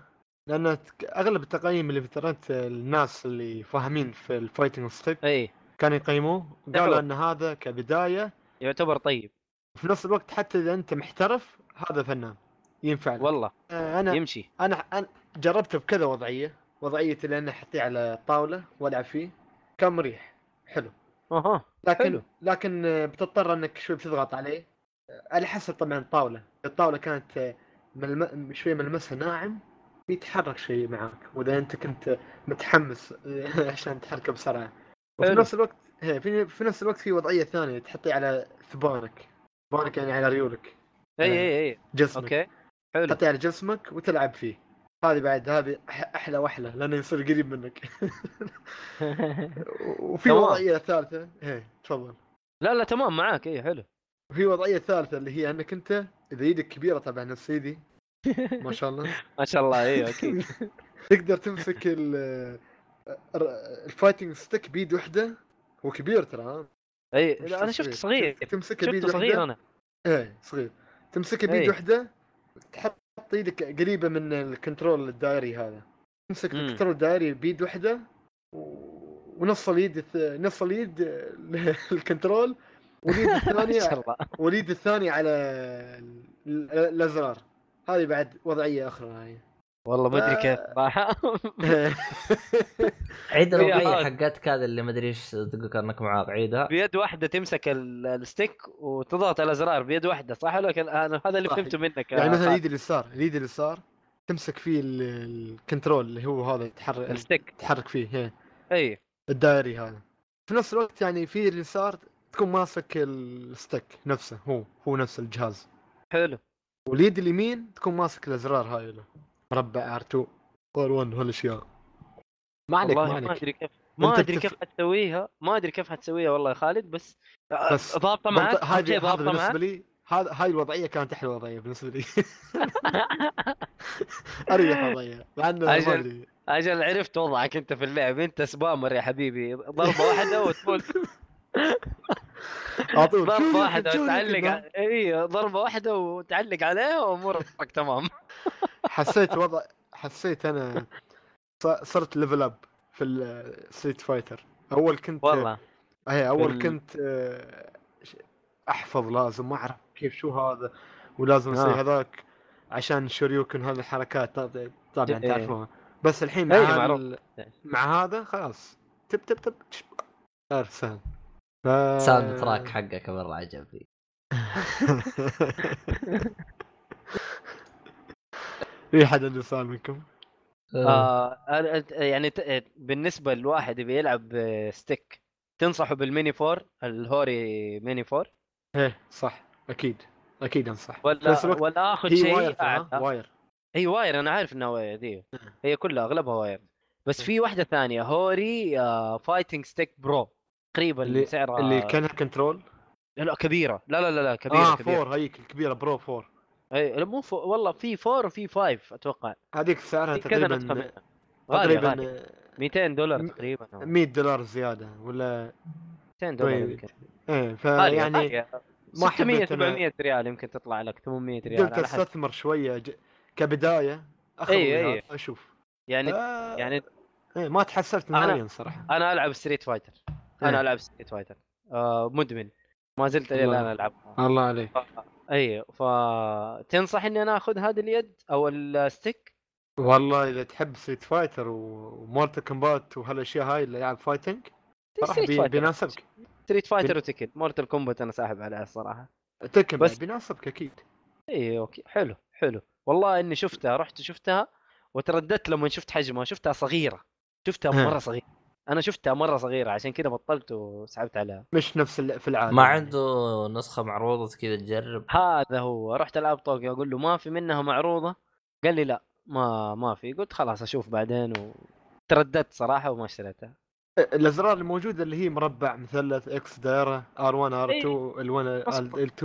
لأن أغلب التقييم اللي في الإنترنت الناس اللي فاهمين في ال fighting stick إي. كانوا يقيموه. قالوا إن هذا كبداية يعتبر طيب. وفي نفس الوقت حتى إذا أنت محترف هذا فنان. ينفع لك. والله. آه، أنا يمشي. أنا أنا جربته بكذا وضعية. وضعيه اللي أنا احطيه على طاولة وألعب فيه. كان مريح. حلو. أها لكن حلو. لكن آه، بتضطر إنك شوي بتضغط عليه. آه، على حسب طبعا الطاولة. الطاولة كانت ملم... شوي ملمسها ناعم بيتحرك شيء معاك. وإذا أنت كنت متحمس [laughs] عشان تحركه بسرعة. وفي. نفس الوقت في في نفس الوقت في وضعية ثانية تحطيه على ثبانك. ثبانك يعني على ريولك. أي أي أي. جسمك. okay. حلو. تحطيه على جسمك وتلعب فيه. هذه بعد هذه أحلى وأحلى لأنه يصير قريب منك. [laughs] وفي. وضعية ثالثة. إيه تفضل. لا لا تمام معاك. اي حلو. وفي وضعية ثالثة اللي هي أنك أنت إذا إيدك كبيرة طبعا نفس ايدي ما شاء الله. [laughs] ما شاء الله. اي أكيد [laughs] تقدر تمسك ال- الـ fighting stick بيد واحدة هو كبير ترى؟ اي أنا شفت صغير. تمسكه بيد صغير أنا. إيه صغير. تمسكه بيد إيه. تحط إيدك قريبة من ال control الدائري هذا. تمسك. ال control الدائري بيد واحدة ونص اليد نص اليد [laughs] ال control واليد الثانية [laughs] واليد الثانية على ال- ال- الأزرار. هذه بعد وضعية أخرى هاي. والله ما أدري آه. كيف صراحة [laughs] عيد [laughs] الوضعيه. حقتك هذا اللي مدري إيش تقول كأنك معاق عيدها بيد واحدة تمسك ال- ال stick وتضغط على الازرار بيد واحدة صح ولا أنا هذا اللي. فهمته منك يعني مثلا خالد. اليد اليسار اليد اليسار تمسك فيه ال- ال control اللي هو هذا تحرك ال stick تحرك فيه هي. إي الدائري هذا في نفس الوقت يعني في اليسار تكون ماسك ال stick نفسه هو هو نفس الجهاز حلو واليد اليمين تكون ماسك الأزرار هاي له مربع R2 R1 هالاشياء ما عليك ما أدري كيف ما أدري كيف حتسويها ما أدري كيف حتسويها والله يا خالد بس بس ضابطة معك هذه بالنسبة معك. لي هذا هاي الوضعية كانت أحلى وضعية بالنسبة لي. [laughs] [laughs] أريح وضعية مع انه أجل عرفت وضعك أنت في اللعب. أنت spammer يا حبيبي ضربة واحدة وتقول [laughs] على طول. ضربة واحدة وتعلق اي ضربة واحدة وتعلق عليها وامورك تمام. [laughs] حسيت وضع حسيت أنا صرت level up في ال Street Fighter أول كنت والله. اي أول ال- كنت آه، أحفظ لازم ما أعرف كيف شو هذا ولازم أسوي آه. هذاك عشان Shoryuken هذه الحركات. طب- طبعا إيه. تعرفوها. بس الحين مع إيه،. ال- مع هذا خلاص. تب تب تب. صار سهل. ف... soundtrack حقك مره عجبني في حد عنده سؤال منكم؟ آه. أنت- يعني بالنسبة لواحد يبي يلعب آه، stick تنصحه بال Mini Four ال Hori Mini Four إيه صح. أكيد. أكيد أنصح. ولا ولا اخذ شيء wire؟ wire. هي wire أنا عارف إنها wire دي هي كلها أغلبها واير. بس في واحدة ثانية هوري آه فايتنج ستيك برو تقريبا اللي سعرها اللي كانها كنترول لا لا كبيرة. لا لا لا, لا كبيرة آه كبيرة. فور هيك الكبيره برو فور اي مو فو... والله في فور وفي فايف أتوقع. هذيك سعرها تقريبا غالية تقريبا غالية. 200 دولار تقريبا أو 100 دولار زيادة ولا 200 دولار طيب، يمكن. إيه فيعني. ما 600 حبيت أنا 700 ريال يمكن تطلع لك 800 ريال قلت أستثمر شوية ج... كبداية اخذ وياه إي. أشوف. يعني آه، يعني إيه ما تحسرت نهائيا صراحة. أنا ألعب Street Fighter أنا إيه. العب Street Fighter آه مدمن. ما زلت إلى. الآن ألعبها. الله عليك. اي فتنصح إني أنا آخذ هذه اليد أو ال stick؟ والله إذا تحب Street Fighter و Mortal Kombat وهالأشياء هاي اللي العاب fighting صراحة بي... بيناسبك. Street Fighter بن- وتكن Mortal Kombat أنا ساحب عليها الصراحة. تكن بس- بيناسبك أكيد. اي okay. حلو حلو. والله إني شفتها رحت شفتها وترددت لما شفت حجمها. شفتها صغيرة. شفتها ها. مرة صغيرة. أنا شفتها مرة صغيرة عشان كذا بطلت وسحبت عليها. مش نفس في العادة ما يعني. عنده نسخة معروضة كذا تجرب. هذا هو. رحت ألعب طوكيو أقول له ما في منها معروضة؟ قال لي لا ما ما في. قلت خلاص أشوف بعدين وترددت صراحة وما اشتريتها. الأزرار الموجودة اللي هي مربع مثلث إكس دائره R1 R2 L1 مظبوط. L2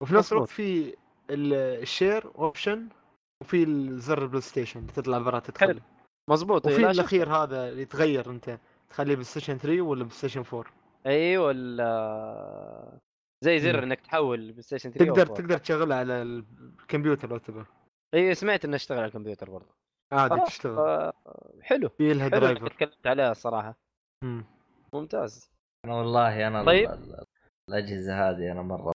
وفي نفس. الوقت في ال- ال share option وفي الزر البلاي ستيشن تطلع برا تدخل. مظبوط. وفي. الأخير هذا اللي يتغير أنت. تخليه بلاي ستيشن 3 ولا بلاي ستيشن 4 أيوه ال- زي زر مم. إنك تحول بلاي ستيشن 3 تقدر أو 4. تقدر تشغلها على الكمبيوتر لو تبغى إي سمعت انه اشتغل على الكمبيوتر برضه. عادي خلاص، تشتغل. آه، حلو. في لها driver تكلمت عليها الصراحه مم. ممتاز. أنا والله أنا طيب. ال- ال- الأجهزة هذه أنا مرة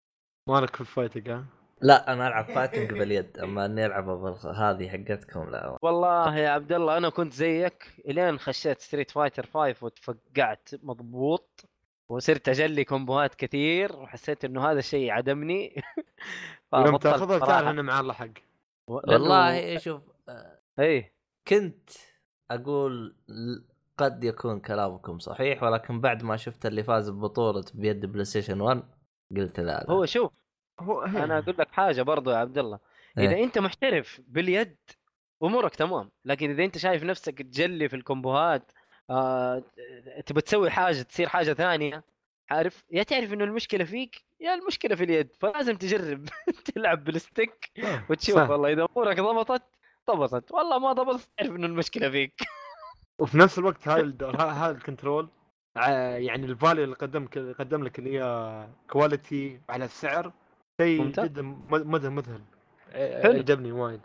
مالك في ال fighting ها؟ لا أنا ألعب fighting باليد. أما إني ألعب هذه حقتكم لا. والله يا عبد الله أنا كنت زيك. إلين خشيت ستريت فايتر 5 وتفقعت مضبوط وصرت أجلي كومبوهات كثير وحسيت إنه هذا الشيء عدمني. يوم تاخذها. تعرف إنه مع الله حق. والله شوف إيه. كنت أقول قد يكون كلامكم صحيح ولكن بعد ما شفت اللي فاز ببطولة بيد بلاي ستيشن 1 قلت لا, لا. هو شوف هو أنا أقول لك حاجة برضو يا عبد الله. إذا إيه. أنت محترف باليد أمورك تمام. لكن إذا أنت شايف نفسك تجلي في الكومبوهات آه تبى تسوي حاجة تصير حاجة ثانية عارف؟ يا تعرف إنه المشكلة فيك يا المشكلة في اليد. فلازم تجرب [laughs] تلعب بال stick وتشوف صح. والله إذا أمورك ضبطت ضبطت. والله ما ضبطت تعرف إنه المشكلة فيك. [laughs] وفي نفس الوقت هذا هذا ال control ع- يعني ال value اللي قدمك قدم لك اللي هي quality على السعر شيء. جدا مذهل مذهل. عجبني وايد.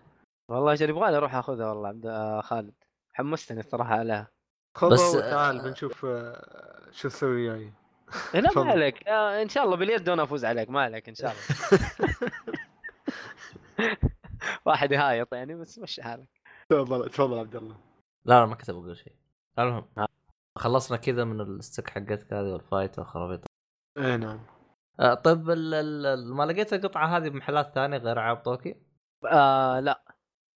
والله أجل يبغالي أروح اخذها والله عبد آه خالد. حمستني الصراحة عليها. خذها بس- وتعال بنشوف آه، شو تسوي وياي. لا ما. عليك. آه إن شاء الله باليد وأنا أفوز عليك ما عليك إن شاء الله. [laughs] واحد يهايط يعني بس مش حالك. تفضل تفضل عبد الله. لا لا ما كنت بقول شيء. المهم. خلصنا كذا من ال stick حقتك هذه وال fight والخرابيط. اي نعم. آه، طيب ال- ال- ال- ما لقيت القطعة هذه بمحلات ثانية غير العاب طوكيو؟ آه لا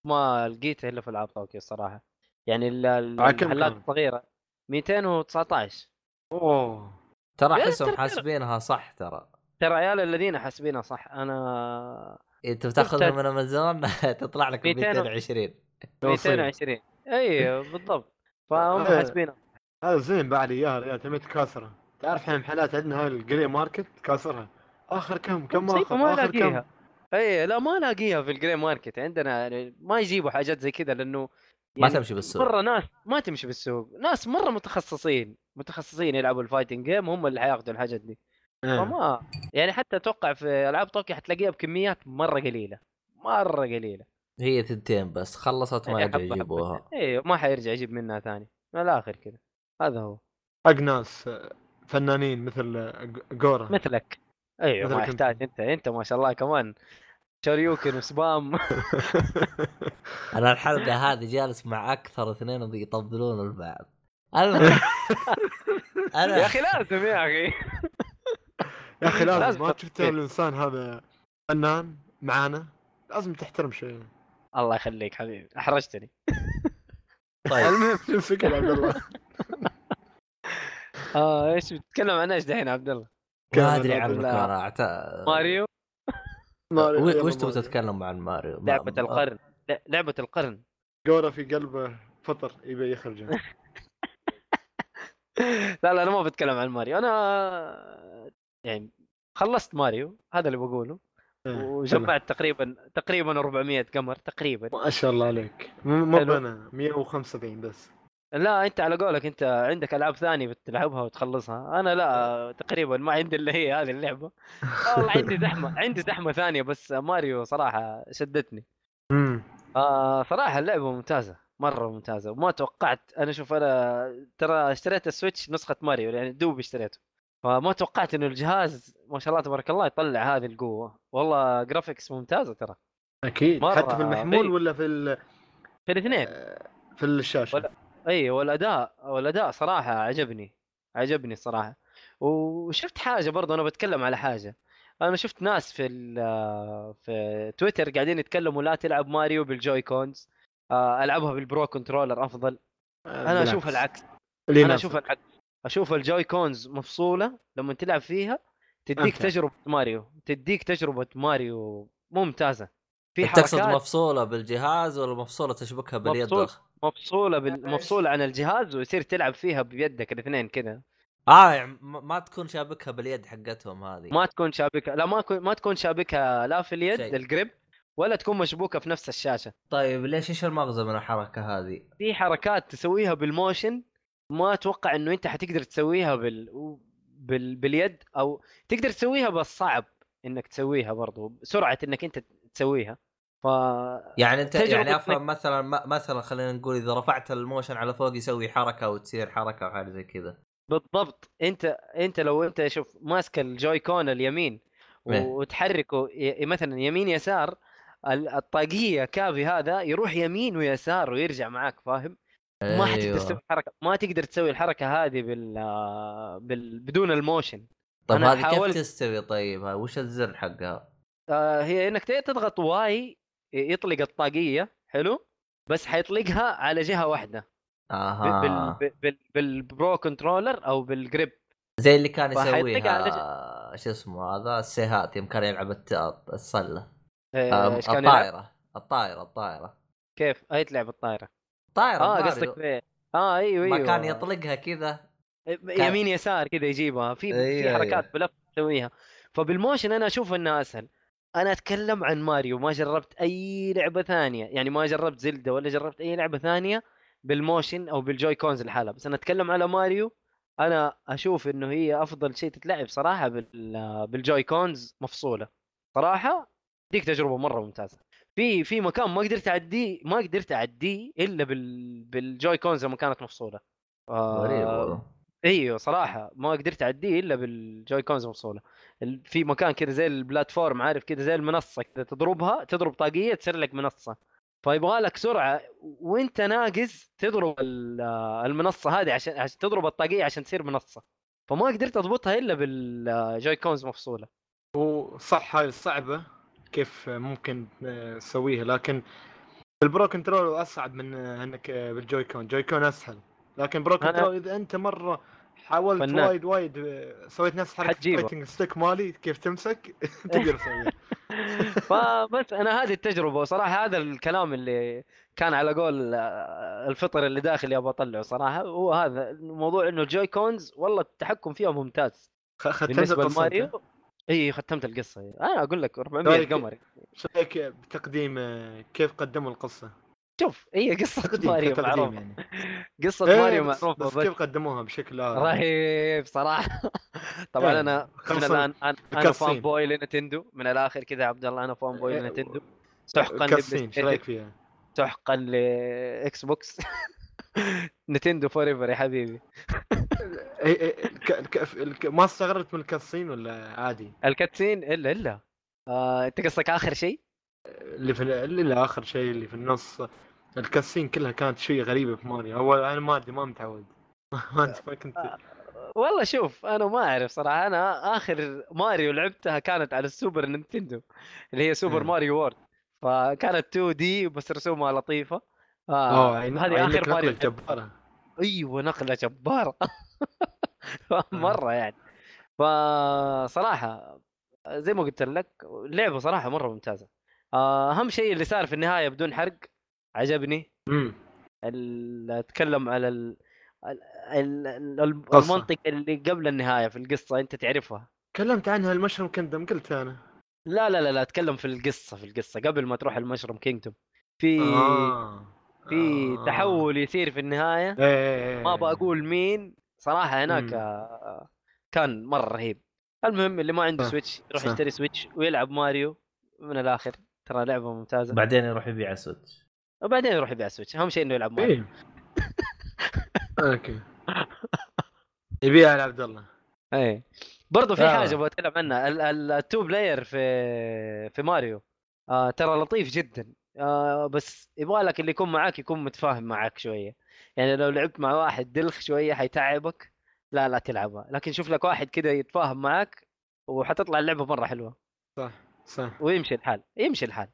ما لقيتها إلا في العاب طوكيو الصراحة يعني المحلات؟ الصغيرة 219 أوه ترى احسهم حاسبينها صح ترى ترى عيال الذين حاسبينها صح أنا انت بتاخذها. من أمازون [laughs] تطلع لك ب 200 220 توصيل. 220 اي بالضبط فهم. حاسبينها هذا زين بعد اياه ريال تبي تكاسره تعرف إحنا محلات عندنا هاي الجري ماركت؟ تكاسرها آخر كم؟ كم آخر؟ ما آخر كم؟ اي لا ما الاقيها في الجري ماركت عندنا. يعني ما يجيبوا حاجات زي كذا لأنه ما يعني تمشي بالسوق. مرة ناس ما تمشي بالسوق. ناس مرة متخصصين متخصصين يلعبوا الفايتنج جيم هم اللي حياخذوا الحاجات دي. إيه. فما يعني حتى أتوقع في ألعاب طوكيو حتلاقيها بكميات مرة قليلة. مرة قليلة. هي ثنتين بس خلصت ما يرجع حبة يجيبوها. اي ما حيرجع يجيب منها ثاني. من الآخر كذا. هذا هو. حق ناس. آه، فنانين مثل آه، جورا مثلك. أيوه ما مثلك أنت. يحتاج أنت أنت ما شاء الله كمان. شوريوكن وسبام. [laughs] أنا الحلقة هذه جالس مع أكثر اثنين يطبلون البعض. أنا [laughs] أنا يا أخي لازم يا أخي. [laughs] يا أخي لازم ما. شفت الإنسان هذا فنان معانا. لازم تحترم شيء. الله يخليك حبيبي. أحرجتني. طيب. المهم شو الفكرة يا عبد الله. آه إيش بتتكلم عن إيش دحين عبد الله؟ ما أدري أعت... ماريو؟ ماريو، و- يلا وش تبغى ماريو. تتكلم عن ماريو؟ ما- لعبة القرن. ل- لعبة القرن. جورا في قلبه فطر يبي يخرج. [laughs] لا لا أنا ما بتكلم عن ماريو. أنا يعني خلصت ماريو هذا اللي بقوله. إيه، وجمعت تقريبا تقريبا 400 قمر تقريبا. ما شاء الله عليك. مو. أنا 175 بس. لا أنت على قولك أنت عندك ألعاب ثانية بتلعبها وتخلصها. أنا لا تقريبا ما عندي الا هي هذه اللعبة. [laughs] آه، والله عندي [laughs] زحمة عندي زحمة ثانية بس ماريو صراحة شدتني. امم آه صراحة اللعبة ممتازة مرة ممتازة. وما توقعت أنا شوف أنا ترى اشتريت السويتش نسخة ماريو يعني دوب اشتريته. فما توقعت إنه الجهاز ما شاء الله تبارك الله يطلع هذه القوة. والله graphics ممتازة ترى. أكيد حتى في المحمول إيه. ولا في ال- في الاثنين. في الشاشة؟ ولا- إي والأداء والأداء صراحة عجبني عجبني الصراحه وشفت حاجة برضه أنا بتكلم على حاجة. أنا شفت ناس في في تويتر قاعدين يتكلموا لا تلعب ماريو بال Joy-Cons آه، ألعبها بال Pro Controller أفضل. أنا أشوف العكس. أنا. أشوف العكس. أشوف ال Joy-Cons مفصولة لما تلعب فيها تديك. تجربة ماريو تديك تجربة ماريو ممتازة. في تقصد حركات مفصولة بالجهاز ولا مفصولة تشبكها باليد مفصول. مفصولة بال... مفصولة عن الجهاز ويصير تلعب فيها بيدك الاثنين كذا آه يعني ما ما تكون شابكها باليد حقتهم هذه ما تكون شابكه لا ما. ما تكون شابكه لا في اليد شيء. ال grip ولا تكون مشبوكة في نفس الشاشة طيب ليش إيش المغزى من الحركة هذه؟ في حركات تسويها بال motion ما أتوقع إنه أنت حتقدر تسويها بال... بال... باليد أو تقدر تسويها بس صعب إنك تسويها برضو سرعه إنك أنت تسويها ف يعني انت يعني إنك- أفهم مثلا مثلا خلينا نقول إذا رفعت ال motion على فوق يسوي حركة وتصير حركة وحاجه زي كذا بالضبط انت أنت لو أنت شوف ماسك ال Joy-Con اليمين إيه. وتحركه مثلا يمين يسار ال- الطاقية كابي هذا يروح يمين ويسار ويرجع معاك فاهم؟ ما حتقدر أيوه. تسوي حركه ما تقدر تسوي الحركة هذه بال, بال... بدون ال motion طيب هذه كيف تستوي طيب؟ وش الزر حقها؟ آه هي إنك تضغط Y يطلق الطاقية حلو؟ بس حيطلقها على جهة واحدة. أها. بال... بال... بال Pro Controller أو بال grip. زي اللي كان يسويها شو اسمه هذا السيهات يوم كان يلعب السلة. آه، آه، إيش كان يلعب؟ الطائرة. الطائرة الطائرة. كيف؟ أي تلعب الطايره طائره آه. قصدك آه أيوه أيوه. ما كان يطلقها كذا. يمين يسار كذا يجيبها. في في أيوه، حركات أيوه. بلف تسويها. فبال motion أنا أشوف انها أسهل. أنا أتكلم عن ماريو ما جربت أي لعبة ثانية. يعني ما جربت زلدة ولا جربت أي لعبة ثانية بال motion أو بال Joy-Cons لحالها. بس أنا أتكلم على ماريو. أنا أشوف إنه هي أفضل شيء تتلعب صراحة بال بال Joy-Cons مفصولة. صراحة ديك تجربة مرة ممتازة. في في مكان ما قدرت أعديه ما قدرت أعديه إلا بال بال Joy-Cons لما كانت مفصولة. آه، غريب والله. إيوه صراحة ما قدرت أعديه إلا بال Joy-Cons مفصوله في مكان كذا زي ال platform عارف كذا زي المنصة كذا تضربها تضرب طاقية تصير لك منصة. فيبغى لك سرعة وأنت ناقز تضرب ال- المنصة هذه عشان عشان تضرب الطاقية عشان تصير منصة. فما قدرت أضبطها إلا بال Joy-Cons مفصوله وصح هاي صعبة كيف ممكن تسويها لكن ال Pro control اصعب من إنك بال Joy-Con. Joy-Con أسهل. لكن Pro أنا- اذا أنت مرة حاولت فنان. وايد وايد سويت نفس حركة. fighting stick مالي كيف تمسك [laughs] تقدر تسويها [laughs] فبس أنا هذه التجربة وصراحة هذا الكلام اللي كان على قول آه، الفطر اللي داخل أبغى اطلعه صراحة هو هذا الموضوع إنه الجوي كونز والله التحكم فيها ممتاز بالنسبة؟ لماريو إي ختمت القصة أنا أقول لك 400 طيب. قمر شو رأيك بتقديم آه، كيف قدموا القصة؟ شوف هي قصة تقديم ماريو معروفة. يعني. قصة إيه، ماريو بس, معروفة بس بس كيف قدموها بشكل رهيب صراحة. [laughs] طبعا إيه، أنا من الآن أنا, أنا. فان بوي لنتندو من الآخر كذا عبد الله أنا فان بوي إيه، لنتندو. سحقا كاسين لبلاي رأيك فيها؟ سحقا لاكس بوكس نتندو فور ايفر يا حبيبي. إيه، إيه، ما استغربت من الكاسين ولا عادي؟ الكاتسين إلا إلا. آه، أنت قصدك آخر شيء؟ اللي في اللي آخر شيء اللي في النص. الكاسين كلها كانت شيء غريبة في ماريو اول أنا ما أدري ما متعود. [laughs] ما كنت. والله شوف أنا ما أعرف صراحة. أنا آخر ماريو لعبتها كانت على السوبر نينتندو اللي هي سوبر مم. ماريو World. فكانت 2D بس رسومها لطيفة. آه هذه عينك آخر ماريو نقلة جبارة. أيوه نقلة جبارة. [laughs] مرة يعني. فصراحة زي ما قلت لك اللعبه صراحة مرة ممتازة. آه، أهم شيء اللي صار في النهاية بدون حرق عجبني. امم أتكلم على ال... ال... ال... المنطقة اللي قبل النهاية في القصة أنت تعرفها. تكلمت عنها ال Mushroom Kingdom قلت أنا. لا لا لا لا أتكلم في القصة في القصة قبل ما تروح ال Mushroom Kingdom. في آه. في آه. تحول يصير في النهاية. إيه ما بقول مين صراحة هناك مم. آه، كان مرة رهيب. المهم اللي ما عنده صح، سويتش يروح. يشتري سويتش ويلعب ماريو من الآخر. ترى لعبة ممتازة. بعدين يروح يبيع سويتش وبعدين يروح يبيع سويتش اهم شيء إنه يلعب ماريو إيه. [laughs] أوكي. يبيع على عبد الله. إيه. برضه في آه. حاجة أبغى أتكلم عنها. ال- ال- ال two player في في ماريو. آه ترى لطيف جدا. آه بس يبغى لك اللي يكون معاك يكون متفاهم معاك شوية. يعني لو لعبت مع واحد دلخ شوية حيتعبك. لا لا تلعبها. لكن شوف لك واحد كذا يتفاهم معاك وحتطلع اللعبة مرة حلوة. صح. صح ويمشي الحال يمشي الحال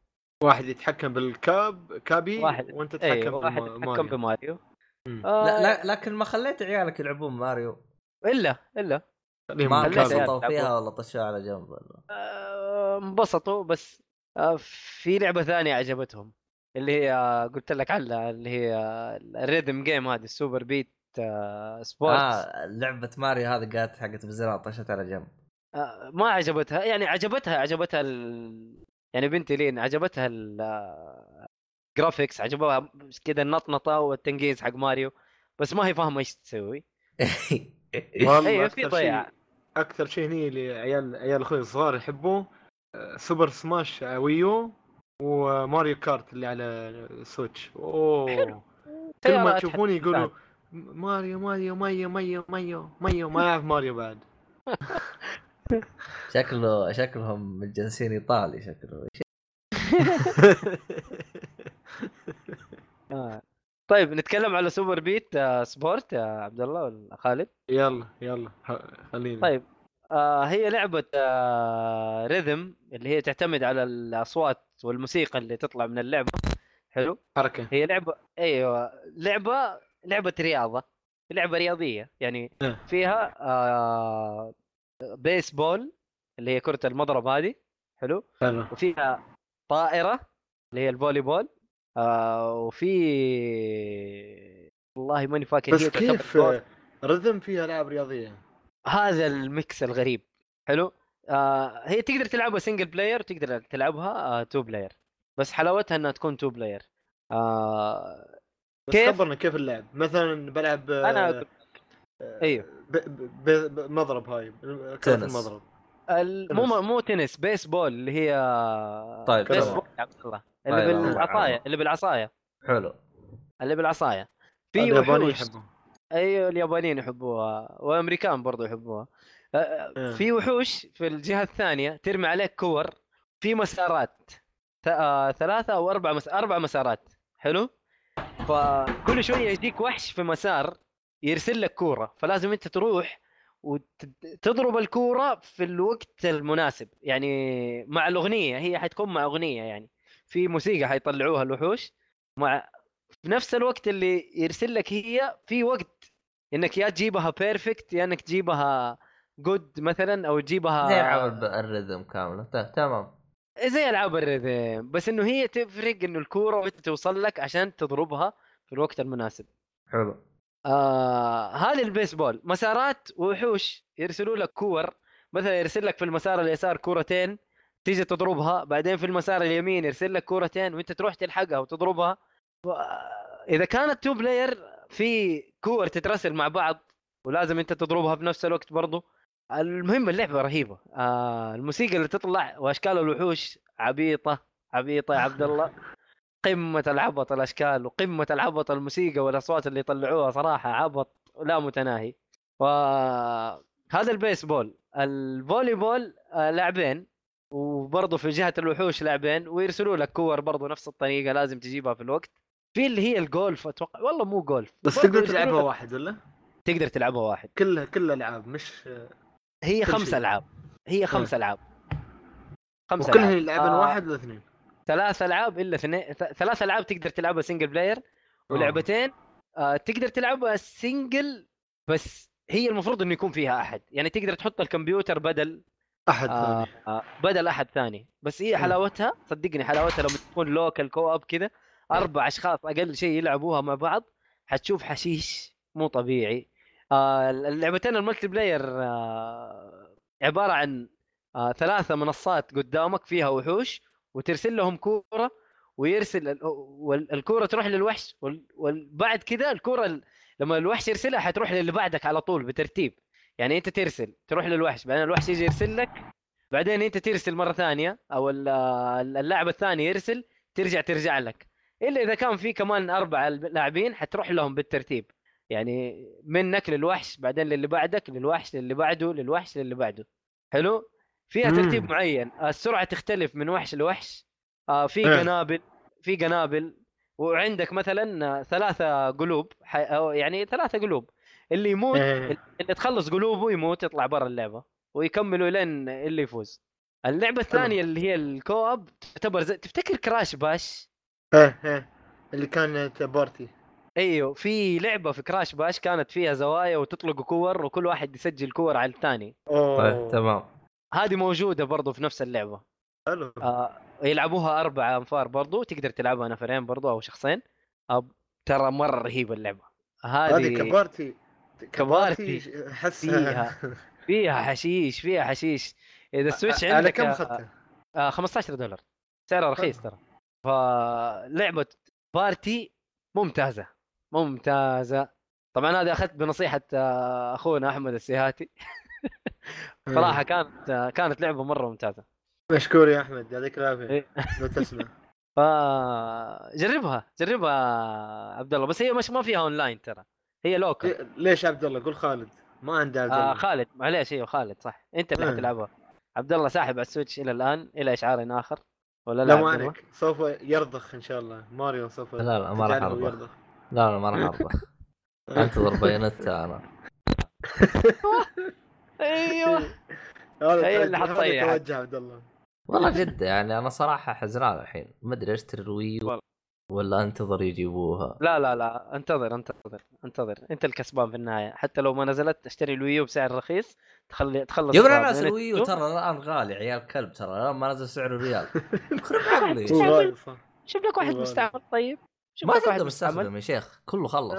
واحد يتحكم بال cap Cappy واحد وانت اي تتحكم واحد بما- يتحكم ماريو. بماريو. آه لا, لا لكن ما خليت عيالك يلعبون ماريو إلا إلا خليهم ما. انبسطوا. فيها ولا طشوها على جنب ولا آه، انبسطوا بس آه، في لعبة ثانية عجبتهم اللي هي آه، قلت لك عنها اللي هي آه، ال rhythm game هذه ال Super Beat آه، Sports آه لعبة ماريو هذه قالت حقت بزرار طشت على جنب آه، ما عجبتها يعني عجبتها عجبتها ال... يعني بنتي لين عجبتها ال graphics عجبها كذا النطنطة والتنقيز حق ماريو بس ما هي فاهمة إيش تسوي. [laughs] والله أيوه في أكثر ضياع. شيء أكثر شيء هني اللي عيال عيال أخوي الصغار يحبوه آه، Super Smash ويو وماريو Kart اللي على السويتش أوه. كل ما تشوفوني يقولوا ماريو ماريو مايو مايو مايو مايو ما يعرف ماريو بعد. [laughs] شكله شكلهم متجنسين إيطالي شكله. [laughs] آه. طيب نتكلم على Super Beat آه، Sport يا عبد الله ولا خالد؟ يلا يلا خلينا طيب آه هي لعبة آه rhythm اللي هي تعتمد على الأصوات والموسيقى اللي تطلع من اللعبة. حلو؟ حركة. هي لعبة أيوه لعبة لعبة رياضة لعبة رياضية. يعني نعم. فيها آه بيسبول اللي هي كرة المضرب هذه حلو؟ حلو. وفيها طائرة اللي هي ال volleyball آه وفي والله ماني فاكر بس كيف rhythm فيها العاب رياضية؟ هذا ال mix الغريب حلو؟ آه هي تقدر تلعبها single player وتقدر تلعبها آه two player بس حلاوتها إنها تكون two player آه كيف؟ خبرنا كيف اللعب. مثلا بلعب آه، أنا أيوه. مضرب هاي كرة تنس. المضرب. ال- مو. مو تنس بيس بول اللي هي طيب، base تمام. ball يا عبد الله. اللي طيب، بالعصاية. اللي بالعصاية. حلو. اللي بالعصاية. في الياباني وحوش. يحبوا أيوه اليابانيين يحبوها. والامريكان برضو يحبوها. إيه. في وحوش في الجهة الثانية ترمي عليك كور. في مسارات. آه، ثلاثة أو أربع مس... أربع مسارات. حلو؟ فكل شوية يجيك وحش في مسار. يرسل لك كورة فلازم أنت تروح وتضرب الكورة في الوقت المناسب. يعني مع الأغنية هي حتكون مع أغنية يعني. في موسيقى حيطلعوها الوحوش. مع في نفس الوقت اللي يرسل لك هي في وقت إنك يا تجيبها perfect يا إنك تجيبها good مثلا أو تجيبها زي العاب ال rhythm كاملة. تمام. زي ألعاب ال rhythm. بس إنه هي تفرق إنه الكورة متى توصل لك عشان تضربها في الوقت المناسب. حلو. آه هذه البيسبول. مسارات وحوش يرسلوا لك كور. مثلا يرسل لك في المسار اليسار كورتين تيجي تضربها. بعدين في المسار اليمين يرسل لك كورتين وانت تروح تلحقها وتضربها. إذا كانت two player في كور تترسل مع بعض ولازم انت تضربها في نفس الوقت برضو. المهم اللعبة رهيبة. آه الموسيقى اللي تطلع وأشكال الوحوش عبيطة عبيطة يا عبد الله. [laughs] قمة العبط الأشكال وقمة العبط الموسيقى والأصوات اللي يطلعوها صراحة عبط لا متناهي. وهذا البيسبول. ال volleyball آه، لاعبين وبرضه في جهة الوحوش لاعبين ويرسلوا لك كور برضه نفس الطريقة لازم تجيبها في الوقت. في اللي هي الجولف أتوقع. والله مو جولف. بس تقدر تلعبها واحد ولا؟ تقدر تلعبها واحد. كلها كلها ألعاب مش هي خمس. ألعاب. هي خمس ألعاب. خمس وكلها ألعاب. يلعبن آه، واحد ولا اثنين؟ ثلاث ألعاب إلا اثنين ثلاث ألعاب تقدر تلعبها single player ولعبتين آه تقدر تلعبها single بس هي المفروض إنه يكون فيها أحد. يعني تقدر تحط الكمبيوتر بدل أحد آه ثاني. آه بدل أحد ثاني. بس هي مم. حلاوتها صدقني حلاوتها لما تكون local co-op كذا أربع أشخاص أقل شيء يلعبوها مع بعض حتشوف حشيش مو طبيعي. آه اللعبتين ال multiplayer آه عبارة عن آه ثلاثة منصات قدامك فيها وحوش وترسل لهم كورة ويرسل ال- والكوره تروح للوحش وبعد كذا الكورة ال- لما الوحش يرسلها حتروح للي بعدك على طول بترتيب. يعني انت ترسل تروح للوحش بعدين الوحش يجي يرسل لك بعدين انت ترسل مرة ثانية أو ال- اللاعب الثاني يرسل ترجع ترجع لك. إلا إذا كان في كمان أربع لاعبين حتروح لهم بالترتيب. يعني منك للوحش بعدين للي بعدك للوحش للي بعده للوحش للي بعده. حلو؟ فيها مم. ترتيب معين. السرعة تختلف من وحش لوحش. آه، في إيه. قنابل في قنابل وعندك مثلا ثلاثة قلوب يعني ثلاثة قلوب. اللي يموت إيه. اللي تخلص قلوبه يموت يطلع برا اللعبة ويكملوا لين اللي يفوز. اللعبة الثانية اللي هي الكوب تعتبر زي تفتكر كراش باش؟ إيه إيه. اللي كانت party. أيوه في لعبة في كراش باش كانت فيها زوايا وتطلق كور وكل واحد يسجل كور على الثاني. أوه. طيب تمام. هذه موجودة برضو في نفس اللعبة. حلو. آه يلعبوها أربع أنفار برضو تقدر تلعبها نفرين برضو أو شخصين. آه ترى مرة رهيبة اللعبة. هذه هذه ك party ك party احسها فيها [laughs] فيها حشيش فيها حشيش. إذا السويتش عندك على كم آه، اخذته؟ آه 15 دولار. سعرها رخيص ترى. فلعبة party ممتازة ممتازة. طبعا هذه أخذت بنصيحة آه، أخونا أحمد السيهاتي. [laughs] [laughs] صراحة كانت آه، كانت لعبة مرة ممتازة. مشكور يا أحمد يعطيك العافية. إيه. لو تسمع. [laughs] فجربها جربها عبد الله. بس هي مش ما فيها اونلاين ترى. هي local ليش عبد الله؟ قول خالد. ما عنده عبد آه الله. خالد. معليش إيوه خالد صح. أنت اللي آه. حتلعبها عبد الله ساحب على السويتش إلى الآن. إلى إشعار آخر. ولا لا ما؟ عليك. سوف يرضخ إن شاء الله. ماريو سوف لا، لا، ما راح. يرضخ. لا لا ما راح ارضى [laughs] أنتظر بايونيتا أنا. أيوه. [laughs] هذا هي اللي هذا حتطيح. توجه عبد الله. والله جد يعني أنا صراحة حزنان الحين. ما أدري اشتري والله. ولا أنتظر يجيبوها. لا لا لا. أنتظر أنتظر أنتظر. أنت الكسبان في النهاية. حتى لو ما نزلت أشتري الويو بسعر رخيص تخلي تخلص يا الناس بين الويو. ترى الآن غالي عيال كلب. ترى الآن ما نزل سعره ريال عقلي شوف لك واحد. مستعمل طيب. شوف ما لك واحد مستعمل. يا شيخ. كله خلص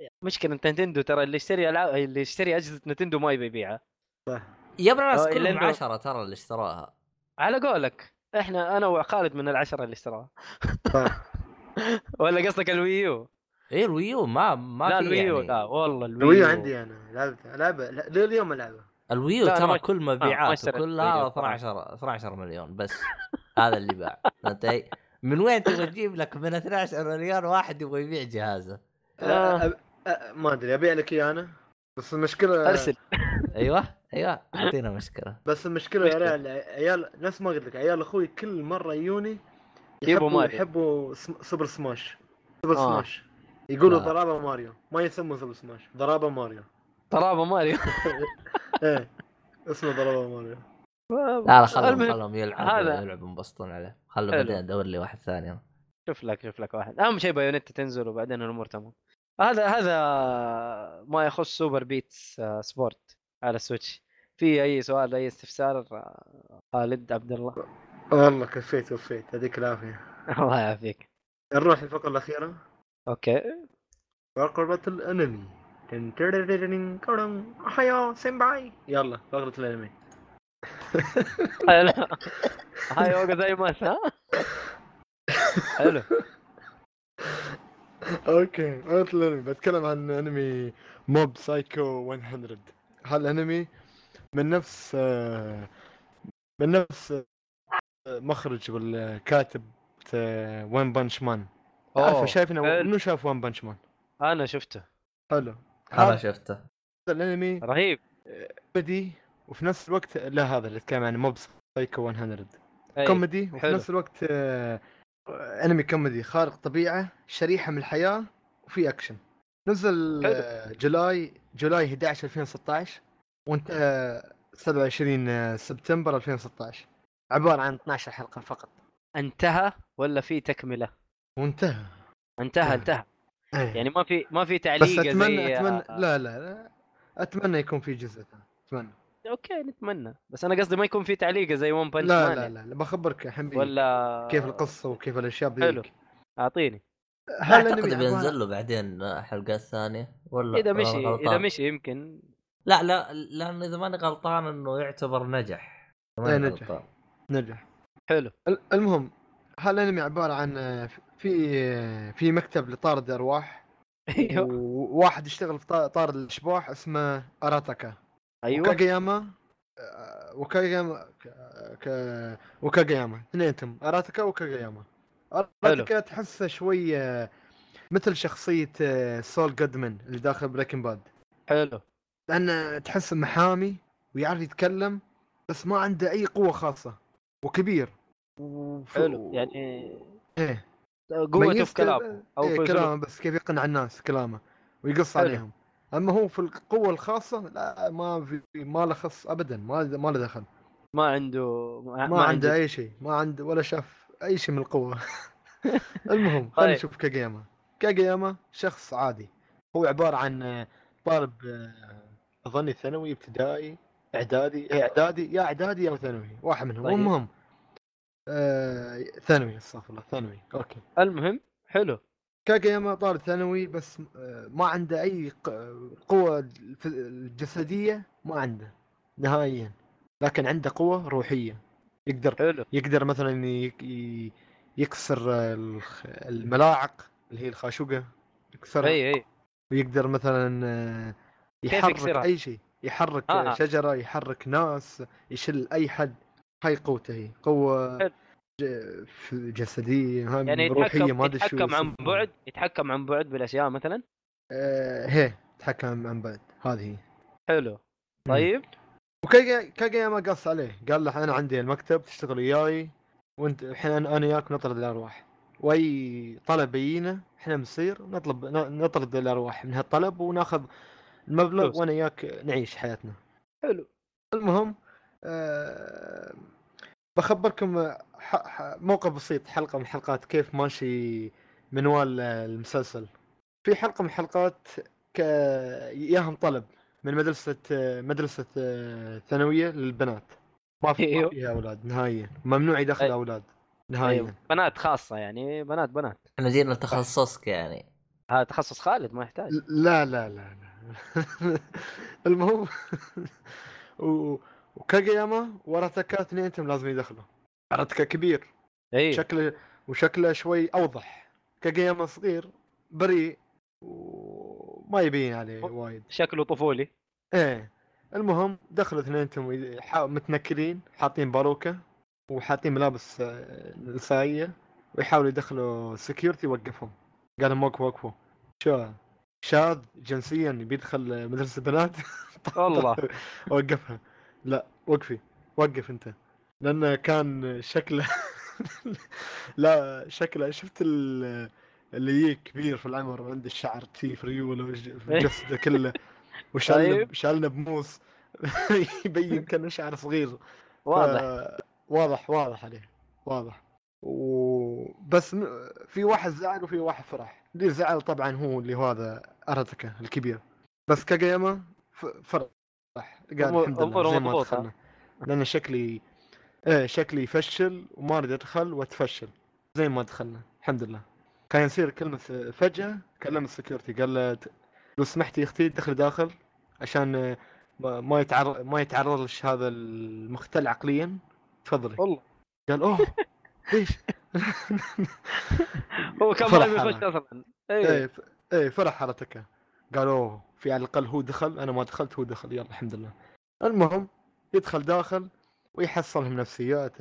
آه،. مشكلة نتندو ترى اللي يشتري العاب اللي يشتري أجهزة نتندو ما يبي يبيعها. يا ابن الناس آه، كلهم إنه- عشرة ترى اللي اشتراها. على قولك إحنا أنا وخالد من العشرة اللي اشتراها. صح. [laughs] ولا قصدك الويو إيه الويو ما ما لا في الويو يعني. لا والله الويو الويو عندي أنا لعبته لعبة لليوم العبها الويو ترى كل ما مبيعاته كلها الويو 12 12 مليون بس. هذا اللي باع. [laughs] فهمت من وين تبغى تجيب لك من 12 مليون واحد يبغى يبيع جهازه؟ آه. ما أدري أبيع لك اياه أنا بس المشكلة أرسل [laughs] أيوه أيوه أعطينا مشكلة بس المشكلة يا. ريال عيال نفس ما قلت لك عيال أخوي كل مرة يجوني يحبوا ماريو. يحبوا سوبر سماش سوبر آه. سماش يقولوا لا. ضرابة ماريو ما يسموا سوبر سماش ضرابة ماريو ضرابة ماريو [laughs] إيه اسمه ضرابة ماريو لا لا خلهم خلهم يلعبوا يلعبوا ينبسطون عليه خلهم. بعدين أدور لي واحد ثاني. شوف لك شوف لك واحد أهم شيء بايونيتا تنزل وبعدين الأمور تمام هذا هذا ما يخص سوبر بيت سبورتس على السويتش في أي سؤال أي استفسار آه، خالد عبد الله؟ والله كفيت وفيت. يعطيك العافية. [laughs] الله يعافيك. نروح الفقرة الأخيرة. أوكي. فقرة الأنمي. هيا سينباي. يلا فقرة الأنمي. حلو هاي اوغا زي ما [laughs] حلو. أوكي فقره الأنمي بتكلم عن أنمي موب سايكو 100 هالانمي من نفس من نفس مخرج والكاتب ون بانش مان عارفه أوه، شايف إنه حلو. منو شاف وين بانش مان أنا شفته. حلو. أنا هذا شفته. الأنمي رهيب. كوميدي وفي نفس الوقت لا هذا اللي اتكلم عن موب سايكو 100 أي. كوميدي وفي. نفس الوقت آه، انمي كوميدي خارق طبيعة شريحة من الحياة وفي اكشن نزل حلو. آه، July July 11 2016 وانتهى 27 سبتمبر 2016 عبارة عن 12 حلقة فقط انتهى ولا في تكملة؟ وانتهى انتهى آه. انتهى. يعني ما في ما في بس تعليقه أتمنى زي أتمنى آه، لا لا لا أتمنى يكون في جزء ثاني أتمنى أوكي نتمنى. بس أنا قصدي ما يكون في تعليقه زي ون بنش لا لا لا, لا بخبرك يا حمدي ولا كيف القصة وكيف الأشياء حلو. بذيك أعطيني. هل أعتقد بينزل له بعدين حلقات ثانية ولا إذا مشي إذا غلطان؟ مشي يمكن. لا لا لأنه إذا ماني غلطان إنه يعتبر نجح. إيه، نجح. غلطان. نجح. حلو. ال- المهم هل الأنمي عبارة عن آه، في آه، في مكتب لطارد أرواح؟ [laughs] أيوه. وواحد يشتغل في طا- طارد الأشباح اسمه أراتاكا. أيوه. وكاغياما آه، وكاغياما ك- وكاغياما اثنينهم أراتاكا وكاغياما. أراتاكا تحسه شوي آه، مثل شخصية آه، سول جودمان اللي داخل بريكن باد. حلو. لأنه تحسه محامي ويعرف يتكلم بس ما عنده أي قوة خاصة وكبير. وف- حلو. يعني إيه. قوته في كلامه أو إيه كلامه بس كيف يقنع الناس كلامه ويقص حلو. عليهم. أما هو في القوة الخاصة لا ما في ما له خص ابدا ما ما له دخل. ما عنده ما, ما, عنده أي شيء ما عنده ولا شاف أي شيء من القوة. [laughs] المهم خلينا طيب. نشوف كاغياما كاغياما شخص عادي. هو عبارة عن آه، طالب آه، أظني ثانوي ابتدائي إعدادي إيه، إعدادي يا إعدادي أو ثانوي واحد منهم. طيب. المهم آه، ثانوي استغفر الله ثانوي أوكي. المهم حلو. كاغياما طالب ثانوي بس آه، ما عنده أي قوة الجسدية ما عنده نهائيا لكن عنده قوة روحية يقدر حلو يقدر مثلا يكسر الملاعق اللي هي الخاشوقة يكسرها إي إي ويقدر مثلا آه، يحرك؟ أي شيء يحرك آه. آه. شجرة يحرك ناس يشل أي حد هاي قوته هي قوة حلو. جسدية يعني روحية يتحكم ما أدري شو يتحكم عن. بعد يتحكم عن بعد بالأشياء مثلا؟ آه هي تحكم عن بعد هذه هي. حلو. طيب. وكاغياما قص عليه. قال له أنا عندي المكتب تشتغل وياي وأنت الحين أنا وياك نطرد الأرواح. وأي طلب يجينا إحنا بنصير نطلب نطرد الأرواح من هالطلب وناخذ المبلغ. وأنا وياك نعيش حياتنا. حلو. المهم آه بخبركم موقع بسيط حلقة من حلقات كيف ماشي منوال المسلسل. في حلقة من حلقات ك... ياهم طلب من مدرسة مدرسة آه، ثانوية للبنات. ما في أيوه. فيها أولاد نهائيا. ممنوع يدخل أي. أولاد نهائيا. أيوة. بنات خاصة يعني بنات بنات. إحنا جينا لتخصصك يعني. هذا تخصص خالد ما يحتاج. لا لا لا لا. [laughs] المهم [laughs] و... وكاغياما وراتاكا اثنينهم لازم يدخلوا. راتاكا كبير اي شكله وشكله شوي أوضح. كاغياما صغير بريء وما يبين عليه وايد. شكله طفولي. إيه. المهم دخلوا اثنينهم يح- متنكرين حاطين باروكة وحاطين ملابس آه، نسائية ويحاولوا يدخلوا سكيورتي يوقفهم. قال لهم وقفوا وقفوا. شو؟ شاذ جنسيا بيدخل مدرسة بنات [laughs] والله. وقفها. لا وقفي. وقف أنت. لأنه كان شكله [laughs] لا شكله شفت ال- اللي يجيك كبير في العمر وعنده الشعر تي في ريوله في جسده كله وشالنا طيب. شالنا بموس [laughs] يبين كأنه شعر صغير. واضح. واضح واضح عليه واضح. وبس في واحد زعل وفي واحد فرح. اللي زعل طبعا هو اللي هو هذا اراتاكا الكبير. بس كاغياما ف- فرح. قال الحمد لله أموره زي ما مضبوطة. دخلنا. لأن شكلي إيه شكلي يفشل وما اريد ادخل واتفشل. زي ما دخلنا الحمد لله. كان يصير كلمة فجأة كلم السكيورتي قال له لو سمحتي يا أختي دخل داخل عشان آه، ما يتعرض ما يتعرض لش هذا المختل عقليا. تفضلي. والله. قال أوه ليش؟ [laughs] هو كان فرح ما يخش. أصلا. اي إيه إيه فرح حرتك قال أوه في على الأقل هو دخل أنا ما دخلت هو دخل. يلا الحمد لله. المهم يدخل داخل ويحصلهم نفسيات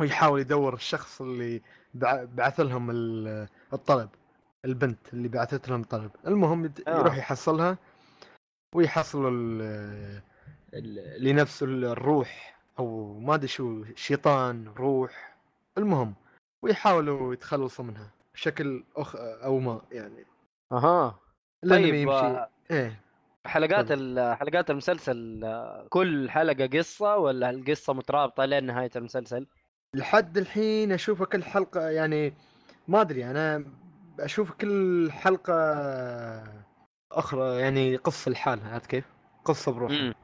ويحاول يدور الشخص اللي بع- بعث لهم ال- الطلب البنت اللي بعثت لهم الطلب المهم يد- آه. يروح يحصلها ويحصل لنفسه الروح أو ما أدري شو شيطان روح. المهم ويحاولوا يتخلصوا منها بشكل أخ أو ما يعني. أها. طيب يمشي. آه، إيه. حلقات حلقات المسلسل كل حلقة قصة ولا القصة مترابطة لين نهاية المسلسل؟ لحد الحين أشوف كل حلقة يعني ما أدري أنا أشوف كل حلقة أخرى يعني قصة لحالها عرفت كيف؟ قصة بروحها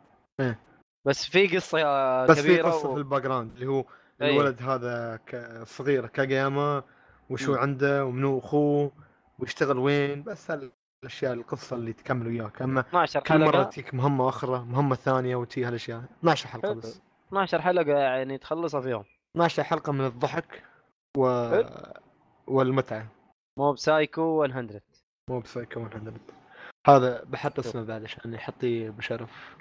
إيه. بس في قصة بس في كبيرة قصة و... في ال background اللي هو. الولد هذا ك- صغير كاجاما وشو. عنده ومنو أخوه ويشتغل وين بس هالاشياء القصة اللي تكمل وياك. أما 12 كل مرة تجيك مهمة أخرى مهمة ثانية وتجي هالأشياء. 12 حلقة حلو. بس. 12 حلقة يعني تخلصها في يوم. 12 حلقة من الضحك و... حلو. والمتعة. مو بسايكو 100 مو بسايكو 100 هذا بحط اسمه بعد عشان يحطي بشرف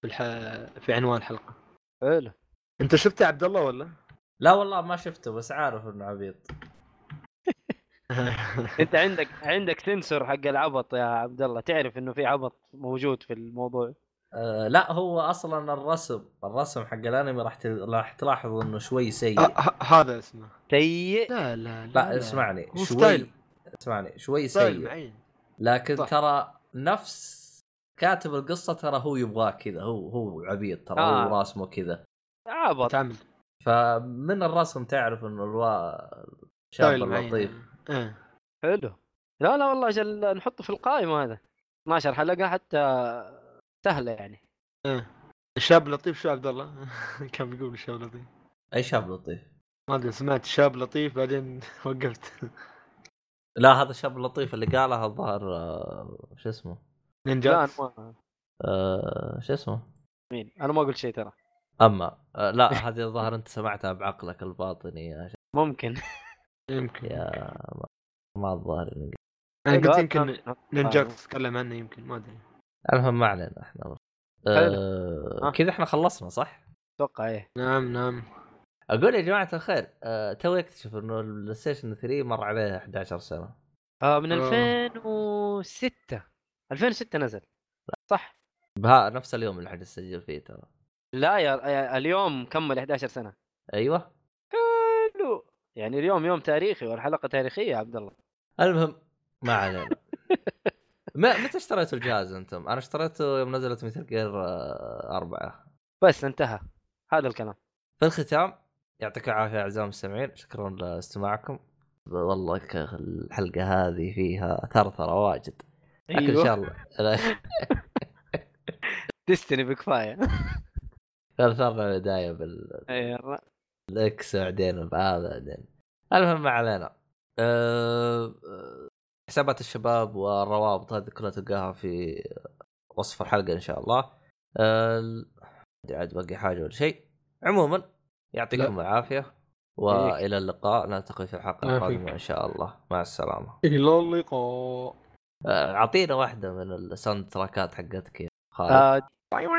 في الح... في عنوان الحلقة. حلو. أنت شفته يا عبد الله ولا؟ لا والله ما شفته بس عارف إنه عبيط. انت [laughs] عندك عندك سنسور حق العبط يا عبد الله. تعرف إنه في عبط موجود في الموضوع؟ آه لا هو أصلا الرسم الرسم حق الأنمي راح راح تلاحظ إنه شوي سيء. ه- ه- هذا اسمه. سيء؟ لا لا لا اسمعني هو شوي ستايل. اسمعني شوي سيء. معين. لكن صح. ترى نفس كاتب القصة ترى هو يبغاه كذا هو هو عبيط ترى آه. هو راسمه كذا. عبط. فمن الرسم تعرف إنه الوا شاب لطيف. إيه. حلو. لا لا والله أجل نحطه في القائمة هذا. 12 حلقة حتى سهلة يعني. إيه. الشاب لطيف شو عبد الله؟ [laughs] كان بيقول الشاب لطيف. أي شاب لطيف؟ ما أدري سمعت شاب لطيف بعدين [laughs] وقفت. لا هذا الشاب اللطيف اللي قالها الظاهر آه، شو اسمه؟ لا نينجا أنا ما آه، شو اسمه؟ مين؟ أنا ما قلت شيء ترى. أما آه، لا هذه الظاهر أنت سمعتها بعقلك الباطني يا ممكن. [laughs] يمكن. يا ما- ما الظاهر أنا قلت يمكن. نينجا تتكلم عنه يمكن ما أدري. المهم ما علينا إحنا. آه ها. كذا إحنا خلصنا صح؟ أتوقع إيه. نعم نعم. أقول يا جماعة الخير آه توي أكتشف إنه البلاي ستيشن 3 مر عليه 11 سنة. آه من آه. 2006 2006 نزل. صح. بها نفس اليوم اللي حنسجل فيه ترى. لا يا يا- اليوم كمل 11 سنة. أيوه. يعني اليوم يوم تاريخي والحلقة تاريخية يا عبد الله. المهم ما علينا. [laughs] ما متى اشتريتوا الجهاز أنتم؟ أنا اشتريته يوم نزلت مثل جير أربعة. بس انتهى. هذا الكلام. في الختام يعطيكم العافية أعزائي المستمعين. شكرا لاستماعكم. والله الحلقة هذه فيها ثرثرة واجد. لكن إن شاء الله. [laughs] ديستني بكفاية. [laughs] ثرثرنا البدايه أيوة. بالاكس بعدين بهذا بعدين. المهم ما علينا. أه... آه، حسابات الشباب والروابط هذه كلها تلقاها في وصف الحلقة إن شاء الله. أه... عاد باقي حاجة ولا شيء. عموما يعطيكم العافية وإلى اللقاء. نلتقي في الحلقة القادمة. إن شاء الله. مع السلامة. إلى اللقاء. أعطينا واحدة من الساوند تراكات حقتك يا خالد. طيب